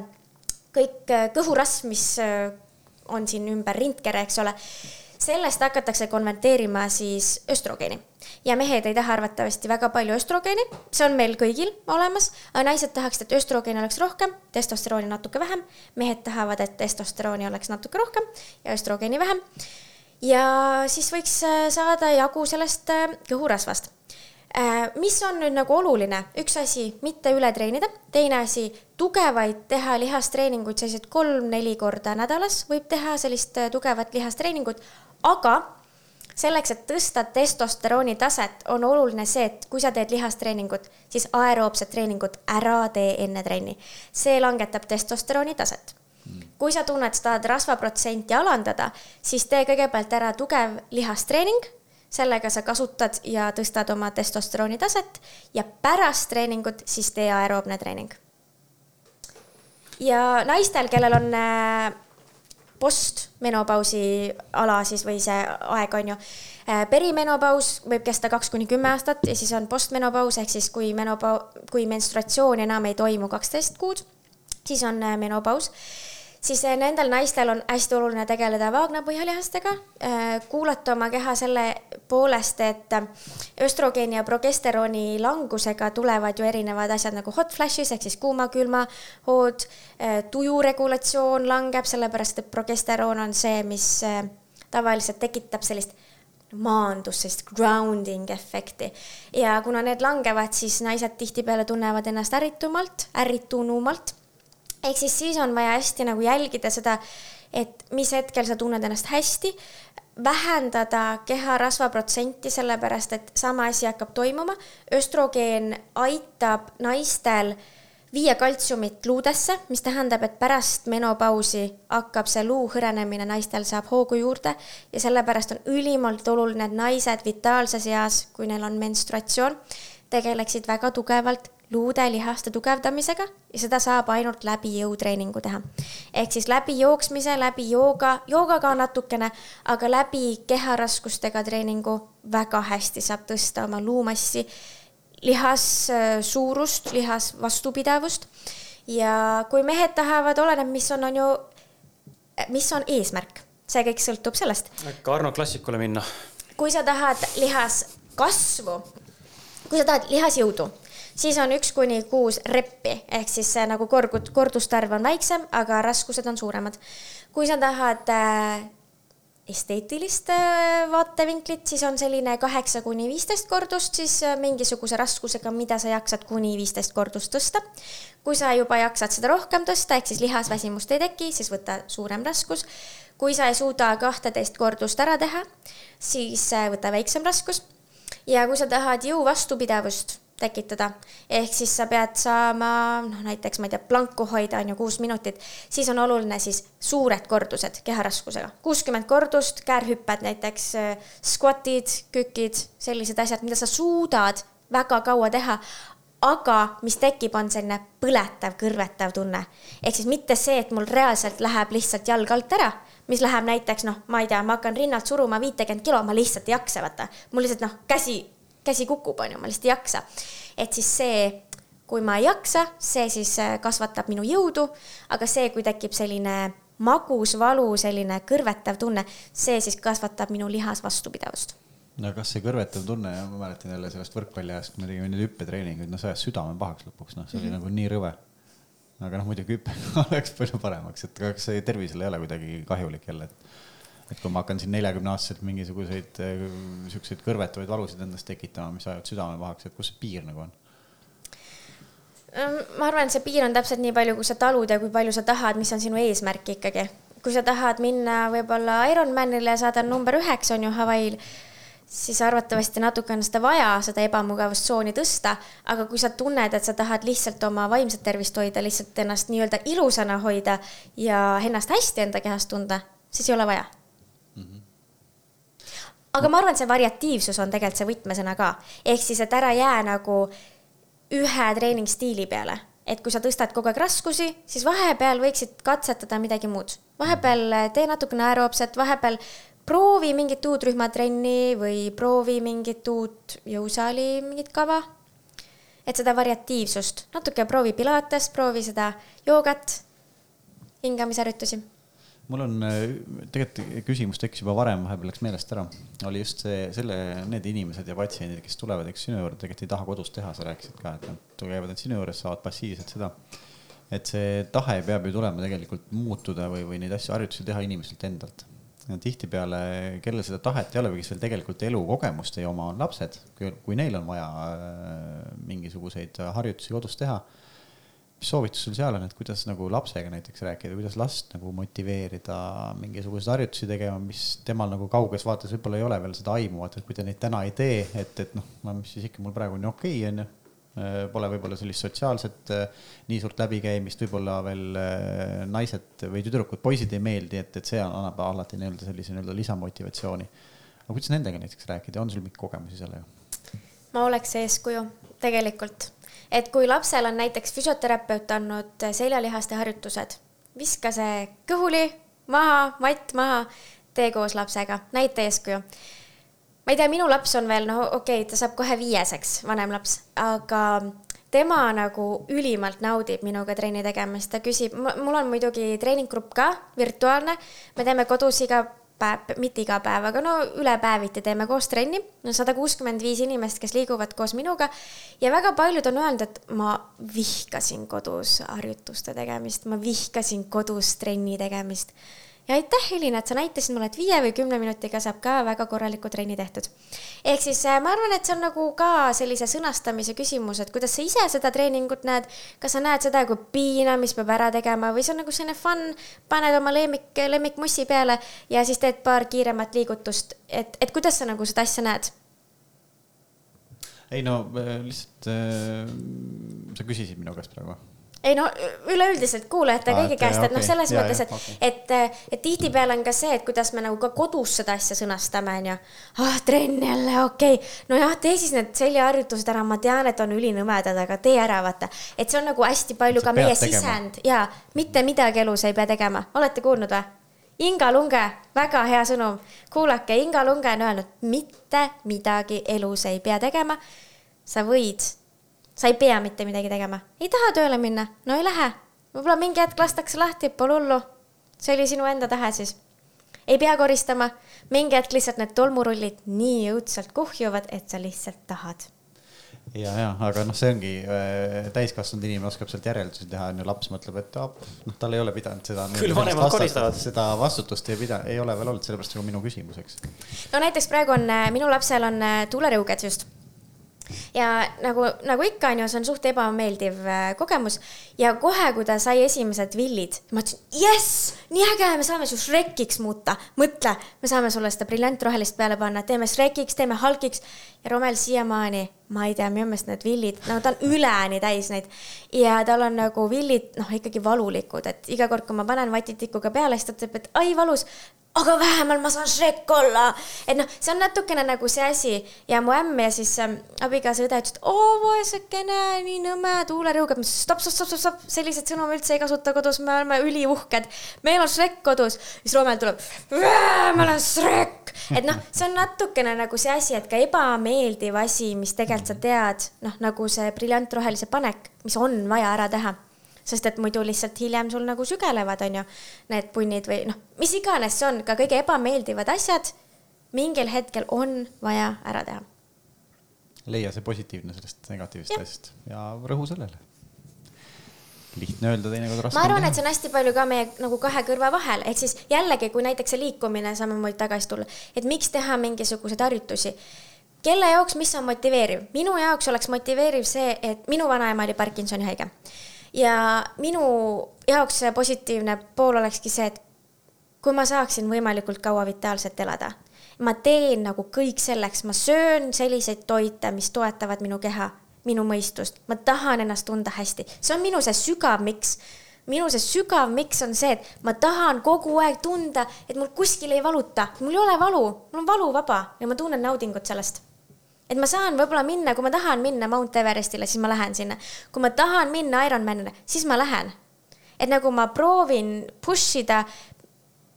kõik äh, kõhurasv, mis on siin ümber rindkere, eks ole, sellest hakatakse konverteerima siis östrogeeni ja mehed ei taha arvatavasti väga palju östrogeeni, see on meil kõigil olemas, aga naised tahaksid, et östrogeeni oleks rohkem, testosterooni natuke vähem. mehed tahavad, et testosterooni oleks natuke rohkem ja östrogeeni vähem. ja siis võiks äh, saada jagu sellest äh, kõhurasvast mis on nüüd nagu oluline, üks asi, mitte üle treenida, teine asi, tugevaid teha lihastreeninguid, selliseid kolm-neli korda nädalas võib teha sellist tugevat lihastreeningut, aga selleks, et tõsta testosterooni taset, on oluline see, et kui sa teed lihastreeningut, siis aeroobset treeningut ära tee enne trenni. see langetab testosterooni taset. kui sa tunned, sa tahad rasvaprotsenti alandada, siis tee kõigepealt ära tugev lihastreening, sellega sa kasutad ja tõstad oma testosterooni taset ja pärast treeningut siis tee aeroobne treening. ja naistel, kellel on äh, postmenopausi ala siis või see aeg on ju. Äh, perimenopaus võib kesta kaks kuni kümme aastat ja siis on postmenopaus ehk siis kui menopau-, kui menstruatsioon enam ei toimu kaksteist kuud, siis on äh, menopaus siis eh, nendel naistel on hästi oluline tegeleda vaagnapõhjalihastega, eh, kuulata oma keha selle poolest, et eh, östrogeeni ja progesterooni langusega tulevad ju erinevad asjad nagu hot flashes ehk siis kuuma-külma hood, tuju regulatsioon langeb, sellepärast et progesteroon on see, mis tavaliselt tekitab sellist maandust, sellist grounding efekti. ja kuna need langevad, siis naised tihtipeale tunnevad ennast ärritumalt, ärritunumalt ehk siis siis on vaja hästi nagu jälgida seda, et mis hetkel sa tunned ennast hästi, vähendada keharasva protsenti, sellepärast et sama asi hakkab toimuma. östrogeen aitab naistel viia kaltsiumit luudesse, mis tähendab, et pärast menopausi hakkab see luu hõrenemine naistel saab hoogu juurde ja sellepärast on ülimalt oluline, et naised vitaalses eas, kui neil on menstruatsioon, tegeleksid väga tugevalt luude lihaste tugevdamisega ja seda saab ainult läbi jõutreeningu teha. ehk siis läbi jooksmise, läbi jooga, joogaga natukene, aga läbi keharaskustega treeningu väga hästi saab tõsta oma luumassi, lihassuurust, lihas vastupidavust. ja kui mehed tahavad, oleneb, mis on, on ju, mis on eesmärk, see kõik sõltub sellest. äkki Arno klassikule minna? kui sa tahad lihaskasvu, kui sa tahad lihasjõudu siis on üks kuni kuus reppi, ehk siis see nagu korgud, kordustarv on väiksem, aga raskused on suuremad. kui sa tahad äh, esteetilist äh, vaatevinklit, siis on selline kaheksa kuni viisteist kordust siis äh, mingisuguse raskusega, mida sa jaksad kuni viisteist kordust tõsta. kui sa juba jaksad seda rohkem tõsta, ehk siis lihasväsimust ei teki, siis võta suurem raskus. kui sa ei suuda kahteteist kordust ära teha, siis äh, võta väiksem raskus. ja kui sa tahad jõu vastupidavust tekitada. ehk siis sa pead saama, noh näiteks ma ei tea, planku hoida on ju kuus minutit, siis on oluline siis suured kordused keharaskusega. kuuskümmend kordust, käärhüpped näiteks, äh, squat'id, kükid, sellised asjad, mida sa suudad väga kaua teha, aga mis tekib, on selline põletav, kõrvetav tunne. ehk siis mitte see, et mul reaalselt läheb lihtsalt jalg alt ära, mis läheb näiteks noh, ma ei tea, ma hakkan rinnalt suruma viitekümmet kilo, ma lihtsalt ei jaksa, vaata. mul lihtsalt noh, käsi käsi kukub, on ju, ma lihtsalt ei jaksa. et siis see, kui ma ei jaksa, see siis äh, kasvatab minu jõudu, aga see, kui tekib selline magus valu, selline kõrvetav tunne, see siis kasvatab minu lihas vastupidavust no kas see kõrvetav tunne, ma mäletan jälle sellest võrkpalliajast, kui me tegime neid hüppetreeninguid, no see ajas südame pahaks lõpuks, noh, see oli mm -hmm. nagu nii rõve. aga noh, muidugi hüpe oleks palju paremaks, et kas see tervisele ei ole kuidagi kahjulik jälle, et et kui ma hakkan siin neljakümne aastaselt mingisuguseid äh, siukseid kõrvetavaid valusid endas tekitama, mis ajavad südame pahaks, et kus see piir nagu on? Ma arvan, et see piir on täpselt nii palju, kui sa talud ja kui palju sa tahad, mis on sinu eesmärk ikkagi. kui sa tahad minna võib-olla Ironmanile ja saada number üheks, on ju Hawaii'l, siis arvatavasti natuke on seda vaja, seda ebamugavustsooni tõsta, aga kui sa tunned, et sa tahad lihtsalt oma vaimset tervist hoida, lihtsalt ennast nii-öelda ilusana hoida ja ennast hästi enda kehas tunda, siis ei ole vaja aga ma arvan, et see variatiivsus on tegelikult see võtmesõna ka, ehk siis, et ära jää nagu ühe treeningstiili peale, et kui sa tõstad kogu aeg raskusi, siis vahepeal võiksid katsetada midagi muud. vahepeal tee natukene aeroobset, vahepeal proovi mingit uut rühmatrenni või proovi mingit uut jõusaali mingit kava. et seda variatiivsust, natuke proovi pilates, proovi seda joogat, hingamisharjutusi mul on äh, tegelikult küsimus tekkis juba varem, vahepeal läks meelest ära, oli just see, selle, need inimesed ja patsiendid, kes tulevad, eks sinu juurde tegelikult ei taha kodus teha, sa rääkisid ka, et nad käivad nüüd sinu juures, saavad passiivselt seda. et see tahe peab ju tulema tegelikult muutuda või, või neid asju, harjutusi teha inimeselt endalt. tihtipeale, kellel seda tahet ei ole või kes veel tegelikult elukogemust ei oma, on lapsed, kui neil on vaja äh, mingisuguseid harjutusi kodus teha mis soovitus sul seal on, et kuidas nagu lapsega näiteks rääkida, kuidas last nagu motiveerida mingisuguseid harjutusi tegema, mis temal nagu kauges vaates võib-olla ei ole veel seda aimu, vaata, et kui ta neid täna ei tee, et, et noh, no mis siis ikka mul praegu on ju okei okay,, onju. Pole võib-olla sellist sotsiaalset nii suurt läbikäimist, võib-olla veel naised või tüdrukud, poisid ei meeldi, et, et see annab alati nii-öelda sellise nii-öelda lisamotivatsiooni. aga kuidas nendega näiteks rääkida, on sul mingeid kogemusi sellega? ma oleks eeskuju, tegelikult et kui lapsel on näiteks füsioterapeut andnud seljalihaste harjutused, viska see kõhuli maha, matt maha, tee koos lapsega, näita eeskuju. ma ei tea, minu laps on veel, no okei okay,, ta saab kohe viieseks, vanem laps, aga tema nagu ülimalt naudib minuga trenni tegemist, ta küsib, mul on muidugi treeninggrupp ka, virtuaalne, me teeme kodus iga päev, mitte iga päev, aga no üle päeviti teeme koos trenni. no sada kuuskümmend viis inimest, kes liiguvad koos minuga ja väga paljud on öelnud, et ma vihkasin kodus harjutuste tegemist, ma vihkasin kodus trenni tegemist ja aitäh, Helina, et sa näitasid mulle, et viie või kümne minutiga saab ka väga korraliku trenni tehtud. ehk siis äh, ma arvan, et see on nagu ka sellise sõnastamise küsimus, et kuidas sa ise seda treeningut näed, kas sa näed seda kui piinamist peab ära tegema või see on nagu selline fun, paned oma lemmik, lemmikmussi peale ja siis teed paar kiiremat liigutust, et, et kuidas sa nagu seda asja näed? ei no äh, lihtsalt äh, sa küsisid minu käest praegu ei no üleüldiselt kuulajate ah, kõigi käest, et noh, selles ja, mõttes, et okay., et, et tihtipeale on ka see, et kuidas me nagu ka kodus seda asja sõnastame, onju. ah, trenn jälle, okei okay., nojah, tee siis need seljaharjutused ära, ma tean, et on ülinõmedad, aga tee ära, vaata. et see on nagu hästi palju sa ka meie tegema. sisend ja mitte midagi elus ei pea tegema, olete kuulnud või? Inga Lunge, väga hea sõnum, kuulake, Inga Lunge on öelnud, mitte midagi elus ei pea tegema. sa võid sa ei pea mitte midagi tegema. ei taha tööle minna, no ei lähe. võib-olla mingi hetk lastakse lahti, pole hullu. see oli sinu enda tahe siis. ei pea koristama, mingi hetk lihtsalt need tolmurullid nii õudselt kuhjuvad, et sa lihtsalt tahad ja, ja aga noh, see ongi äh, täiskasvanud inimene oskab sealt järeldusi teha, onju, laps mõtleb, et ah, noh, tal ei ole pidanud seda. küll vanemad koristavad. seda vastutust ei pida, ei ole veel olnud, sellepärast nagu minu küsimus, eks. no näiteks praegu on, äh, minu lapsel on äh, tuulerõuged just ja nagu, nagu ikka on ju, see on suht ebameeldiv äh, kogemus. Ja kohe, kui ta sai esimesed villid, ma ütlesin, jess, nii äge, me saame su Shrekiks muuta, mõtle, me saame sulle seda briljantrohelist peale panna, teeme Shrekiks, teeme Hulkiks ja Romel siiamaani, ma ei tea, minu meelest need villid, no ta on üleni täis neid ja tal on nagu villid, noh, ikkagi valulikud, et iga kord, kui ma panen vatitikuga peale, siis ta ütleb, et ai valus aga vähemalt ma saan Shrek olla. et noh, see on natukene nagu see asi ja mu ämm ja siis ähm, abikaasa õde ütlesid, oo vaesekene, nii nõme, tuulerõugad. ma ütlesin stopp, stopp, stopp, stopp, stopp, selliseid sõnu me üldse ei kasuta kodus, me oleme üliuhked. meil on Shrek kodus. siis Romel tuleb, ma olen Shrek. Et noh, see on natukene nagu see asi, et ka ebameeldiv asi, mis tegelikult sa tead, noh, nagu see briljantrohelise panek, mis on vaja ära teha. Sest et muidu lihtsalt hiljem sul nagu sügelevad, on ju, need punnid või noh, mis iganes see on, ka kõige ebameeldivad asjad mingil hetkel on vaja ära teha. leia see positiivne sellest negatiivsest asjast ja rõhu sellele lihtne öelda, teinekord raske. ma arvan, et see on hästi palju ka meie nagu kahe kõrva vahel, ehk siis jällegi, kui näiteks see liikumine samamoodi tagasi tulla, et miks teha mingisuguseid harjutusi. kelle jaoks, mis on motiveeriv? minu jaoks oleks motiveeriv see, et minu vanaema oli Parkinsoni haige ja minu jaoks see positiivne pool olekski see, et kui ma saaksin võimalikult kaua vitaalselt elada, ma teen nagu kõik selleks, ma söön selliseid toite, mis toetavad minu keha, minu mõistust, ma tahan ennast tunda hästi, see on minu see sügav miks minu see sügav miks on see, et ma tahan kogu aeg tunda, et mul kuskil ei valuta, mul ei ole valu, mul on valuvaba ja ma tunnen naudingut sellest. et ma saan võib-olla minna, kui ma tahan minna Mount Everestile, siis ma lähen sinna. kui ma tahan minna Ironmanile, siis ma lähen. et nagu ma proovin push ida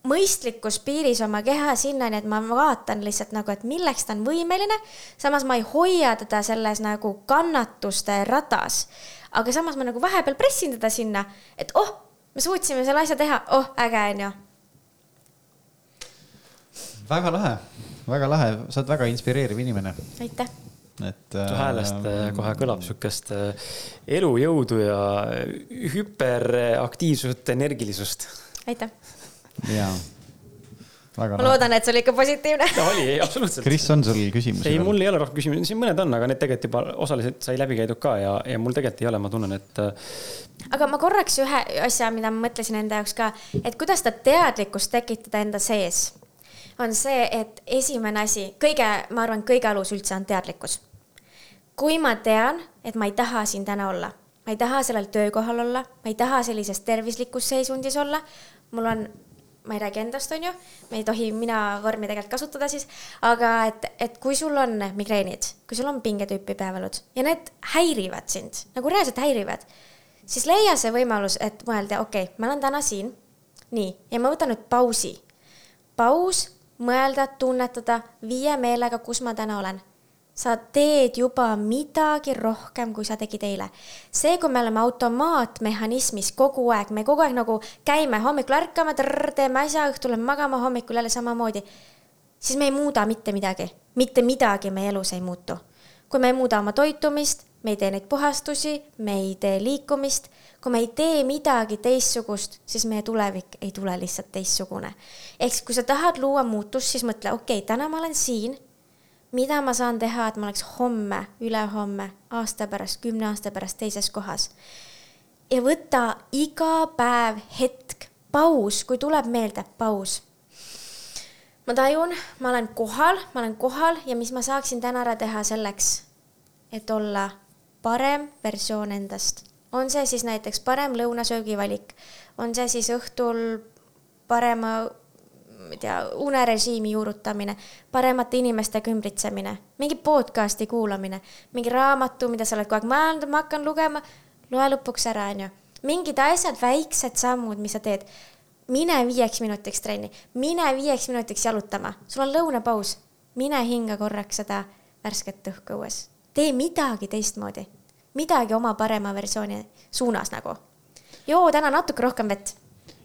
mõistlikus piiris oma keha sinnani, et ma vaatan lihtsalt nagu, et milleks ta on võimeline. samas ma ei hoia teda selles nagu kannatuste ratas. aga samas ma nagu vahepeal pressin teda sinna, et oh, me suutsime selle asja teha, oh, äge on ju. väga lahe, väga lahe, sa oled väga inspireeriv inimene. aitäh et su häälest äh, kohe kõlab sihukest äh, elujõudu ja hüperaktiivsust, energilisust. aitäh jaa. ma loodan, et see oli ikka positiivne. oli, ei absoluutselt. Kris, on sul küsimusi? ei, mul ei ole rohkem küsimusi, siin mõned on, aga need tegelikult juba osaliselt sai läbi käidud ka ja, ja mul tegelikult ei ole, ma tunnen, et. Äh, aga ma korraks ühe asja, mida ma mõtlesin enda jaoks ka, et kuidas seda teadlikkust tekitada enda sees, on see, et esimene asi, kõige, ma arvan, kõige alus üldse on teadlikkus. kui ma tean, et ma ei taha siin täna olla, ma ei taha sellel töökohal olla, ma ei taha sellises tervislikus seisundis olla, mul on ma ei räägi endast, on ju, me ei tohi mina vormi tegelikult kasutada siis, aga et, et kui sul on migreenid, kui sul on pingetüüpi päevalud ja need häirivad sind, nagu reaalselt häirivad, siis leia see võimalus, et mõelda, okei okay,, ma olen täna siin, nii, ja ma võtan nüüd pausi. paus, mõelda, tunnetada, viie meelega, kus ma täna olen sa teed juba midagi rohkem, kui sa tegid eile. see, kui me oleme automaatmehhanismis kogu aeg, me kogu aeg nagu käime, hommikul ärkame, teeme asja, õhtul lähme magama, hommikul jälle samamoodi, siis me ei muuda mitte midagi, mitte midagi meie elus ei muutu. kui me ei muuda oma toitumist, me ei tee neid puhastusi, me ei tee liikumist, kui me ei tee midagi teistsugust, siis meie tulevik ei tule lihtsalt teistsugune. ehk siis, kui sa tahad luua muutust, siis mõtle, okei okay,, täna ma olen siin mida ma saan teha, et ma oleks homme, ülehomme, aasta pärast, kümne aasta pärast teises kohas. ja võtta iga päev hetk, paus, kui tuleb meelde, paus. ma tajun, ma olen kohal, ma olen kohal ja mis ma saaksin täna ära teha selleks, et olla parem versioon endast. on see siis näiteks parem lõunasöögivalik, on see siis õhtul parema ma ei tea, unerežiimi juurutamine, paremate inimestega ümbritsemine, mingi podcast'i kuulamine, mingi raamatu, mida sa oled kogu aeg mõelnud, ma hakkan lugema, loe lõpuks ära, onju. mingid asjad, väiksed sammud, mis sa teed. mine viieks minutiks trenni, mine viieks minutiks jalutama, sul on lõunapaus, mine hinga korraks seda värsket õhku õues, tee midagi teistmoodi, midagi oma parema versiooni suunas nagu. joo täna natuke rohkem vett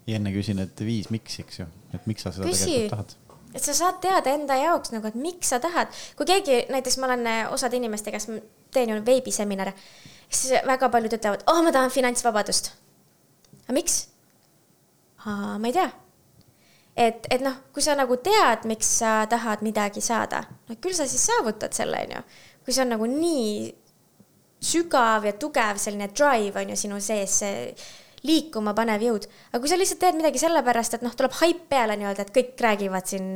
ja enne küsin, et viis, miks, eks ju, et miks sa seda Küsi. tegelikult tahad? et sa saad teada enda jaoks nagu, et miks sa tahad, kui keegi, näiteks ma olen eh, osade inimestega, kes teen ju veebiseminare, siis väga paljud ütlevad, oh, ma tahan finantsvabadust. aga miks? ma ei tea. et, et noh, kui sa nagu tead, miks sa tahad midagi saada, no küll sa siis saavutad selle, onju. kui see on nagu nii sügav ja tugev selline drive on ju sinu sees, see liikuma panev jõud. aga kui sa lihtsalt teed midagi sellepärast, et noh, tuleb haip peale nii-öelda, et kõik räägivad siin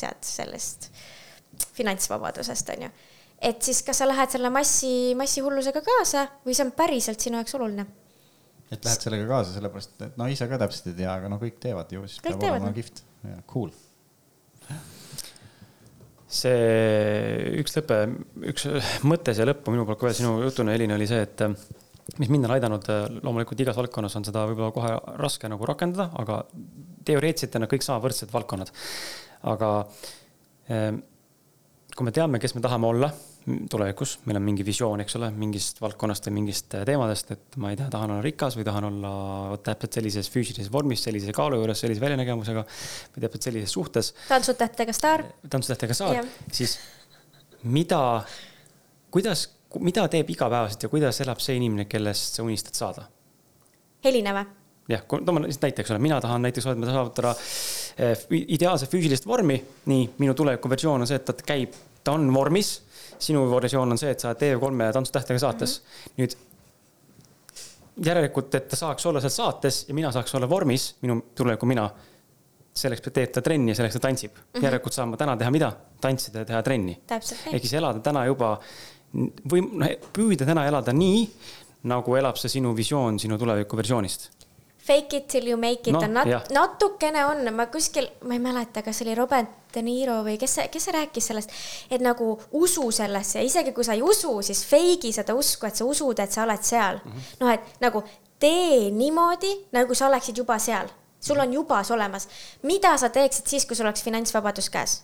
tead sellest finantsvabadusest on ju. et siis kas sa lähed selle massi, massihullusega kaasa või see on päriselt sinu jaoks oluline? et lähed sellega kaasa, sellepärast et no ise ka täpselt ei tea, aga no kõik teevad ju, siis kõik peab teevad, olema kihvt ja cool see üks lõpe, üks mõte siia lõppu minu poolt kohe sinu jutuna, Elin, oli see, et mis mind on aidanud, äh, loomulikult igas valdkonnas on seda võib-olla kohe raske nagu rakendada, aga teoreetiliselt on nad kõik sama võrdsed valdkonnad. aga ähm, kui me teame, kes me tahame olla tulevikus, meil on mingi visioon, eks ole, mingist valdkonnast või mingist äh, teemadest, et ma ei tea, tahan olla rikas või tahan olla täpselt sellises füüsilises vormis, sellise kaalu juures, sellise väljanägemusega või täpselt sellises suhtes. tantsutähtega staar. tantsutähtega staar, siis mida, kuidas mida teeb igapäevaselt ja kuidas elab see inimene, kellest sa unistad saada? Helina või? jah, toome lihtsalt näite, eks ole, mina tahan näiteks saavutada eh, ideaalset füüsilist vormi. nii, minu tuleviku versioon on see, et ta käib, ta on vormis. sinu versioon on see, et sa oled TV3 tantsutähtega saates mm. -hmm. nüüd järelikult, et ta saaks olla seal saates ja mina saaks olla vormis, minu tuleviku mina. selleks teeb ta trenni ja selleks ta tantsib mm. -hmm. järelikult saan ma täna teha mida? tantsida ja teha trenni. ehk siis elada täna juba või noh, püüda täna elada nii, nagu elab see sinu visioon sinu tuleviku versioonist. Fake it till you make it Noh, on nat- jah., natukene on, ma kuskil, ma ei mäleta, kas oli Robert De Niro või kes see, kes see rääkis sellest, et nagu usu sellesse ja isegi kui sa ei usu, siis fake'i seda usku, et sa usud, et sa oled seal mm -hmm.. noh, et nagu tee niimoodi, nagu sa oleksid juba seal, sul on juba see olemas. mida sa teeksid siis, kui sul oleks finantsvabadus käes?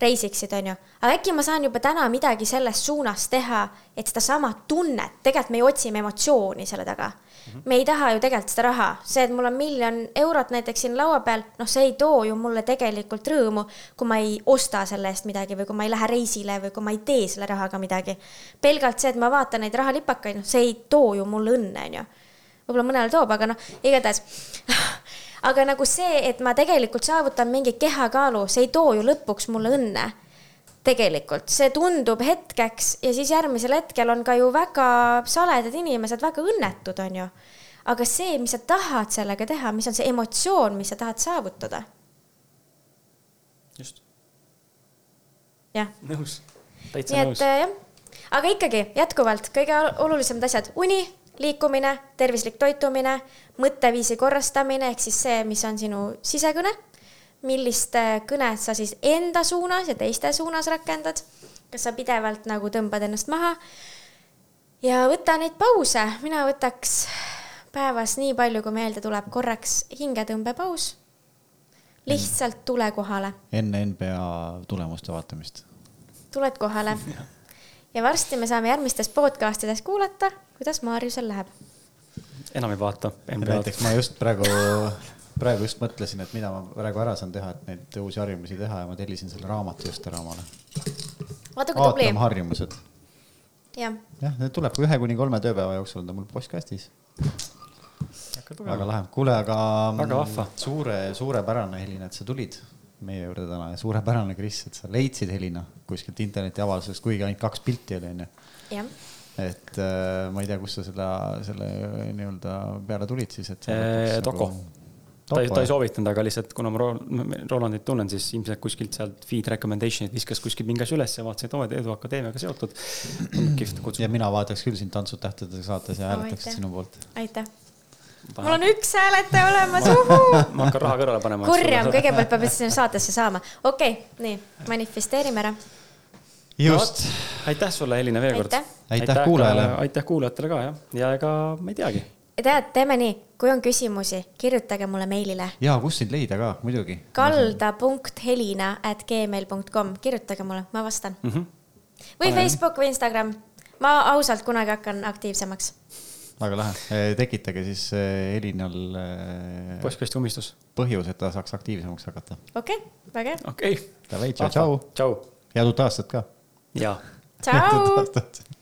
reisiksid, onju, aga äkki ma saan juba täna midagi selles suunas teha, et sedasama tunnet, tegelikult me ju otsime emotsiooni selle taga. me ei taha ju tegelikult seda raha, see, et mul on miljon eurot näiteks siin laua peal, noh, see ei too ju mulle tegelikult rõõmu, kui ma ei osta selle eest midagi või kui ma ei lähe reisile või kui ma ei tee selle rahaga midagi. pelgalt see, et ma vaatan neid rahalipakaid, noh, see ei too ju mulle õnne, onju. võib-olla mõnele toob, aga noh, igatahes aga nagu see, et ma tegelikult saavutan mingi kehakaalu, see ei too ju lõpuks mulle õnne. tegelikult. See tundub hetkeks ja siis järgmisel hetkel on ka ju väga saledad inimesed väga õnnetud, on ju. aga see, mis sa tahad sellega teha, mis on see emotsioon, mis sa tahad saavutada, just, jah. Nõus, täitsa nii nõus. et. äh, jah, aga ikkagi jätkuvalt kõige olulisemad asjad, uni, liikumine, tervislik toitumine, mõtteviisi korrastamine ehk siis see, mis on sinu sisekõne. millist äh, kõnet sa siis enda suunas ja teiste suunas rakendad. kas sa pidevalt nagu tõmbad ennast maha. ja võta neid pause, mina võtaks päevas nii palju, kui meelde tuleb, korraks hingetõmbepaus. lihtsalt tule kohale enne NBA tulemuste vaatamist. tuled kohale ja varsti me saame järgmistes podcast ides kuulata, kuidas Maarjusel läheb. enam ei vaata. näiteks ma just praegu, praegu just mõtlesin, et mida ma praegu ära saan teha, et neid uusi harjumusi teha ja ma tellisin selle raamatu just ära omale. vaata kui tubli aatam. harjumused. jah, jah, need tuleb ühe kuni kolme tööpäeva jooksul on ta mul postkastis. väga lahe, kuule, aga. Väga vahva. suure, suurepärane, Helina, et sa tulid meie juurde täna ja suurepärane, Kris, et sa leidsid Helina kuskilt internetiavaldusest, kuigi ainult kaks pilti oli, onju. et äh, ma ei tea, kust sa selle, selle nii-öelda peale tulid siis, et. Doko. ta ei, ta ei soovitanud, aga lihtsalt kuna ma Ro- Rolandit tunnen, siis ilmselt kuskilt sealt feed recommendation'id viskas kuskil mingi asja üles ja vaatasin, et oo, et Edu Akadeemiaga seotud. kihvt ja kutsub. mina vaataks küll sind Tantsud tähtedega saates ja hääletaks sinu poolt. aitäh. Mul on üks hääletaja olemas, uhuu. ma hakkan raha kõrvale panema. kurjam, kõigepealt peab sinna saatesse saama. okei okay,, nii, manifesteerime ära. just, aitäh sulle, Helina, veel kord. Aitäh. Aitäh kuulajale. aitäh kuulajatele ka jah, ja ega ma ei teagi. tead, teeme nii, kui on küsimusi, kirjutage mulle meilile ja kust sind leida ka, muidugi. kalda.helina at gmail com, kirjutage mulle, ma vastan mm. Mhm. -hmm. või Facebook või Instagram. ma ausalt kunagi hakkan aktiivsemaks. Väga lahe, tekitage siis eh, Helinal eh, postkasti ummistus. põhjus, et ta saaks aktiivsemaks hakata. okei okay,, väga hea. okei okay.. Davai, tšau, tšau. tšau. head uut aastat ka. jaa tšau.